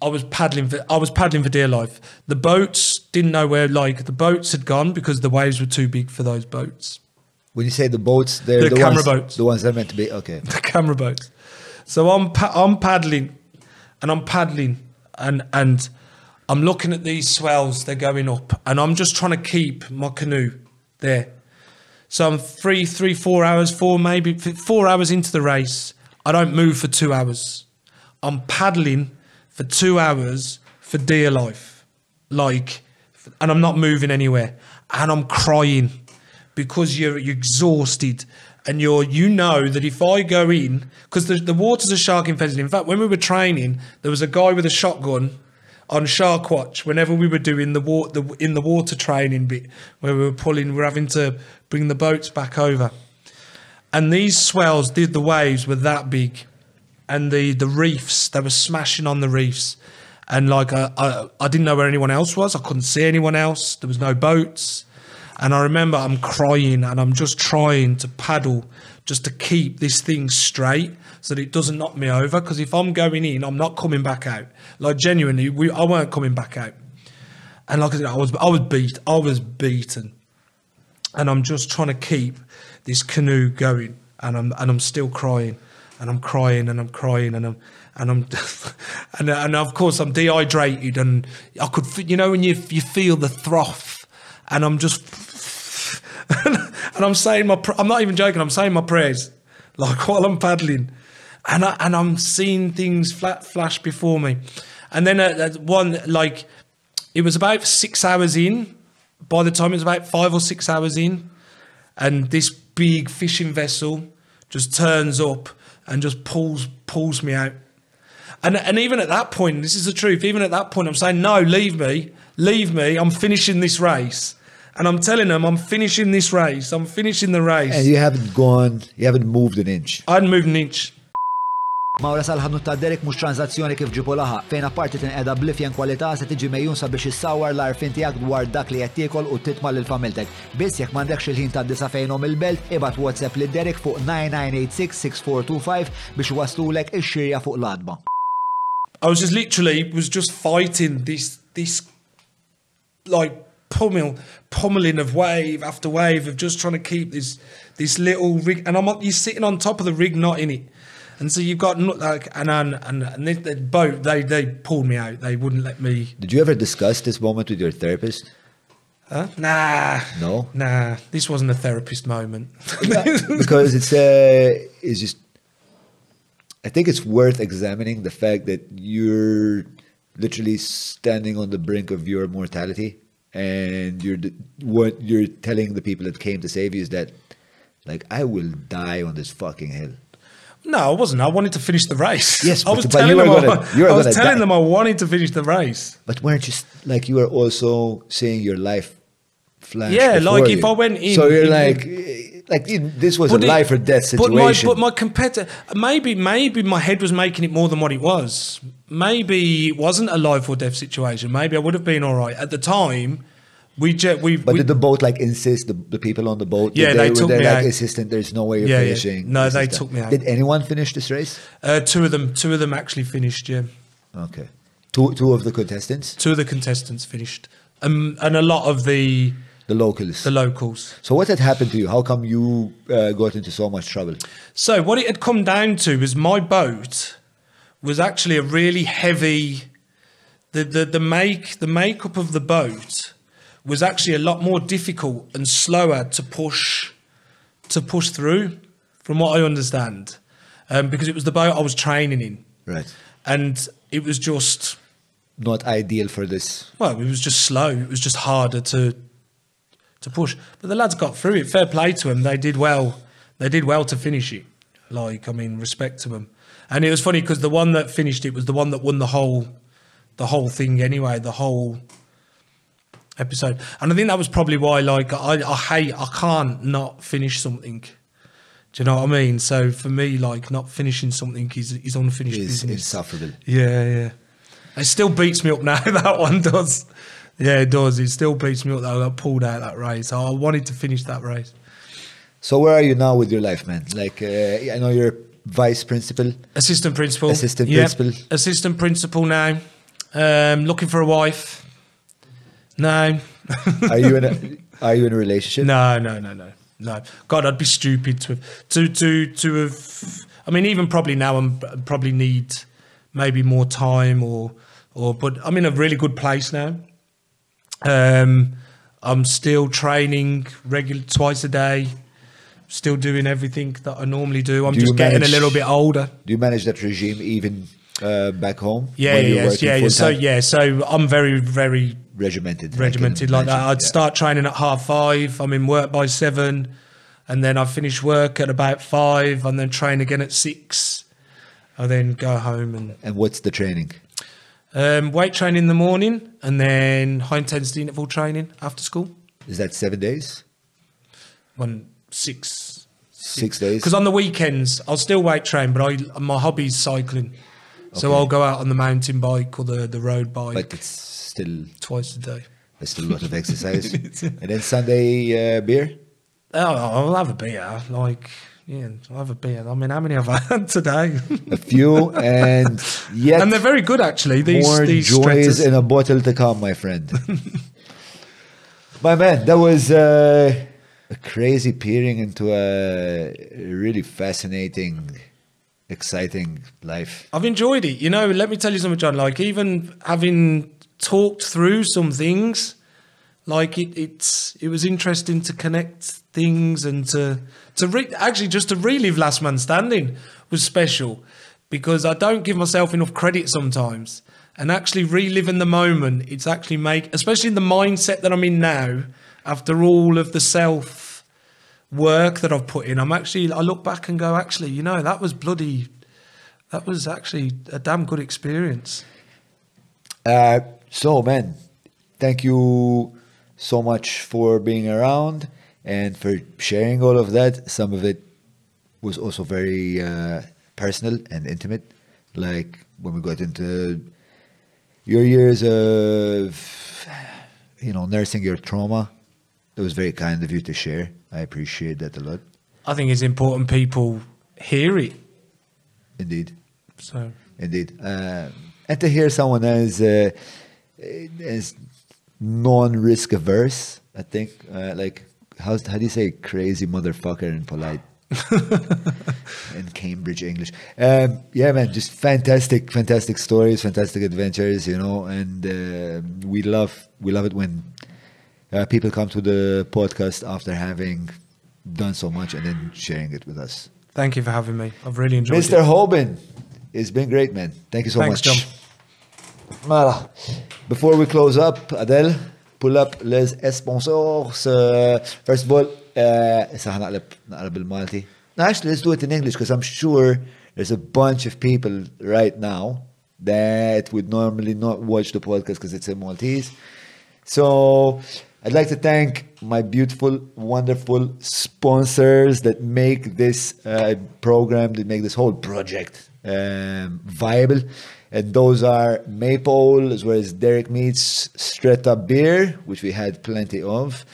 i was paddling for i was paddling for dear life the boats didn't know where like the boats had gone because the waves were too big for those boats When you say the boats, they're The the, camera ones, boats. The ones that are meant to be. Okay. the camera boats. So I'm pa- I'm paddling, and I'm paddling, and and I'm looking at these swells. They're going up, and I'm just trying to keep my canoe there. So I'm three, three, four hours, four maybe four hours into the race. I don't move for two hours. I'm paddling for two hours for dear life, like, and I'm not moving anywhere, and I'm crying because you're, you're exhausted and you're you know that if I go in because the, the waters are shark infested. In fact, when we were training, there was a guy with a shotgun on Shark Watch. Whenever we were doing the water in the water training bit where we were pulling, we're having to bring the boats back over, and these swells did the waves were that big, and the the reefs they were smashing on the reefs. And like I, I, I didn't know where anyone else was. I couldn't see anyone else. There was no boats. And I remember I'm crying and I'm just trying to paddle just to keep this thing straight so that it doesn't knock me over. Because if I'm going in, I'm not coming back out. Like genuinely, we, I weren't coming back out. And like I said, I was I was beat. I was beaten. And I'm just trying to keep this canoe going. And I'm and I'm still crying. And I'm crying and I'm crying and I'm and I'm and, and of course I'm dehydrated and I could you know when you you feel the froth and I'm just and I'm saying my I'm not even joking I'm saying my prayers like while I'm paddling and I, and I'm seeing things flat flash before me and then uh, at, at one like it was about 6 hours in by the time it was about 5 or 6 hours in and this big fishing vessel just turns up and just pulls pulls me out and and even at that point, this is the truth. Even at that point, I'm saying, no, leave me, leave me. I'm finishing this race, and I'm telling them, I'm finishing this race. I'm finishing the race. And you haven't gone, you haven't moved an inch. I hadn't moved an inch. Mawra sal-ħanut ta' Derek mux tranzazzjoni kif ġibu laħaq, fejn apparti tinqeda blifjen kwalità se tiġi mejjun sabiex issawar l-arfin tiegħek dwar dak li qed u titma' lil familtek. Biss jekk m'għandekx il-ħin ta' disa fejnhom il-belt, ibad WhatsApp lil Derek fuq 9986-6425 biex waslulek ix-xirja fuq l-adba. I was just literally was just fighting this this like pummel pummeling of wave after wave of just trying to keep this this little rig and I'm you're sitting on top of the rig not in it and so you've got like and and and, and the, the boat they they pulled me out they wouldn't let me Did you ever discuss this moment with your therapist? huh? nah No? nah this wasn't a therapist moment because it's uh, it's just I think it's worth examining the fact that you're literally standing on the brink of your mortality and you're what you're telling the people that came to save you is that like I will die on this fucking hill. No I wasn't I wanted to finish the race Yes, I was but telling them I, gonna- you were I was telling them I wanted to finish the race But weren't you like you were also seeing your life flash? Yeah, like if. I went in- so you're in- like, Like you- this was a it- life or death But my, situation. but my competitor, maybe, maybe my head was making it more than what it was. Maybe it wasn't a life or death situation. Maybe I would have been all right at the time. We just we, but we did the boat like insist the, the people on the boat? Yeah, they were took they me like out. insistent. There's no way you're Yeah, yeah. finishing. No, this they took me out. Did anyone finish this race? uh, two of them, two of them actually finished. Yeah, Okay, two two of the contestants, two of the contestants finished, um, and a lot of the the locals. the locals. so what had happened to you? How come you uh, got into so much trouble? So what it had come down to was my boat was actually a really heavy. The the the make the makeup of the boat was actually a lot more difficult and slower to push to push through, from what I understand, um, because it was the boat I was training in, Right, and it was just not ideal for this. well, it was just slow. It was just harder to to push. But the lads got through it. Fair play to them. They did well. They did well to finish it. Like I mean, respect to them. And it was funny because the one that finished it was the one that won the whole the whole thing anyway. The whole episode. And I think that was probably why. Like I, I hate. I can't not finish something. Do you know what I mean? So for me, like not finishing something is is unfinished Is business. insufferable. Yeah, yeah. It still beats me up now. That one does. Yeah, it does. It still beats me up that I pulled out that race. I wanted to finish that race. So where are you now with your life, man? Like uh, I know you're vice principal. Assistant principal. Assistant Yeah, principal. Assistant principal now. Um, looking for a wife. No. Are you in a Are you in a relationship? no, no, no, no, no. God, I'd be stupid to to to to have. I mean, even probably now, I'm probably need maybe more time or or. But I'm in a really good place now. Um, I'm still training regular twice a day. Still doing everything that I normally do. I'm Do just getting manage- a little bit older. Do you manage that regime even uh, back home? Yeah, yeah, yes, yeah, yeah. So yeah, so I'm very, very regimented. Regimented like that. I'd yeah. start training at half five. I'm in work by seven, and then I finish work at about five, and then train again at six. I then go home and And what's the training? um, weight train in the morning, and then high intensity interval training after school. Is that seven days? One six. Six days? Because on the weekends I'll still weight train, but I my hobby's cycling, so I'll go out on the mountain bike or the the road bike But it's still twice a day. there's still a lot of exercise. and then Sunday uh, beer. Oh, I'll have a beer. Like, yeah, I'll have a beer. I mean, how many have I had today? A few and yet and they're very good, actually. These more these joys stretchers. in a bottle to come, my friend. my man, that was uh, a crazy peering into a really fascinating, exciting life. I've enjoyed it. You know, let me tell you something, John. Like, even having talked through some things, like it, it's it was interesting to connect things and to to re- actually just to relive Last Man Standing was special because I don't give myself enough credit sometimes. And actually reliving the moment, it's actually make, especially in the mindset that I'm in now, after all of the self work that I've put in, I'm actually I look back and go, actually, you know, that was bloody that was actually a damn good experience. Uh, so, man, thank you so much for being around and for sharing all of that. Some of it was also very uh, personal and intimate, like when we got into your years of, you know, nursing your trauma. It was very kind of you to share. I appreciate that a lot, I think it's important people hear it. indeed. So Indeed. Uh, and to hear someone else. uh, as non-risk averse, I think, uh, like how's, how do you say crazy motherfucker in polite in Cambridge English? Um, yeah, man, just fantastic, fantastic stories, fantastic adventures, you know, and uh, we love we love it when uh, people come to the podcast after having done so much and then sharing it with us. thank you for having me. I've really enjoyed Mr. it. Hoban, it's been great, man. Thank you so Thanks, much. John. Before we close up, Adele, pull up les sponsors. Uh, first of all, uh. No, actually, let's do it in English because I'm sure there's a bunch of people right now that would normally not watch the podcast because it's in Maltese. So, I'd like to thank my beautiful, wonderful sponsors that make this uh, program, that make this whole project um, viable. And those are Maypole, as well as Derek Meats Stretta Beer, which we had plenty of.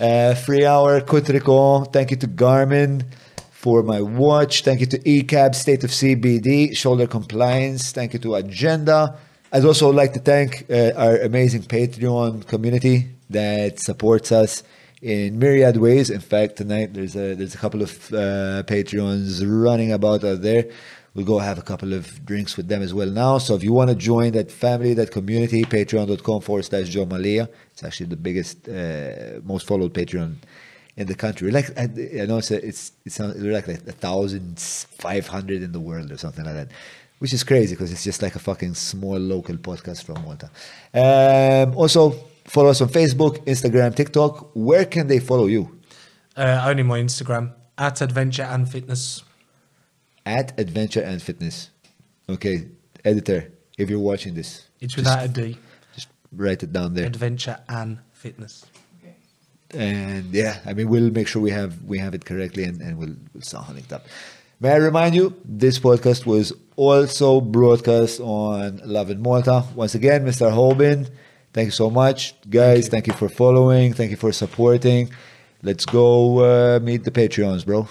Uh, free Hour, Kutriko. Thank you to Garmin for my watch. Thank you to ECAB, State of CBD, Shoulder Compliance. Thank you to Agenda. I'd also like to thank uh, our amazing Patreon community that supports us in myriad ways. In fact, tonight there's a there's a couple of uh, Patreons running about out there. We'll go have a couple of drinks with them as well now. So if you want to join that family, that community, patreon.com forward slash Joe Mallia. It's actually the biggest, uh, most followed Patreon in the country. Like I, know it's a, it's it's like a thousand five hundred in the world or something like that, which is crazy because it's just like a fucking small local podcast from Malta. Um, also follow us on Facebook, Instagram, TikTok. Where can they follow you? Uh, only my Instagram at Adventure and Fitness. At Adventure and Fitness. Okay, editor, if you're watching this, It's just- without a D. Just write it down there. Adventure and Fitness. and yeah, I mean we'll make sure we have we have it correctly and, and we'll, we'll sound linked up. May I remind you, this podcast was also broadcast on Lovin Malta. Once again, Mr. Holbin, thank you so much. Guys, thank you, for following, thank you for supporting. Let's go uh, meet the Patreons, bro.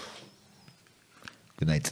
Good night.